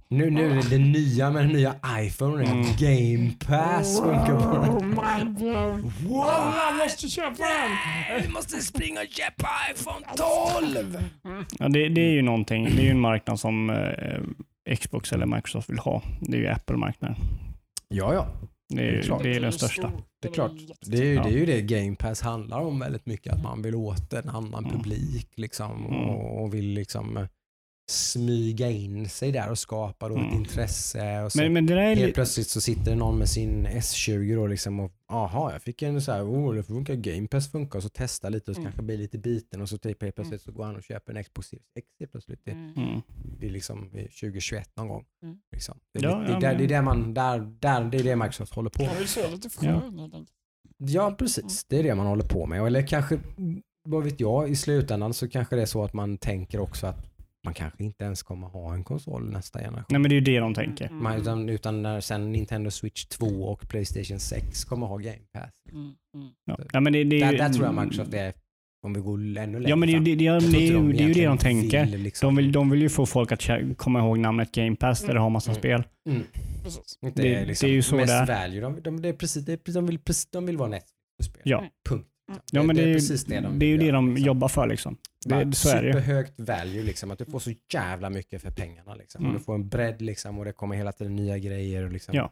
[SPEAKER 1] Nu, nu är det det nya med den nya iPhone.
[SPEAKER 2] Mm.
[SPEAKER 1] Game Pass funkar på den.
[SPEAKER 3] mind blown.
[SPEAKER 1] Wow!
[SPEAKER 3] Alla måste köpa den.
[SPEAKER 1] Vi måste springa och köpa iPhone 12!
[SPEAKER 2] Ja, det, det är ju någonting. Det är ju en marknad som eh, Xbox eller Microsoft vill ha. Det är ju Apple-marknaden.
[SPEAKER 1] Ja, ja.
[SPEAKER 2] Det är,
[SPEAKER 1] Det är
[SPEAKER 2] det är den
[SPEAKER 3] stor.
[SPEAKER 1] Det är klart. Det är, ju, det är ju det Game Pass handlar om väldigt mycket. Att man vill åt en annan
[SPEAKER 2] Mm.
[SPEAKER 1] publik liksom.
[SPEAKER 2] Mm.
[SPEAKER 1] Och, och vill liksom... smyga in sig där och skapa då ett
[SPEAKER 2] Mm.
[SPEAKER 1] intresse. Och så
[SPEAKER 2] Men, men det
[SPEAKER 1] helt
[SPEAKER 2] lite...
[SPEAKER 1] plötsligt så sitter någon med sin S20 då liksom och aha, jag fick en så här, oh det funkar, Game Pass funkar och så testa lite och så
[SPEAKER 3] Mm.
[SPEAKER 1] kanske blir lite biten och så typ helt plötsligt så går han och köper en Xbox Series X helt plötsligt. Det,
[SPEAKER 3] Mm.
[SPEAKER 2] Mm.
[SPEAKER 1] det är liksom i 2021 någon gång.
[SPEAKER 3] Mm.
[SPEAKER 1] Liksom. Det,
[SPEAKER 2] Ja,
[SPEAKER 1] det, det,
[SPEAKER 2] ja,
[SPEAKER 1] är där,
[SPEAKER 2] men-
[SPEAKER 1] det är det man, där, där, det är det Microsoft håller på
[SPEAKER 3] Jag
[SPEAKER 1] med.
[SPEAKER 3] vill se lite
[SPEAKER 2] Ja.
[SPEAKER 1] Ja precis, det är det man håller på med. Eller kanske, vad vet jag, i slutändan så kanske det är så att man tänker också att man kanske inte ens kommer ha en konsol nästa generation.
[SPEAKER 2] Nej men det är ju det de tänker.
[SPEAKER 3] Mm.
[SPEAKER 1] Man, utan, utan när sen Nintendo Switch 2 och Playstation 6 kommer ha Game Pass.
[SPEAKER 3] Mm. Mm.
[SPEAKER 2] Ja. Ja, men det, det, är
[SPEAKER 1] Där, där tror jag Microsoft är, om vi går ännu längre
[SPEAKER 2] Ja men det är ju det, det, det, ju- det är ju det de tänker.
[SPEAKER 1] vill, liksom.
[SPEAKER 2] De vill, de vill ju få folk att komma ihåg namnet Game Pass där det har massa
[SPEAKER 1] Mm.
[SPEAKER 2] spel.
[SPEAKER 1] Mm. Det,
[SPEAKER 2] Det-
[SPEAKER 1] är liksom
[SPEAKER 2] det är ju så
[SPEAKER 1] mest
[SPEAKER 2] det är.
[SPEAKER 1] value. De, de, det är precis, det är, de, vill, de vill vara Netflix-spel.
[SPEAKER 2] Ja.
[SPEAKER 1] Punkt.
[SPEAKER 2] Ja, men det, är ju
[SPEAKER 1] precis det de
[SPEAKER 2] det, är ju det de
[SPEAKER 1] liksom.
[SPEAKER 2] jobbar för liksom. Det, så är det ju.
[SPEAKER 1] Superhögt value, liksom, att du får så jävla mycket för pengarna. Liksom.
[SPEAKER 2] Mm.
[SPEAKER 1] Och du får en bredd liksom, och det kommer hela tiden nya grejer. Och, liksom,
[SPEAKER 2] Ja.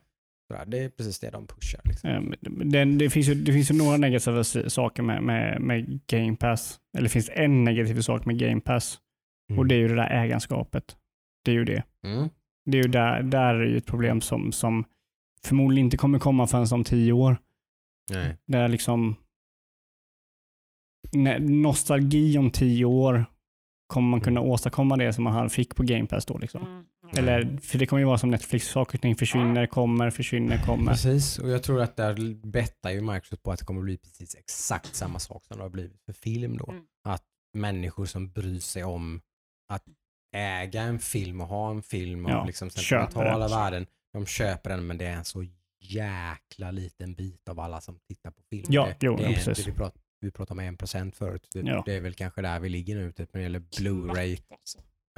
[SPEAKER 1] Det är precis det de pushar. Liksom.
[SPEAKER 2] Ehm, Det, det, finns ju, det finns ju några negativa saker med, med, med Game Pass. Eller det finns en negativ sak med Game Pass. Och det är ju det där ägarskapet. Det är ju det.
[SPEAKER 1] Mm.
[SPEAKER 2] Det är ju där, där är ju ett problem som, som förmodligen inte kommer komma förrän om tio år.
[SPEAKER 1] Nej.
[SPEAKER 2] Där liksom nostalgi om tio år kommer man kunna åstadkomma det som man fick på Game Pass då. Liksom.
[SPEAKER 3] Mm.
[SPEAKER 2] Eller, för det kommer ju vara som Netflix, saker och ting försvinner, kommer, försvinner, kommer.
[SPEAKER 1] Precis, och jag tror att där bettar ju Microsoft på att det kommer bli precis exakt samma sak som det har blivit för film då.
[SPEAKER 3] Mm.
[SPEAKER 1] Att människor som bryr sig om att äga en film och ha en film och
[SPEAKER 2] Ja,
[SPEAKER 1] liksom sentimentala
[SPEAKER 2] den.
[SPEAKER 1] värden, de köper den men det är en så jäkla liten bit av alla som tittar på film.
[SPEAKER 2] Ja,
[SPEAKER 1] det,
[SPEAKER 2] jo,
[SPEAKER 1] det
[SPEAKER 2] ja,
[SPEAKER 1] är
[SPEAKER 2] precis.
[SPEAKER 1] inte, vi, prat, vi pratade om en procent förut. Det,
[SPEAKER 2] Ja.
[SPEAKER 1] det är väl kanske där vi ligger nu typ, när det gäller Blu-ray.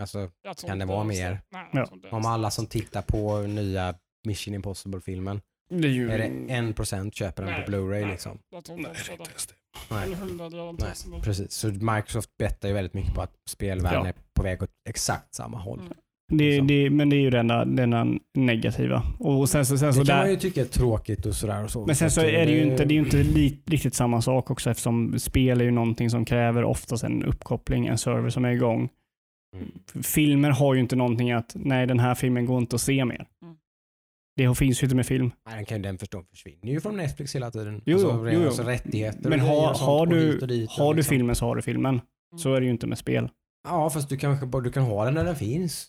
[SPEAKER 3] Alltså,
[SPEAKER 1] Kan det vara mer?
[SPEAKER 3] Nej,
[SPEAKER 2] Ja.
[SPEAKER 1] om alla som tittar på nya Mission Impossible-filmen,
[SPEAKER 2] är ju...
[SPEAKER 1] är det en procent köper den
[SPEAKER 3] Nej,
[SPEAKER 1] på Blu-ray
[SPEAKER 3] nej,
[SPEAKER 1] liksom? Nej. Nej,
[SPEAKER 3] tusen.
[SPEAKER 1] precis. Så Microsoft bettar ju väldigt mycket på att spelvärlden
[SPEAKER 2] Ja.
[SPEAKER 1] är på väg åt exakt samma håll.
[SPEAKER 3] Mm.
[SPEAKER 2] Det,
[SPEAKER 1] liksom.
[SPEAKER 2] det, men det är ju den där negativa. Och sen så, sen så
[SPEAKER 1] Det kan man
[SPEAKER 2] där,
[SPEAKER 1] ju tycka är tråkigt och sådär. Och så.
[SPEAKER 2] men sen så är det ju inte, det är inte li, riktigt samma sak också eftersom spel är ju någonting som kräver oftast en uppkoppling, en server som är igång.
[SPEAKER 1] Mm.
[SPEAKER 2] Filmer har ju inte någonting att, nej den här filmen går inte att se mer.
[SPEAKER 3] Mm.
[SPEAKER 2] Det finns ju inte med film.
[SPEAKER 1] Nej, den kan ju den förstå försvinner ju från Netflix hela tiden.
[SPEAKER 2] Jo,
[SPEAKER 1] alltså,
[SPEAKER 2] jo, jo.
[SPEAKER 1] Alltså rättigheter
[SPEAKER 2] Men har,
[SPEAKER 1] och
[SPEAKER 2] har, du,
[SPEAKER 1] och dit och
[SPEAKER 2] har du
[SPEAKER 1] liksom.
[SPEAKER 2] filmen så har du filmen. Så är det ju inte med spel.
[SPEAKER 1] Ja, fast du kanske bara du kan ha den när den finns.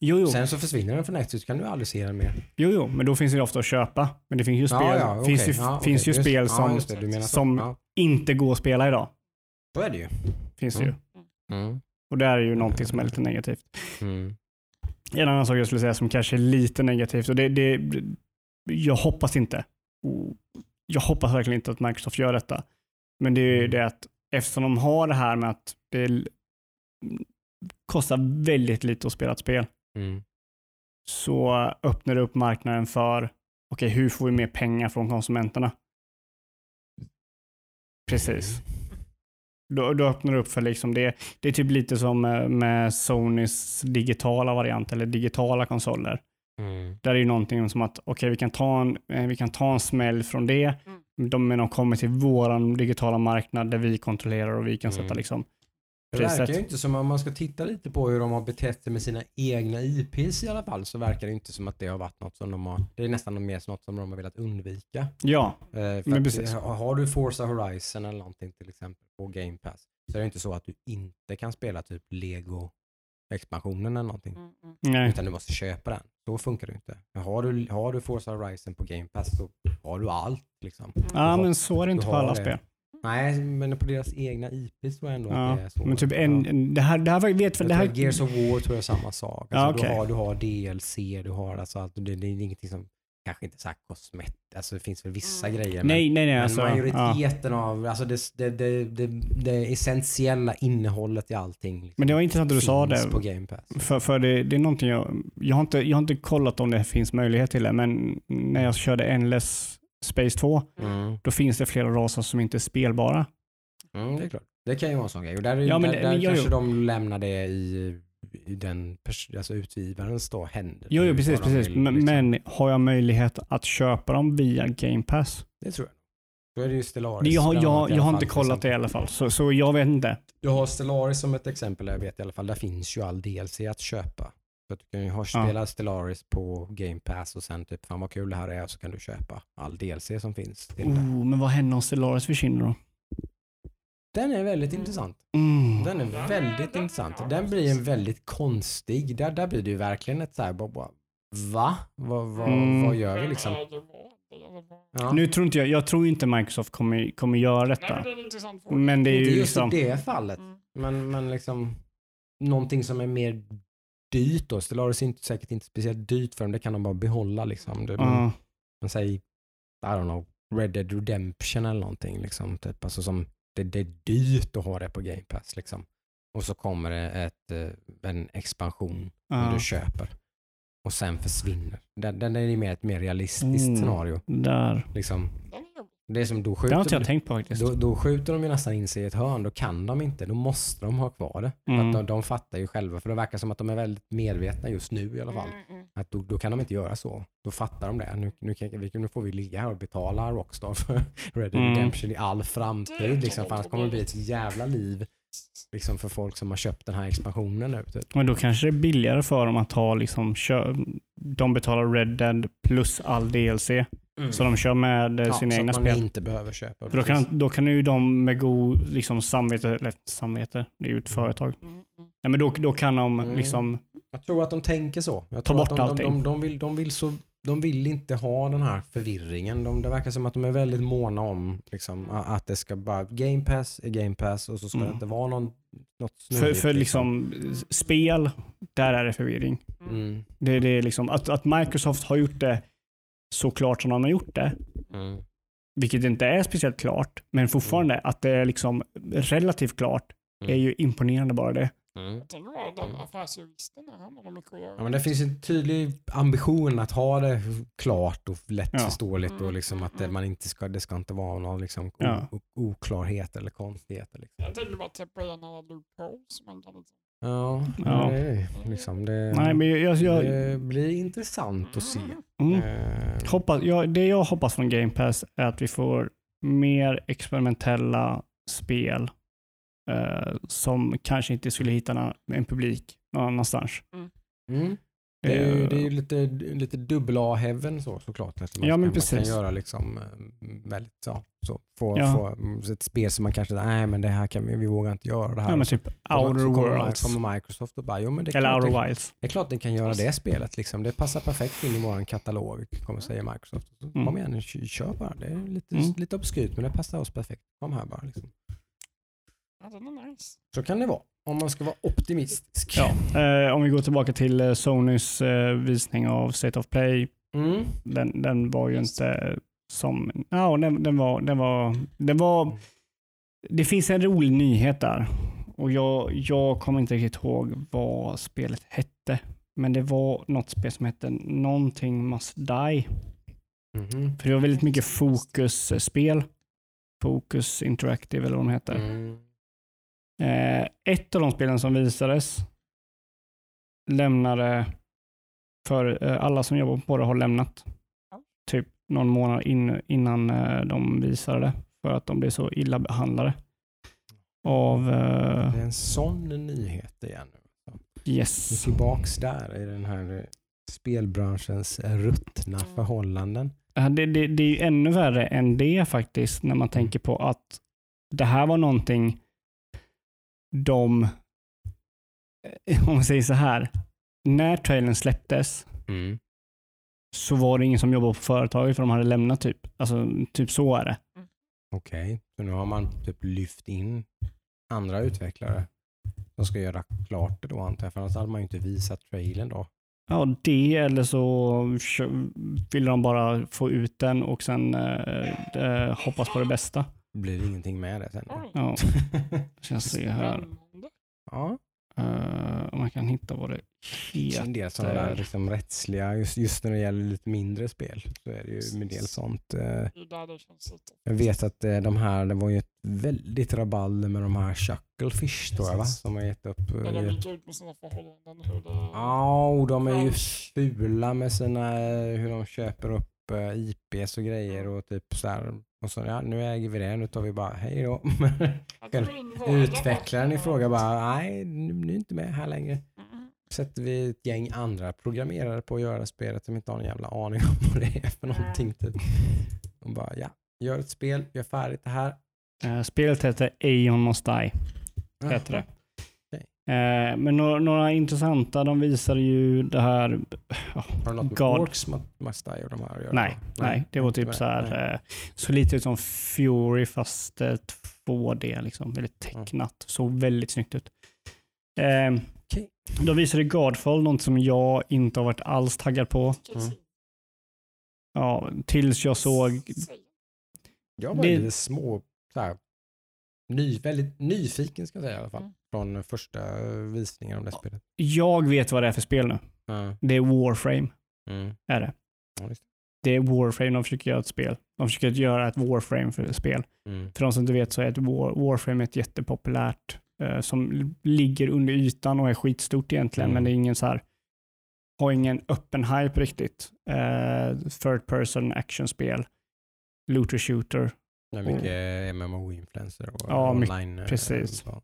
[SPEAKER 2] Jo, jo.
[SPEAKER 1] Sen så försvinner den från Netflix kan du aldrig se den mer.
[SPEAKER 2] jo, jo. men då finns det ju ofta att köpa. Men det finns ju spel,
[SPEAKER 1] ja, ja,
[SPEAKER 2] finns
[SPEAKER 1] okej.
[SPEAKER 2] ju,
[SPEAKER 1] ja,
[SPEAKER 2] finns ju
[SPEAKER 1] Just-
[SPEAKER 2] spel som,
[SPEAKER 1] just det. Menar så.
[SPEAKER 2] som- inte går att spela idag.
[SPEAKER 1] så är det ju.
[SPEAKER 2] Finns det ju.
[SPEAKER 1] Mm.
[SPEAKER 2] Och det är ju någonting som är lite negativt.
[SPEAKER 1] Mm.
[SPEAKER 2] En annan sak jag skulle säga som kanske är lite negativt och det, det jag hoppas inte. Jag hoppas verkligen inte att Microsoft gör detta. Men det är ju
[SPEAKER 1] Mm.
[SPEAKER 2] det att eftersom de har det här med att det kostar väldigt lite att spela ett spel
[SPEAKER 1] Mm.
[SPEAKER 2] så öppnar det upp marknaden för okej, hur får vi mer pengar från konsumenterna? Precis. Då, då öppnar det upp för liksom det. Det är typ lite som med, med Sonys digitala variant eller digitala konsoler.
[SPEAKER 1] Mm.
[SPEAKER 2] Där är ju någonting som att okej, vi, kan ta en, eh, vi kan ta en smäll från det.
[SPEAKER 3] Mm.
[SPEAKER 2] De, men de kommer till våran digitala marknad där vi kontrollerar och vi kan
[SPEAKER 1] Mm.
[SPEAKER 2] sätta liksom
[SPEAKER 1] Det verkar ju inte som om man ska titta lite på hur de har betett sig med sina egna IPs i alla fall så verkar det inte som att det har varit något som de har, det är nästan mer något som de har velat undvika.
[SPEAKER 2] Ja,
[SPEAKER 1] Eh,
[SPEAKER 2] Men precis.
[SPEAKER 1] ha- Har du Forza Horizon eller någonting till exempel på Game Pass så är det inte så att du inte kan spela typ Lego expansionen eller någonting.
[SPEAKER 3] Mm, mm.
[SPEAKER 2] nej.
[SPEAKER 1] Utan du måste köpa den. Så funkar det inte. Men har, du, har du Forza Horizon på Game Pass så har du allt. Liksom.
[SPEAKER 2] Ja,
[SPEAKER 1] har-
[SPEAKER 2] men så är det inte på alla
[SPEAKER 1] det.
[SPEAKER 2] spel.
[SPEAKER 1] Nej, men på deras egna IPs tror jag ändå
[SPEAKER 2] Ja,
[SPEAKER 1] att det är så.
[SPEAKER 2] men typ
[SPEAKER 1] Ja.
[SPEAKER 2] en, en- det här, det här vet
[SPEAKER 1] Jag
[SPEAKER 2] det
[SPEAKER 1] Gears of War tror jag är samma sak.
[SPEAKER 2] Ja,
[SPEAKER 1] Alltså,
[SPEAKER 2] okej.
[SPEAKER 1] du, har, du har DLC, du har alltså allt. Det, det är ingenting som, kanske inte så här kosmet, alltså det finns väl vissa
[SPEAKER 3] Mm.
[SPEAKER 1] grejer. men-
[SPEAKER 2] nej, nej, nej.
[SPEAKER 1] Men
[SPEAKER 2] Alltså, ja.
[SPEAKER 1] majoriteten av, alltså det, det, det, det, det essentiella innehållet i allting. Liksom,
[SPEAKER 2] Men det var intressant att du sa det.
[SPEAKER 1] på Game Pass.
[SPEAKER 2] För, för det, det är någonting jag, jag har, inte, jag har inte kollat om det finns möjlighet till det, men när jag körde Endless Space 2,
[SPEAKER 1] Mm.
[SPEAKER 2] då finns det flera raser som inte är spelbara.
[SPEAKER 1] Mm, det är klart. Det kan ju vara en sån grej. Och där,
[SPEAKER 2] Ja, men
[SPEAKER 1] där,
[SPEAKER 2] det-
[SPEAKER 1] där
[SPEAKER 2] jag-
[SPEAKER 1] kanske de lämnar det i, i den alltså utgivarens då händer.
[SPEAKER 2] Jo, jo precis, precis.
[SPEAKER 1] vill,
[SPEAKER 2] Men,
[SPEAKER 1] liksom.
[SPEAKER 2] men har jag möjlighet att köpa dem via Game Pass?
[SPEAKER 1] Det tror jag. Då är det ju Stellaris.
[SPEAKER 2] Jag, jag,
[SPEAKER 1] alla
[SPEAKER 2] jag har inte kollat det i alla fall, så, så jag vet inte.
[SPEAKER 1] Du har Stellaris som ett exempel, jag vet i alla fall. Där finns ju all DLC att köpa. Så att du kan ju ha spela Stellaris på Game Pass och sen typ, fan vad kul det här är, så kan du köpa all DLC som finns. Till det.
[SPEAKER 2] Oh, men vad händer om Stellaris försvinner då?
[SPEAKER 1] Den är väldigt intressant.
[SPEAKER 2] Mm.
[SPEAKER 1] Den är väldigt intressant. Den blir en väldigt konstig, där, där blir det ju verkligen ett så här, bara, va? Vad, vad,
[SPEAKER 2] Mm.
[SPEAKER 1] vad gör vi liksom? Ja.
[SPEAKER 2] Nu tror inte jag, jag tror inte Microsoft kommer, kommer göra
[SPEAKER 3] Nej,
[SPEAKER 2] detta.
[SPEAKER 3] men det är
[SPEAKER 2] är
[SPEAKER 1] Inte
[SPEAKER 2] ju
[SPEAKER 1] just
[SPEAKER 2] liksom...
[SPEAKER 1] i det fallet,
[SPEAKER 3] Mm.
[SPEAKER 1] men, men liksom någonting som är mer dyrt då. Stellaris är inte, säkert inte speciellt dyrt för dem, det kan de bara behålla liksom. Det,
[SPEAKER 2] Ja.
[SPEAKER 1] man säger, I don't know, Red Dead Redemption eller någonting liksom. Typ. Alltså som, det, det är dyrt att ha det på Game Pass liksom. Och så kommer det ett, eh, en expansion som du köper och sen försvinner. Den, den är mer ett mer realistiskt
[SPEAKER 2] Mm.
[SPEAKER 1] scenario.
[SPEAKER 2] Där.
[SPEAKER 1] Liksom. Det är som då
[SPEAKER 2] Det har inte
[SPEAKER 1] skjuter,
[SPEAKER 2] jag tänkt på faktiskt.
[SPEAKER 1] då, då skjuter de ju nästan in sig i ett hörn. Då kan de inte. Då måste de ha kvar det.
[SPEAKER 2] Mm.
[SPEAKER 1] Att de, de fattar ju själva. För det verkar som att de är väldigt medvetna just nu i alla fall.
[SPEAKER 3] Mm, mm.
[SPEAKER 1] Att då, då kan de inte göra så. Då fattar de det. Nu, nu, kan, vi, nu får vi ligga här och betala Rockstar för Red Dead
[SPEAKER 2] Mm.
[SPEAKER 1] Redemption i all framtid. Liksom, för annars kommer det bli ett jävla liv liksom, för folk som har köpt den här expansionen nu. Typ.
[SPEAKER 2] Men då kanske det är billigare för dem att ha liksom, kö, de betalar Red Dead plus all DLC. Så de kör med eh,
[SPEAKER 1] ja,
[SPEAKER 2] sina
[SPEAKER 1] så
[SPEAKER 2] egna
[SPEAKER 1] att man
[SPEAKER 2] spel.
[SPEAKER 1] inte behöver köpa.
[SPEAKER 2] För då, kan, då kan ju de med god liksom, samvete, eller samvete, det är ju ett företag.
[SPEAKER 3] Mm, mm.
[SPEAKER 2] Nej, men då, då kan de
[SPEAKER 1] Mm.
[SPEAKER 2] liksom,
[SPEAKER 1] Jag tror att de tänker så. Jag
[SPEAKER 2] Ta bort
[SPEAKER 1] de, de,
[SPEAKER 2] allting.
[SPEAKER 1] de, de, vill, de, vill så, de vill inte ha den här förvirringen. De, det verkar som att de är väldigt måna om liksom, att det ska bara, Game Pass är Game Pass och så ska
[SPEAKER 2] Mm.
[SPEAKER 1] det inte vara någon, något
[SPEAKER 2] för,
[SPEAKER 1] snurrigt.
[SPEAKER 2] för liksom spel, där är det förvirring.
[SPEAKER 1] Mm.
[SPEAKER 2] Det, det är liksom, att, att Microsoft har gjort det så klart som de har gjort det,
[SPEAKER 1] Mm.
[SPEAKER 2] vilket inte är speciellt klart, men fortfarande att det är liksom relativt klart,
[SPEAKER 1] Mm.
[SPEAKER 2] är ju imponerande bara det.
[SPEAKER 1] Mm. Ja, men det finns en tydlig ambition att ha det klart och lättförståeligt
[SPEAKER 3] Ja.
[SPEAKER 1] och liksom att det, man inte ska, det ska inte vara någon liksom
[SPEAKER 2] Ja.
[SPEAKER 1] oklarhet eller konstigheter. Liksom.
[SPEAKER 3] Jag tänker bara täppa igen alla loopholes man kan liksom.
[SPEAKER 1] Ja,
[SPEAKER 2] Ja.
[SPEAKER 1] Det, är liksom det,
[SPEAKER 2] Nej, men jag, jag,
[SPEAKER 1] det blir intressant att se.
[SPEAKER 2] mm.
[SPEAKER 1] Eh,
[SPEAKER 2] hoppas, jag, det jag hoppas från Game Pass är att vi får mer experimentella spel eh, som kanske inte skulle hitta en publik någon annanstans.
[SPEAKER 1] Mm. Det är ju,
[SPEAKER 2] Eh,
[SPEAKER 1] det är ju lite, lite dubbel A-heaven så såklart. Att man,
[SPEAKER 2] Ja, men
[SPEAKER 1] kan, man
[SPEAKER 2] precis.
[SPEAKER 1] kan göra liksom eh, väldigt ja, så. Få,
[SPEAKER 2] Ja.
[SPEAKER 1] få ett spel som man kanske, nej men det här kan vi, vi vågar inte göra det här.
[SPEAKER 2] Ja, men typ Outer
[SPEAKER 1] så kommer,
[SPEAKER 2] Worlds.
[SPEAKER 1] kommer Microsoft och bara, jo men det är,
[SPEAKER 2] Eller
[SPEAKER 1] klart,
[SPEAKER 2] Outer
[SPEAKER 1] det,
[SPEAKER 2] Wilds.
[SPEAKER 1] det är klart ni kan göra det spelet. Liksom. Det passar perfekt in i vår katalog, kommer säga Microsoft. Så,
[SPEAKER 2] Mm.
[SPEAKER 1] Kom igen, kö- kör bara. Det är lite,
[SPEAKER 2] Mm.
[SPEAKER 1] lite obskyrt men det passar oss perfekt. Kom här bara. Liksom.
[SPEAKER 3] Den nice.
[SPEAKER 1] Så kan det vara, om man ska vara optimistisk.
[SPEAKER 2] Ja. Eh, om vi går tillbaka till eh, Sonys eh, visning av State of Play.
[SPEAKER 1] Mm.
[SPEAKER 2] Den, den var ju inte som... Ja, den, den, var, den, var, den var... Det finns en rolig nyhet där. Och jag, jag kommer inte riktigt ihåg vad spelet hette. Men det var något spel som hette Någonting Must Die.
[SPEAKER 1] Mhm.
[SPEAKER 2] För det var väldigt mycket fokusspel. Focus Interactive eller vad de heter.
[SPEAKER 1] Mm.
[SPEAKER 2] Eh, ett av de spelen som visades lämnade, för eh, alla som jobbar på det har lämnat. Typ någon månad in, innan eh, de visade det. För att de blev så illa behandlade. Av, eh,
[SPEAKER 1] Det är en sån nyhet igen. nu. Vi är
[SPEAKER 2] yes.
[SPEAKER 1] tillbaks där i den här spelbranschens ruttna förhållanden.
[SPEAKER 2] Ja, Det, det, det är ju ännu värre än det faktiskt när man tänker på att det här var någonting de, eh, om man säger så här, när trailern släpptes
[SPEAKER 1] Mm.
[SPEAKER 2] så var det ingen som jobbade på företaget för de hade lämnat typ. Alltså typ så är det.
[SPEAKER 1] Okej, så nu har man typ lyft in andra utvecklare som ska göra klart det då antar jag. För annars hade man ju inte visat trailern då.
[SPEAKER 2] Ja, det eller så vill de bara få ut den och sen eh, eh, hoppas på det bästa.
[SPEAKER 1] Blir det ingenting med det sen då?
[SPEAKER 2] Ja, ska jag se här.
[SPEAKER 1] Ja,
[SPEAKER 2] Eh, om man kan hitta vad det heter.
[SPEAKER 1] en del sådana där liksom rättsliga, just, just när det gäller lite mindre spel så är det ju en del sånt.
[SPEAKER 3] Det det lite.
[SPEAKER 1] Jag vet att eh, de här, det var ju ett väldigt rabalder med de här Chucklefish tror jag va? Som har gett upp. eh,
[SPEAKER 3] När de gick ut med sina förhållanden. Det...
[SPEAKER 1] Ja, och de är ju fula med sina, hur de köper upp IPs och grejer och typ så här. Och så, ja, nu äger vi det, nu tar vi bara hej då. Utvecklaren i fråga bara, nej, nu är inte med här längre.
[SPEAKER 3] Mm.
[SPEAKER 1] Sätter vi ett gäng andra programmerare på att göra spelet som inte har en jävla aning om vad det är för någonting. Typ. Och bara, ja, gör ett spel, gör färdigt det här.
[SPEAKER 2] Eh, spelet heter Aeon Must Die. Heter det. Eh, men några, några intressanta, de visade ju det här. ja,
[SPEAKER 1] Har det något med. Orcs Must Die och de här göra?
[SPEAKER 2] nej, nej, det var typ så här.
[SPEAKER 1] Nej.
[SPEAKER 2] Eh, så lite ut som Fury fast eh, 2D, liksom. Väldigt tecknat. Såg väldigt snyggt ut. Eh,
[SPEAKER 1] Okej.
[SPEAKER 2] Då visade Godfall, något som jag inte har varit alls taggad på.
[SPEAKER 1] Mm.
[SPEAKER 2] Ja, tills jag såg
[SPEAKER 1] Jag var
[SPEAKER 2] Det-
[SPEAKER 1] lite små, så här, ny, väldigt nyfiken ska jag säga i alla fall.
[SPEAKER 3] Mm.
[SPEAKER 1] Från första visningen av det spelet.
[SPEAKER 2] Jag vet vad det är för spel nu.
[SPEAKER 1] Ja.
[SPEAKER 2] Det är Warframe.
[SPEAKER 1] Mm.
[SPEAKER 2] Är det.
[SPEAKER 1] Ja, just
[SPEAKER 2] Det är Warframe de försöker göra ett spel. De försöker göra ett Warframe för ett spel.
[SPEAKER 1] Mm.
[SPEAKER 2] För de som inte vet så är ett War, Warframe ett jättepopulärt eh, som ligger under ytan och är skitstort egentligen,
[SPEAKER 1] Mm.
[SPEAKER 2] men det är ingen så här har ingen öppen hype riktigt. Eh, third person actionspel, looter shooter,
[SPEAKER 1] Det är mycket MMO-influencer och
[SPEAKER 2] Ja,
[SPEAKER 1] online. eh,
[SPEAKER 2] precis.
[SPEAKER 1] så.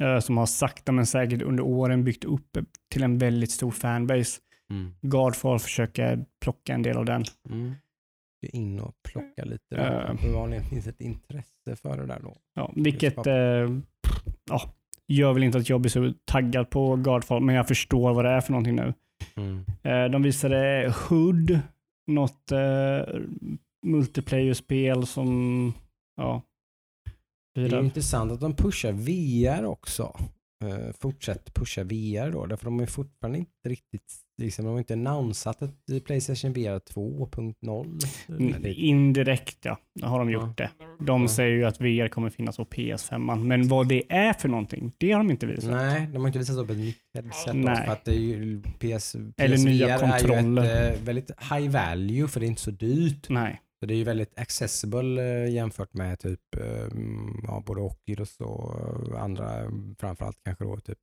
[SPEAKER 2] Eh, som har sakta men säkert under åren byggt upp till en väldigt stor fanbase.
[SPEAKER 1] Mm.
[SPEAKER 2] Godfall försöker plocka en del av den.
[SPEAKER 1] Mm. Gå in och plocka lite. Där.
[SPEAKER 2] Eh.
[SPEAKER 1] Uppenbarligen finns ett intresse för det där då.
[SPEAKER 2] Ja, vilket eh, ja, gör väl inte att jag blir så taggad på Godfall, men jag förstår vad det är för någonting nu.
[SPEAKER 1] Mm.
[SPEAKER 2] Eh, de visade Hood, något eh, multiplayer-spel som, ja.
[SPEAKER 1] Det är intressant att de pushar VR också. Uh, fortsätter pusha VR då. Därför de är fortfarande inte riktigt, liksom, de har inte annonsat ett Playstation VR 2.0.
[SPEAKER 2] Mm,
[SPEAKER 1] Nej, det-
[SPEAKER 2] Indirekt ja, har de gjort
[SPEAKER 1] Ja.
[SPEAKER 2] det. De
[SPEAKER 1] Ja.
[SPEAKER 2] säger ju att VR kommer finnas på PS5, men vad det är för någonting, det har de inte visat.
[SPEAKER 1] Nej, de har inte visat upp ett nytt headset. då,
[SPEAKER 2] Nej.
[SPEAKER 1] För att det är ju PS,
[SPEAKER 2] Eller nya
[SPEAKER 1] är ju
[SPEAKER 2] kontroller.
[SPEAKER 1] ett eh, väldigt high value för det är inte så dyrt.
[SPEAKER 2] Nej.
[SPEAKER 1] Så det är ju väldigt accessible eh, jämfört med typ eh, ja, både Oculus och eh, andra, eh, framförallt kanske då typ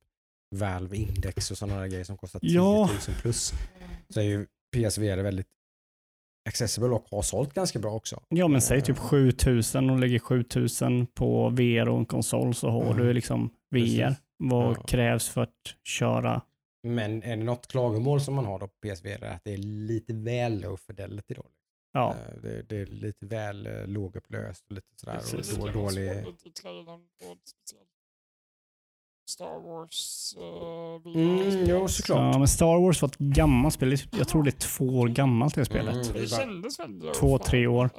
[SPEAKER 1] Valve Index och sådana där grejer som kostar 10
[SPEAKER 2] Ja.
[SPEAKER 1] 000 plus. Så är ju PSVR väldigt accessible och har sålt ganska bra också.
[SPEAKER 2] Ja, men säg typ
[SPEAKER 1] Eh,
[SPEAKER 2] 7000 och lägger 7000 på VR och en konsol så har
[SPEAKER 1] Mm.
[SPEAKER 2] du liksom VR.
[SPEAKER 1] Precis.
[SPEAKER 2] Vad
[SPEAKER 1] Ja.
[SPEAKER 2] krävs för att köra?
[SPEAKER 1] Men är det något klagomål som man har då på PSVR att det är lite väl low fidelity då.
[SPEAKER 2] Ja,
[SPEAKER 1] Eh, Det, det är lite väl eh, lågupplöst och lite sådär.
[SPEAKER 2] Precis.
[SPEAKER 1] Och då, dålig...
[SPEAKER 3] Star Wars uh,
[SPEAKER 1] Mm, jo, såklart.
[SPEAKER 2] ja, men Star Wars var ett gammalt spel. Jag tror det är två år gammalt det spelet.
[SPEAKER 1] Mm.
[SPEAKER 3] Det kändes väldigt
[SPEAKER 2] Två, tre år.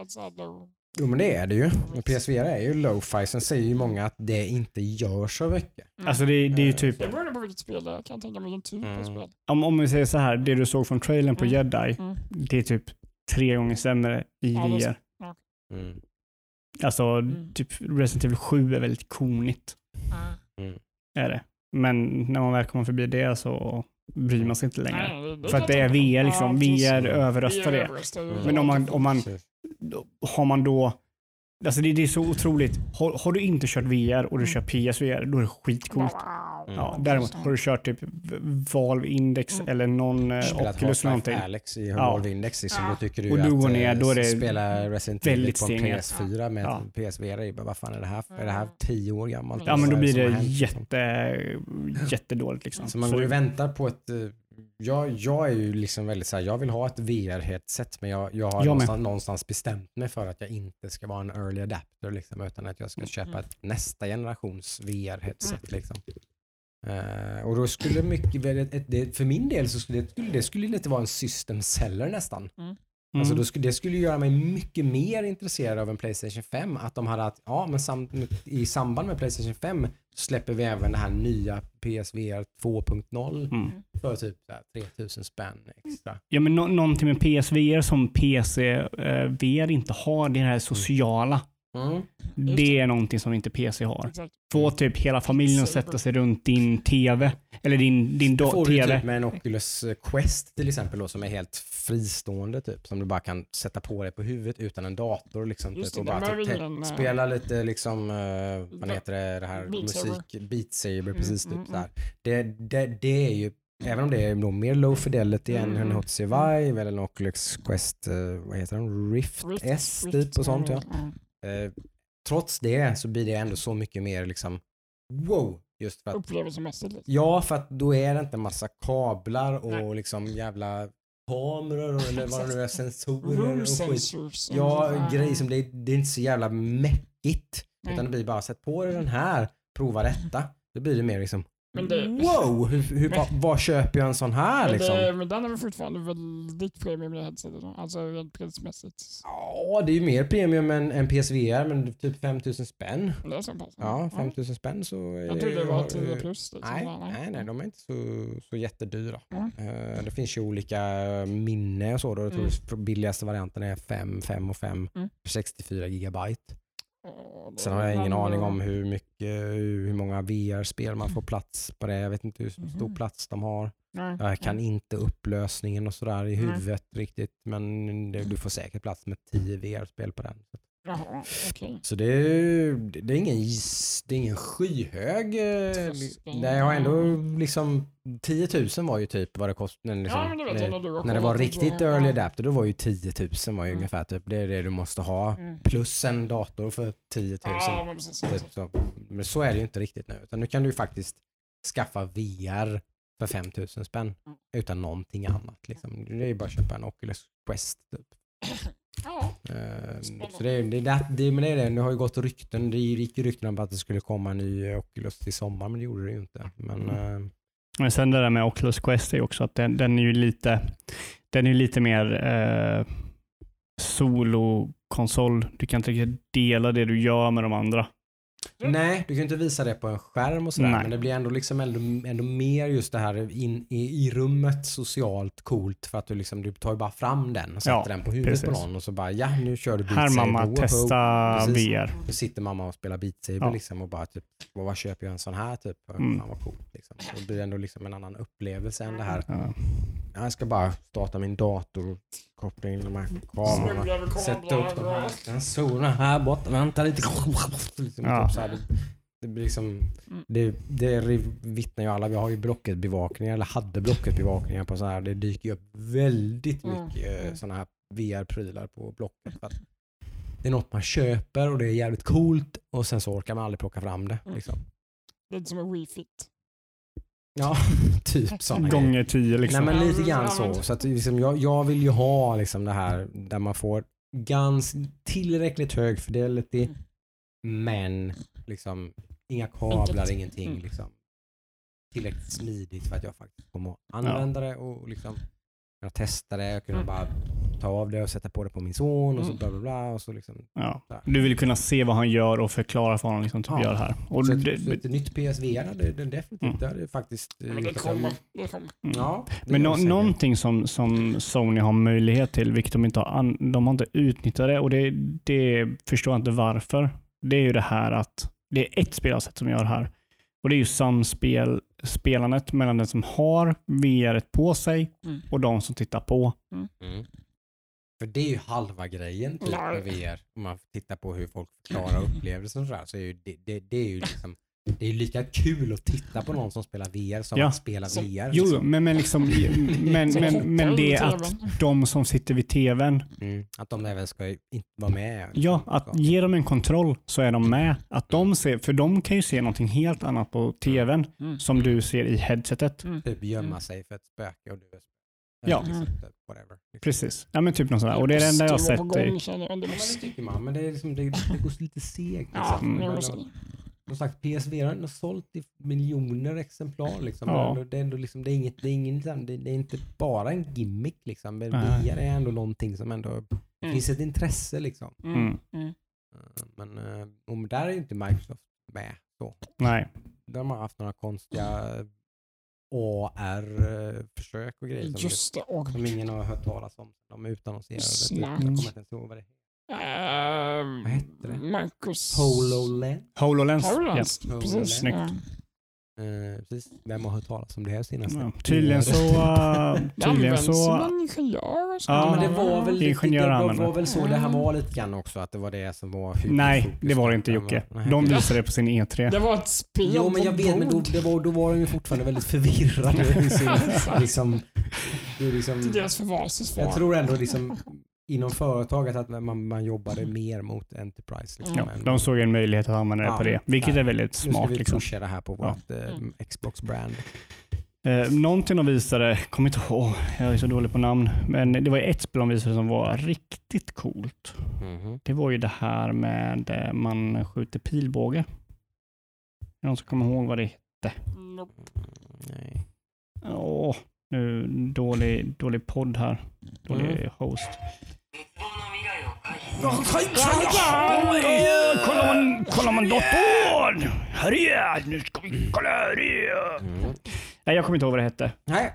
[SPEAKER 1] Jo men det är det ju. PSVR är ju low-fi. Sen säger ju många att det inte gör så mycket.
[SPEAKER 2] Alltså det, det är ju typ,
[SPEAKER 3] Det beror på vilket spel det är. Jag kan tänka mig en typ
[SPEAKER 1] Mm.
[SPEAKER 3] av spel.
[SPEAKER 2] om, om vi säger så här, det du såg från trailern på
[SPEAKER 3] Mm.
[SPEAKER 2] Jedi,
[SPEAKER 3] Mm.
[SPEAKER 2] det är typ tre gånger sämre i
[SPEAKER 3] Ja.
[SPEAKER 2] VR.
[SPEAKER 1] Mm.
[SPEAKER 2] Alltså
[SPEAKER 3] Mm.
[SPEAKER 2] typ Resident Evil 7 är väldigt konigt.
[SPEAKER 1] Mm.
[SPEAKER 2] Är det. Men när man väl kommer förbi det så bryr man sig inte längre.
[SPEAKER 3] Nej, det-
[SPEAKER 2] För att det är. VR liksom.
[SPEAKER 3] Ja.
[SPEAKER 2] VR överröstar det. Men om man, om man har man då Alltså det, det är så otroligt. Har, har du inte kört VR och du
[SPEAKER 3] Mm.
[SPEAKER 2] kör PSVR, då är det skitcoolt.
[SPEAKER 3] Wow.
[SPEAKER 2] Ja,
[SPEAKER 1] Mm.
[SPEAKER 2] däremot har du kört typ Valve Index
[SPEAKER 3] Mm.
[SPEAKER 2] eller någon eh,
[SPEAKER 1] Spelat
[SPEAKER 2] Oculus eller någonting.
[SPEAKER 1] Alex i
[SPEAKER 2] Ja.
[SPEAKER 1] Valve Index liksom, då tycker du
[SPEAKER 2] Och
[SPEAKER 1] att
[SPEAKER 2] går ner,
[SPEAKER 1] eh,
[SPEAKER 2] då är det
[SPEAKER 1] spela Resident Evil på en
[SPEAKER 2] stenigt.
[SPEAKER 1] PS4 med
[SPEAKER 2] Ja.
[SPEAKER 1] PSVR, är bara, vad fan är det här? Är det här tio år gammalt?
[SPEAKER 2] Ja men då blir det
[SPEAKER 1] liksom?
[SPEAKER 2] jätte, jättedåligt liksom.
[SPEAKER 1] Så man går och väntar på ett... Jag, jag är ju liksom väldigt såhär, jag vill ha ett VR-headset men jag, jag har
[SPEAKER 2] Jag
[SPEAKER 1] någonstans, någonstans bestämt mig för att jag inte ska vara en early adapter liksom, utan att jag ska
[SPEAKER 3] Mm,
[SPEAKER 1] köpa
[SPEAKER 3] mm.
[SPEAKER 1] ett nästa generations VR-headset. Liksom. Eh, och då skulle mycket, ett, för min del så skulle det, skulle det skulle lite vara en system seller nästan.
[SPEAKER 2] Mm.
[SPEAKER 1] Alltså då skulle, det skulle göra mig mycket mer intresserad av en Playstation 5. Att de hade att, ja men sam, i samband med Playstation 5 så släpper vi även det här nya PSVR 2.0
[SPEAKER 2] Mm.
[SPEAKER 1] för typ så här 3000 spänn extra.
[SPEAKER 2] Ja, men nå- någonting med PSVR som PC-VR inte har, det här sociala.
[SPEAKER 1] Mm.
[SPEAKER 2] Det är någonting som inte PC har.
[SPEAKER 3] Exakt.
[SPEAKER 2] Få typ hela familjen att sätta sig runt din TV, eller din, din do-
[SPEAKER 1] får du
[SPEAKER 2] TV.
[SPEAKER 1] typ med en Oculus Quest till exempel då, som är helt fristående typ. Som du bara kan sätta på dig på huvudet utan en dator liksom.
[SPEAKER 3] Just
[SPEAKER 1] Typ, och bara typ, te-
[SPEAKER 3] eh,
[SPEAKER 1] spela lite liksom, eh, vad heter det, det här
[SPEAKER 3] Beat Saber.
[SPEAKER 1] musik, Beat Saber
[SPEAKER 3] Mm,
[SPEAKER 1] precis
[SPEAKER 3] mm,
[SPEAKER 1] typ här. Det, det, det är ju Även om det är då mer low fidelity än en
[SPEAKER 3] Mm.
[SPEAKER 1] HTC Vive eller en Oculus Quest, eh, vad heter den? Rift,
[SPEAKER 3] Rift-
[SPEAKER 1] S
[SPEAKER 3] Rift,
[SPEAKER 1] typ och sånt ja.
[SPEAKER 3] ja.
[SPEAKER 1] Eh, trots det så blir det ändå så mycket mer liksom wow. Just för att,
[SPEAKER 3] Upplevelsemässigt. Liksom.
[SPEAKER 1] ja, för att då är det inte massa kablar och liksom jävla kameror eller vad det nu är, sensorer och skit. Ja, grejer som det, det är inte så jävla mäckigt.
[SPEAKER 3] Nej.
[SPEAKER 1] Utan det blir bara sätt på dig den här, prova detta. Då blir det mer liksom
[SPEAKER 3] Men det-
[SPEAKER 1] wow, hur, hur,
[SPEAKER 3] Men-
[SPEAKER 1] vad, vad köper jag en sån här
[SPEAKER 3] Men,
[SPEAKER 1] liksom?
[SPEAKER 3] det, men den är väl fortfarande väldigt premium i headsetet då? Alltså rent prismässigt.
[SPEAKER 1] Ja, det är ju mer premium än, än PSVR men typ 5000 spänn.
[SPEAKER 3] Det är så pass?
[SPEAKER 1] Ja, 5000 spänn så
[SPEAKER 3] Jag trodde det var
[SPEAKER 1] har
[SPEAKER 3] 10
[SPEAKER 1] du-
[SPEAKER 3] plus. Liksom.
[SPEAKER 1] Nej, nej, nej, de är inte så, så jättedyra.
[SPEAKER 3] Mm.
[SPEAKER 1] Eh, det finns ju olika minne och så. Då. Jag tror
[SPEAKER 3] Mm.
[SPEAKER 1] den billigaste varianten är 5, 5 och 5
[SPEAKER 3] Mm.
[SPEAKER 1] 64 gigabyte. Sen har jag ingen aning om hur mycket, hur många VR-spel man får plats på det. Jag vet inte hur stor
[SPEAKER 3] Mhm.
[SPEAKER 1] plats de har.
[SPEAKER 3] Nej,
[SPEAKER 1] Jag kan
[SPEAKER 3] nej.
[SPEAKER 1] inte upplösningen och sådär i
[SPEAKER 3] Nej.
[SPEAKER 1] huvudet riktigt. Men det, du får säkert plats med 10 VR-spel på den.
[SPEAKER 3] Jaha, okej.
[SPEAKER 1] Så det, är- det är ingen, det är ingen skyhög. eh,
[SPEAKER 3] Tröskel.
[SPEAKER 1] Det har ändå liksom 10 000 var ju typ vad det kostade. Liksom,
[SPEAKER 3] Ja, vet jag när
[SPEAKER 1] när det var riktigt early adapter då var ju 10 000 var ju
[SPEAKER 3] Mm.
[SPEAKER 1] ungefär typ det är det du måste ha.
[SPEAKER 3] Mm.
[SPEAKER 1] Plus en dator för 10 000.
[SPEAKER 3] Ja, men.
[SPEAKER 1] Typ så. Men så är det ju inte riktigt nu. Utan nu kan du ju faktiskt skaffa VR för 5000 spänn
[SPEAKER 3] Mm.
[SPEAKER 1] utan någonting annat. Liksom. Det är ju bara att köpa en Oculus Quest. Typ.
[SPEAKER 3] Ja,
[SPEAKER 1] Ehm,
[SPEAKER 3] Spännande.
[SPEAKER 1] så det, är- det, det, det, men det är det. Det har ju gått rykten. Det gick ju rykten om att det skulle komma en ny Oculus till sommar men det gjorde det ju inte. Men,
[SPEAKER 2] Mm.
[SPEAKER 1] eh,
[SPEAKER 2] Men sen det där med Oculus Quest är ju också att den, den är ju lite, den är ju lite mer eh, solokonsol. Du kan inte riktigt dela det du gör med de andra.
[SPEAKER 1] Nej, du kan ju inte visa det på en skärm och sådär,
[SPEAKER 2] Nej.
[SPEAKER 1] men det blir ändå, liksom ändå, ändå mer just det här in, i, i rummet socialt coolt för att du, liksom, du tar ju bara fram den och sätter
[SPEAKER 2] Ja,
[SPEAKER 1] den på huvudet på
[SPEAKER 2] precis.
[SPEAKER 1] någon och så bara ja, nu kör du Beat
[SPEAKER 2] Här mamma,
[SPEAKER 1] woho.
[SPEAKER 2] testa
[SPEAKER 1] Precis.
[SPEAKER 2] VR.
[SPEAKER 1] Nu sitter mamma och spelar Beat Saber
[SPEAKER 2] Ja.
[SPEAKER 1] liksom och bara typ, vad vad köper jag en sån här typ?
[SPEAKER 2] Mm.
[SPEAKER 1] Fan vad coolt liksom. Så det blir ändå liksom en annan upplevelse än det här.
[SPEAKER 2] Ja.
[SPEAKER 1] Jag ska bara starta min dator och koppla in de här kamerorna. Sätta upp de här sensorerna här borta. Vänta lite. Liksom,
[SPEAKER 2] Ja.
[SPEAKER 1] typ så här, det, det liksom, det, det vittnar ju alla. Vi har ju Blocket-bevakningar, eller hade Blocket-bevakningar på så här. Det dyker ju upp väldigt
[SPEAKER 3] Mm.
[SPEAKER 1] mycket
[SPEAKER 3] Mm.
[SPEAKER 1] sådana här VR-prylar på Blocket. För att det är något man köper och det är jävligt coolt och sen så orkar man aldrig plocka fram det.
[SPEAKER 3] Mm.
[SPEAKER 1] Liksom.
[SPEAKER 3] Lite som en Wii Fit.
[SPEAKER 1] Ja, typ sådana.
[SPEAKER 2] Gånger tio liksom.
[SPEAKER 1] Nej men lite
[SPEAKER 3] Ja,
[SPEAKER 1] grann så. så att liksom, jag, jag vill ju ha liksom det här där man får gans, tillräckligt hög fidelity
[SPEAKER 3] Mm.
[SPEAKER 1] men liksom inga kablar,
[SPEAKER 3] Enkelt.
[SPEAKER 1] ingenting.
[SPEAKER 3] Mm.
[SPEAKER 1] Liksom, tillräckligt smidigt för att jag faktiskt kommer att använda det och liksom kunna testa det. Jag kunna
[SPEAKER 3] Mm.
[SPEAKER 1] bara ta av det och sätta på det på min son och så
[SPEAKER 3] Mm.
[SPEAKER 1] bla bla bla. Och så liksom,
[SPEAKER 2] Ja.
[SPEAKER 1] där.
[SPEAKER 2] Du vill kunna se vad han gör och förklara för honom. Liksom, typ,
[SPEAKER 1] Ja.
[SPEAKER 2] gör här. Och
[SPEAKER 1] så,
[SPEAKER 2] det,
[SPEAKER 1] ett, så ett nytt PSVR hade det definitivt
[SPEAKER 2] Mm.
[SPEAKER 1] det hade faktiskt
[SPEAKER 3] Men det kommer. Det kommer.
[SPEAKER 2] mm.
[SPEAKER 1] Ja, det
[SPEAKER 2] Men
[SPEAKER 1] säker.
[SPEAKER 2] någonting som, som Sony har möjlighet till, vilket de inte har, de har inte utnyttjat det och det, det förstår jag inte varför. Det är ju det här att det är ett spelarsätt som gör här. Och det är ju samspel, spelandet mellan den som har VR på sig
[SPEAKER 3] Mm.
[SPEAKER 2] och de som tittar på.
[SPEAKER 1] Mm. För det är ju halva grejen typ,
[SPEAKER 3] Nej.
[SPEAKER 1] med VR. Om man tittar på hur folk förklarar upplevelsen och sådär, så är ju det, det, det är ju liksom det är lika kul att titta på någon som spelar VR som
[SPEAKER 2] Ja.
[SPEAKER 1] att spela VR.
[SPEAKER 2] Jo,
[SPEAKER 1] liksom.
[SPEAKER 2] men, men, liksom, men, men, men det att de som sitter vid tvn,
[SPEAKER 1] Mm. Att de även ska inte vara med.
[SPEAKER 2] ja, att ge dem en kontroll så är de med. Att de ser, för de kan ju se någonting helt annat på tvn
[SPEAKER 3] Mm.
[SPEAKER 2] som du ser i headsetet.
[SPEAKER 3] Mm.
[SPEAKER 1] Typ gömma
[SPEAKER 3] Mm.
[SPEAKER 1] sig för ett spöke och du är
[SPEAKER 2] Ja.
[SPEAKER 1] Liksom, typ, whatever. Liksom.
[SPEAKER 2] Precis. Ja men typ något sånt där. Och det är det enda jag har sett.
[SPEAKER 3] gång, känner jag. Det
[SPEAKER 1] det tycker man, men det, är liksom, det, det går lite segt.
[SPEAKER 3] Ja,
[SPEAKER 1] Liksom.
[SPEAKER 2] Mm.
[SPEAKER 3] det det.
[SPEAKER 1] Som sagt, PSVR har ändå sålt i miljoner exemplar. Liksom.
[SPEAKER 2] Ja.
[SPEAKER 1] Det, är ändå, det, liksom, det, är inget, det, är ingen, det, det är inte bara en gimmick. Liksom. Men. VR är ändå någonting som ändå... Det
[SPEAKER 3] Mm.
[SPEAKER 1] finns ett intresse liksom.
[SPEAKER 3] Mm.
[SPEAKER 2] Mm.
[SPEAKER 3] Mm.
[SPEAKER 1] Eh, Men eh, och där är ju inte Microsoft med. Så.
[SPEAKER 2] nej.
[SPEAKER 1] De har haft några konstiga AR-försök och grejer som,
[SPEAKER 3] Just det. Och,
[SPEAKER 1] som ingen har hört talas om. De utannonserade.
[SPEAKER 3] Snart.
[SPEAKER 1] Jag kommer inte ens ihåg vad det heter.
[SPEAKER 3] Ehm,
[SPEAKER 1] Vad hette det?
[SPEAKER 3] Marcus...
[SPEAKER 1] HoloLens?
[SPEAKER 2] HoloLens.
[SPEAKER 3] HoloLens.
[SPEAKER 1] Ja.
[SPEAKER 3] Precis.
[SPEAKER 2] Snyggt.
[SPEAKER 1] Eh, precis. Vem har hört talas om det här senaste?
[SPEAKER 2] Ja, tydligen så... Uh,
[SPEAKER 3] Det
[SPEAKER 2] tydligen så...
[SPEAKER 3] ingenjör.
[SPEAKER 2] Ja,
[SPEAKER 1] men det var väl lite,
[SPEAKER 2] Ingenjör
[SPEAKER 1] det var, var väl så det här var lite grann också, att det var det som var
[SPEAKER 2] Nej, det var det inte Jocke. De visade det på sin E E3.
[SPEAKER 3] Det var ett spel
[SPEAKER 1] Jo men jag vet, men då, det var, då var de ju fortfarande väldigt förvirrade. Så, liksom, det är liksom,
[SPEAKER 3] deras förvarssvar.
[SPEAKER 1] jag tror ändå liksom inom företaget att man, man jobbade mer mot Enterprise. Liksom,
[SPEAKER 2] Ja, de såg en möjlighet att använda det
[SPEAKER 1] Ja,
[SPEAKER 2] på det, vilket
[SPEAKER 1] ja.
[SPEAKER 2] är väldigt
[SPEAKER 1] nu ska
[SPEAKER 2] smart.
[SPEAKER 1] vi
[SPEAKER 2] Liksom.
[SPEAKER 1] pusha det här på vårt eh,
[SPEAKER 3] Mm.
[SPEAKER 1] Xbox-brand.
[SPEAKER 2] Eh, någonting de visade, kommer inte ihåg, jag är så dålig på namn, men det var ett spel de visade som var riktigt coolt.
[SPEAKER 1] Mhm.
[SPEAKER 2] Det var ju det här med eh, man skjuter pilbåge. Är Någon som kommer ihåg vad det är?
[SPEAKER 3] Nope.
[SPEAKER 1] Nej.
[SPEAKER 2] Åh, nu, dålig, dålig podd här. Dålig
[SPEAKER 1] Mm.
[SPEAKER 2] host. Kolla man, kolla man datorn! Herre, nu ska vi kolla
[SPEAKER 1] herre.
[SPEAKER 2] Nej, jag kommer inte ihåg vad det hette.
[SPEAKER 1] Nej.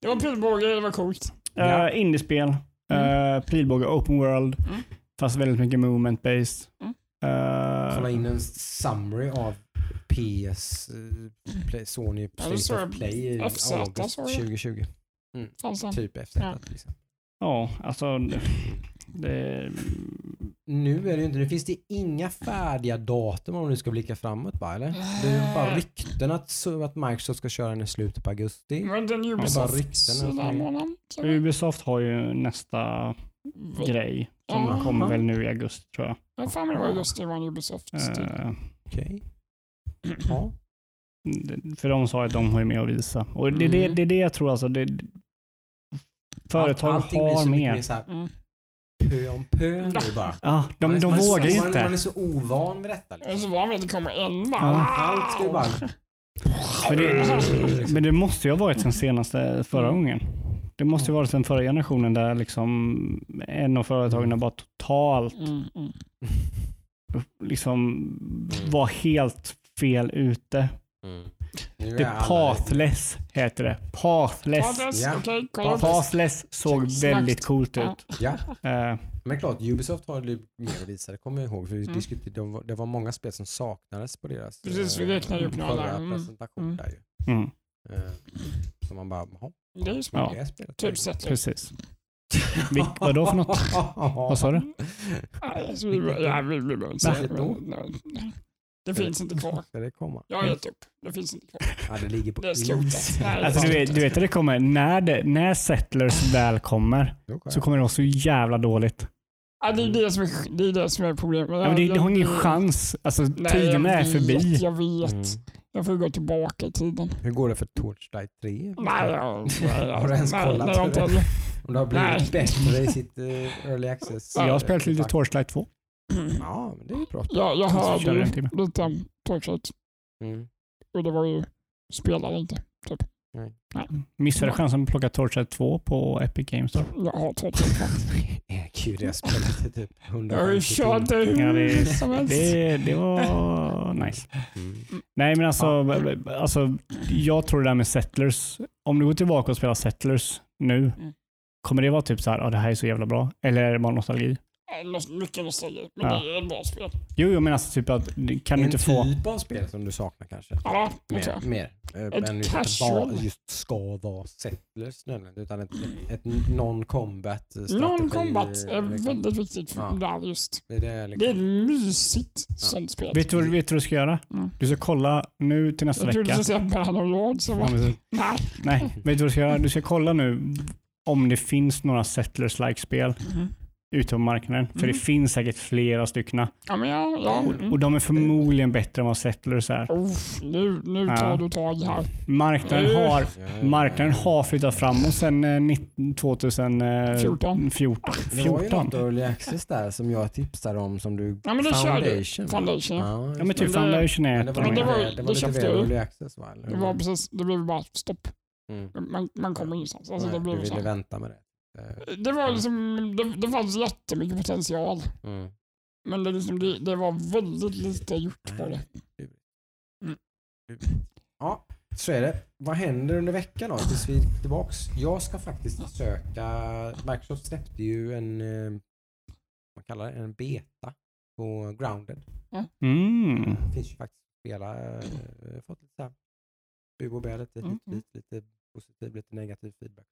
[SPEAKER 3] Det var pilbåge, det var coolt. Eh, ja.
[SPEAKER 2] Uh, indiespel, eh, mm. uh, pilbåge, open world,
[SPEAKER 3] mm.
[SPEAKER 2] fast väldigt mycket movement based.
[SPEAKER 3] Mm.
[SPEAKER 2] Uh,
[SPEAKER 1] kolla in en summary av PS, play, Sony Play, play
[SPEAKER 3] FZ, augusti
[SPEAKER 1] 2020.
[SPEAKER 3] Mm.
[SPEAKER 1] Typ efter.
[SPEAKER 3] Ja.
[SPEAKER 1] Liksom.
[SPEAKER 2] Ja, alltså det, det,
[SPEAKER 1] Nu är det ju inte, nu finns det inga färdiga datum om du ska blicka framåt bara eller? Det är ju bara rykten att, att Microsoft ska köra den i slutet på augusti.
[SPEAKER 3] Men den
[SPEAKER 1] bara
[SPEAKER 3] Ubisoft
[SPEAKER 1] rykten som-
[SPEAKER 3] månaden. så-
[SPEAKER 2] Ubisoft har ju nästa grej som
[SPEAKER 3] Ja.
[SPEAKER 2] kommer väl nu i augusti tror jag.
[SPEAKER 3] Jag fan det var det var en Ubisoft. typ.
[SPEAKER 2] Eh,
[SPEAKER 1] Okej. Ja.
[SPEAKER 2] det- för de sa att de har ju mer att visa. Och det, det,
[SPEAKER 1] Mm.
[SPEAKER 2] det är det jag tror alltså. Det, företag
[SPEAKER 1] Allting blir
[SPEAKER 2] har mer.
[SPEAKER 1] mer så här
[SPEAKER 3] Mm.
[SPEAKER 1] pö om pö nu bara.
[SPEAKER 2] Ja, de,
[SPEAKER 1] Man
[SPEAKER 2] de
[SPEAKER 1] man är så-
[SPEAKER 2] vågar ju
[SPEAKER 1] man, Man är
[SPEAKER 2] inte.
[SPEAKER 1] så ovan vid detta.
[SPEAKER 3] Jag är
[SPEAKER 1] Liksom.
[SPEAKER 3] så van vid att det kommer en bara.
[SPEAKER 2] Ja.
[SPEAKER 1] Allt ska ju bara...
[SPEAKER 2] Men det, men det måste ju ha varit sen senaste förra
[SPEAKER 3] Mm.
[SPEAKER 2] gången. Det måste ju ha varit den förra generationen där liksom en av företagen bara totalt
[SPEAKER 3] Mm, mm.
[SPEAKER 2] liksom var helt fel ute.
[SPEAKER 1] Mm. Nu
[SPEAKER 2] Det
[SPEAKER 1] är alla-
[SPEAKER 2] pathless heter det. Pathless.
[SPEAKER 3] Pathless,
[SPEAKER 1] Ja.
[SPEAKER 2] Pathless såg
[SPEAKER 3] Snabbt.
[SPEAKER 2] väldigt coolt ut.
[SPEAKER 1] Ja,
[SPEAKER 2] Eh,
[SPEAKER 1] men klart Ubisoft har ju mer att visa, det kommer jag ihåg. För vi
[SPEAKER 3] Mm.
[SPEAKER 1] diskuterade, det var många spel som saknades på deras
[SPEAKER 3] Precis, vi
[SPEAKER 1] eh,
[SPEAKER 3] räknade upp några. Mm.
[SPEAKER 1] presentation
[SPEAKER 3] Mm.
[SPEAKER 1] där ju.
[SPEAKER 2] mm,
[SPEAKER 1] Eh, Så man bara, jaha,
[SPEAKER 3] Det är ju.
[SPEAKER 2] Ja.
[SPEAKER 1] spelet.
[SPEAKER 3] Typ sett.
[SPEAKER 2] precis. Vil, vadå för något? Vad sa du?
[SPEAKER 3] Nej, det. Nej, nej. Det finns inte kvar.
[SPEAKER 1] Ska det komma?
[SPEAKER 3] Jag har gett upp. Det finns inte kvar.
[SPEAKER 1] Ja, det ligger på
[SPEAKER 3] Det är. Nej,
[SPEAKER 2] Alltså, du, vet, du vet att det kommer, när, det, när Settlers väl kommer
[SPEAKER 1] Okay.
[SPEAKER 2] så kommer det vara så jävla dåligt.
[SPEAKER 3] Ja, det, är det, som är, det är det som är problemet.
[SPEAKER 2] Ja, men det, det har ingen chans. Alltså, tiden är
[SPEAKER 3] jag
[SPEAKER 2] förbi.
[SPEAKER 3] Vet, jag vet.
[SPEAKER 1] Mm.
[SPEAKER 3] Jag får gå tillbaka i tiden.
[SPEAKER 1] Hur går det för Torchlight 3?
[SPEAKER 3] Nej, jag, nej,
[SPEAKER 1] Har du ens
[SPEAKER 3] nej,
[SPEAKER 1] kollat
[SPEAKER 3] nej, jag har inte
[SPEAKER 1] hur
[SPEAKER 3] heller.
[SPEAKER 1] Om det har blivit
[SPEAKER 3] Nej.
[SPEAKER 1] bättre i sitt uh, early access?
[SPEAKER 2] Jag har spelat lite Torchlight 2.
[SPEAKER 1] Ja, men det är ju bra.
[SPEAKER 3] Jag, jag hörde ju
[SPEAKER 2] en timme.
[SPEAKER 3] lite Torchlight
[SPEAKER 1] Mm.
[SPEAKER 3] och det var ju, spelade inte.
[SPEAKER 2] Missade chansen att plocka Torchlight 2 på Epic Games Store.
[SPEAKER 3] Jag har Torchlight.
[SPEAKER 1] Gud, jag spelade typ
[SPEAKER 3] Jag har
[SPEAKER 1] 150
[SPEAKER 3] ju kört
[SPEAKER 1] timmar.
[SPEAKER 2] Ja. Det, det var nice.
[SPEAKER 1] Mm.
[SPEAKER 2] Nej men alltså, alltså, jag tror det där med Settlers, om du går tillbaka och spelar Settlers nu,
[SPEAKER 3] Mm.
[SPEAKER 2] kommer det vara typ så här, ah, det här är så jävla bra? Eller är det bara nostalgi?
[SPEAKER 3] Ja, något- Mycket nostalgi, men
[SPEAKER 2] Ja.
[SPEAKER 3] det är ett bra spel.
[SPEAKER 2] Jo, jo men alltså typ att, kan du
[SPEAKER 1] en
[SPEAKER 2] inte få...
[SPEAKER 1] typ av spel som du saknar kanske?
[SPEAKER 3] Ja,
[SPEAKER 1] Mer,
[SPEAKER 3] jag.
[SPEAKER 1] mer.
[SPEAKER 3] Ett
[SPEAKER 1] Än just,
[SPEAKER 3] casual.
[SPEAKER 1] bara, just ska vara settlers nödvändigt, utan ett, ett non-combat strategi.
[SPEAKER 3] Non-combat är
[SPEAKER 1] liksom.
[SPEAKER 3] väldigt viktigt för
[SPEAKER 1] Ja.
[SPEAKER 3] där just.
[SPEAKER 1] Det är det
[SPEAKER 3] Det är
[SPEAKER 1] liksom.
[SPEAKER 3] ett mysigt sånt spel.
[SPEAKER 2] Vet du, vad- vet du vad du ska göra?
[SPEAKER 3] Mm.
[SPEAKER 2] Du ska kolla nu till nästa
[SPEAKER 3] Jag trodde
[SPEAKER 2] vecka.
[SPEAKER 3] du skulle säga Bannerlord. Så
[SPEAKER 2] Ja,
[SPEAKER 3] var,
[SPEAKER 2] men-
[SPEAKER 3] nej.
[SPEAKER 2] Nej, vet du vad du ska göra? Du ska kolla nu om det finns några Settlers-like spel
[SPEAKER 3] Mhm.
[SPEAKER 2] Ute på marknaden. För
[SPEAKER 3] Mm.
[SPEAKER 2] det finns säkert flera stycken.
[SPEAKER 3] Ja, men ja, ja. Mm.
[SPEAKER 2] Och de är förmodligen bättre än vad Settlers är.
[SPEAKER 3] Nu, nu
[SPEAKER 2] Ja.
[SPEAKER 3] tar du tag här.
[SPEAKER 2] Marknaden har,
[SPEAKER 1] Ja,
[SPEAKER 2] marknaden har flyttat framåt sedan eh, 19- 2014. 14.
[SPEAKER 1] Det var ju
[SPEAKER 2] 14.
[SPEAKER 1] något early access där som jag tipsade om som du...
[SPEAKER 3] Ja, men det
[SPEAKER 1] Foundation.
[SPEAKER 3] Foundation. Ja.
[SPEAKER 2] Ja men
[SPEAKER 1] det.
[SPEAKER 2] typ Foundation är
[SPEAKER 1] det var,
[SPEAKER 3] det var-
[SPEAKER 1] det
[SPEAKER 3] det
[SPEAKER 1] var lite väl early access va? Eller
[SPEAKER 3] Det var precis, det blev bara stopp.
[SPEAKER 1] Mm.
[SPEAKER 3] Man, man kommer ingenstans. Alltså,
[SPEAKER 1] Nej,
[SPEAKER 3] det, blev
[SPEAKER 1] du
[SPEAKER 3] så
[SPEAKER 1] ville vänta med det. Eh,
[SPEAKER 3] det var liksom, det, det fanns jättemycket potential.
[SPEAKER 1] Mm.
[SPEAKER 3] Men det, liksom, det, det var väldigt lite gjort på det. Mm.
[SPEAKER 1] Ja, så är det. Vad händer under veckan då tills vi är tillbaks? Jag ska faktiskt försöka... Microsoft släppte ju en... eh, Vad kallar det? En beta på Grounded.
[SPEAKER 2] Mm.
[SPEAKER 1] Det finns ju faktiskt att spela. eh, Fått lite så här bu och bä lite
[SPEAKER 3] Mm,
[SPEAKER 1] hit och dit, lite positiv, lite negativ feedback.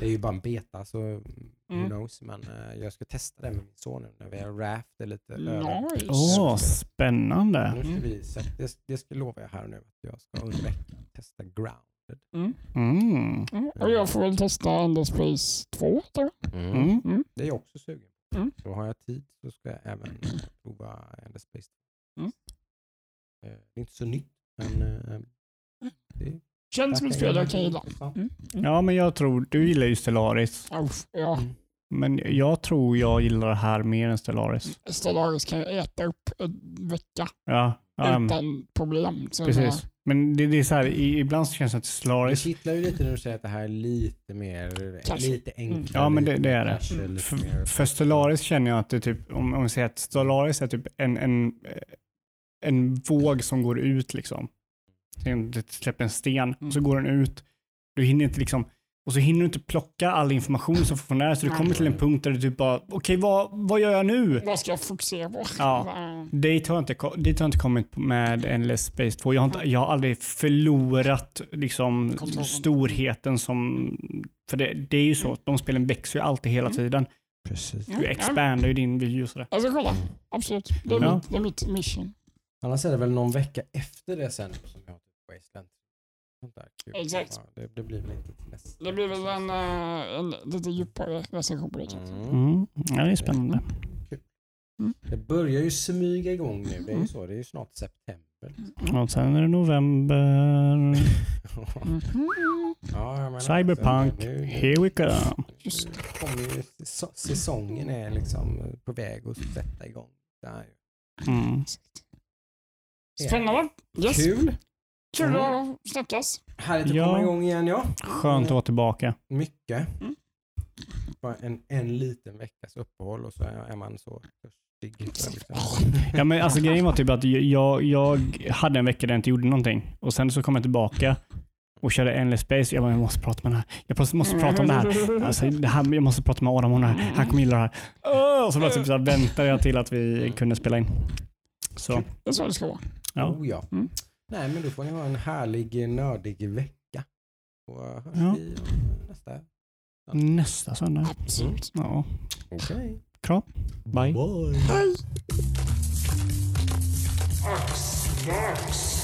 [SPEAKER 1] Det är ju bara en beta så mm. who
[SPEAKER 3] Mm.
[SPEAKER 1] knows. Men eh, jag ska testa det med min son nu när vi har raft är lite.
[SPEAKER 3] Nice.
[SPEAKER 2] Åh, spännande.
[SPEAKER 1] Nu ska
[SPEAKER 3] Mm.
[SPEAKER 1] vi, så att det, det ska lovar jag här nu att jag ska under veckan testa grounded.
[SPEAKER 3] Mm.
[SPEAKER 2] Mm.
[SPEAKER 3] Mm. Och jag får väl testa Ender Space 2. Då.
[SPEAKER 2] Mm.
[SPEAKER 1] Det är jag också sugen på.
[SPEAKER 3] Mm.
[SPEAKER 1] Så har jag tid så ska jag även prova Ender Space 2.
[SPEAKER 3] Mm.
[SPEAKER 1] Eh, Det är inte så nytt men eh, det
[SPEAKER 3] Känns som ett spel jag kan gilla. Mm.
[SPEAKER 2] Ja, men jag tror, du gillar ju Stellaris.
[SPEAKER 3] Uff, ja,
[SPEAKER 1] Mm.
[SPEAKER 2] Men jag tror jag gillar det här mer än Stellaris.
[SPEAKER 3] Stellaris kan jag äta upp en vecka
[SPEAKER 2] Ja, men-
[SPEAKER 3] utan problem. Så
[SPEAKER 2] precis. Men det, det är så här, i- ibland så känns det att
[SPEAKER 1] Det
[SPEAKER 2] Stellaris,
[SPEAKER 1] kittlar ju lite när du säger att det här är lite mer,
[SPEAKER 3] Kanske.
[SPEAKER 1] lite enklare.
[SPEAKER 2] Ja, men det- det är det.
[SPEAKER 1] lite
[SPEAKER 2] för,
[SPEAKER 1] mer-
[SPEAKER 2] för Stellaris känner jag att det typ, om, om vi säger att Stellaris är typ en, en, en våg som går ut liksom. Släpper en sten och så går den ut. Du hinner inte liksom, och så hinner du inte plocka all information som får från där, så du kommer till en punkt där du typ bara, okej vad, vad gör jag nu?
[SPEAKER 3] Vad ska jag fokusera på?
[SPEAKER 2] Ja. Dit har jag inte, dit har jag inte kommit med Endless Space 2. Jag har, inte, jag har aldrig förlorat liksom,
[SPEAKER 3] Kontrollen.
[SPEAKER 2] storheten som... För det, det är ju så, de spelen växer ju alltid hela
[SPEAKER 3] Mm.
[SPEAKER 2] tiden.
[SPEAKER 1] Precis.
[SPEAKER 2] Du
[SPEAKER 3] ja.
[SPEAKER 2] expandar ju din vy och sådär.
[SPEAKER 3] Alltså kolla, absolut. Det är,
[SPEAKER 2] Ja.
[SPEAKER 3] mitt, det är mitt mission.
[SPEAKER 1] Annars är det väl någon vecka efter det sen som jag Wasteland. Sånt där kul.
[SPEAKER 3] Exakt.
[SPEAKER 1] Ja, det, det blir väl inte till nästa.
[SPEAKER 3] Det blir väl en, eh, en lite djuppare recension på det. kanske.
[SPEAKER 1] Mm.
[SPEAKER 2] Mm. Ja, det är spännande.
[SPEAKER 1] Det börjar ju smyga igång nu. Det är ju så. Det är ju snart september.
[SPEAKER 2] Och sen är det november.
[SPEAKER 1] Ja, menar,
[SPEAKER 2] Cyberpunk,
[SPEAKER 1] nu- nu-
[SPEAKER 2] here we come.
[SPEAKER 1] Ju säso- säsongen är liksom på väg att sätta igång. Det är ju
[SPEAKER 2] Mm.
[SPEAKER 3] Spännande. Yes.
[SPEAKER 1] Kul!
[SPEAKER 3] Kul
[SPEAKER 1] Mm.
[SPEAKER 3] att snackas.
[SPEAKER 1] Härligt att
[SPEAKER 2] Ja.
[SPEAKER 1] komma igång igen ja.
[SPEAKER 2] Skönt att vara tillbaka.
[SPEAKER 1] Mycket.
[SPEAKER 3] Mm.
[SPEAKER 1] Bara en, en liten veckas uppehåll och så är man så.
[SPEAKER 2] Ja, men alltså, grejen var typ att jag, jag hade en vecka där jag inte gjorde någonting. Och sen så kom jag tillbaka och körde Endless Space. Jag bara, jag måste prata med den här. Jag måste, måste prata om det här. Alltså, det här. Jag måste prata med Adam om det här. Han kommer gilla det här. Och så, bara, typ, så här, väntade jag till att vi kunde spela in. Så,
[SPEAKER 3] Det är så det ska vara.
[SPEAKER 2] ja.
[SPEAKER 1] Oh, ja.
[SPEAKER 3] Mm.
[SPEAKER 1] Nej men då får ni ha en härlig nördig vecka. Och hörs
[SPEAKER 2] Ja.
[SPEAKER 1] vi nästa.
[SPEAKER 2] Nästa söndag.
[SPEAKER 3] Absolut.
[SPEAKER 2] Ja.
[SPEAKER 1] Okej.
[SPEAKER 2] Kram. Bye.
[SPEAKER 1] Bye.
[SPEAKER 3] Hej!
[SPEAKER 4] Axmax.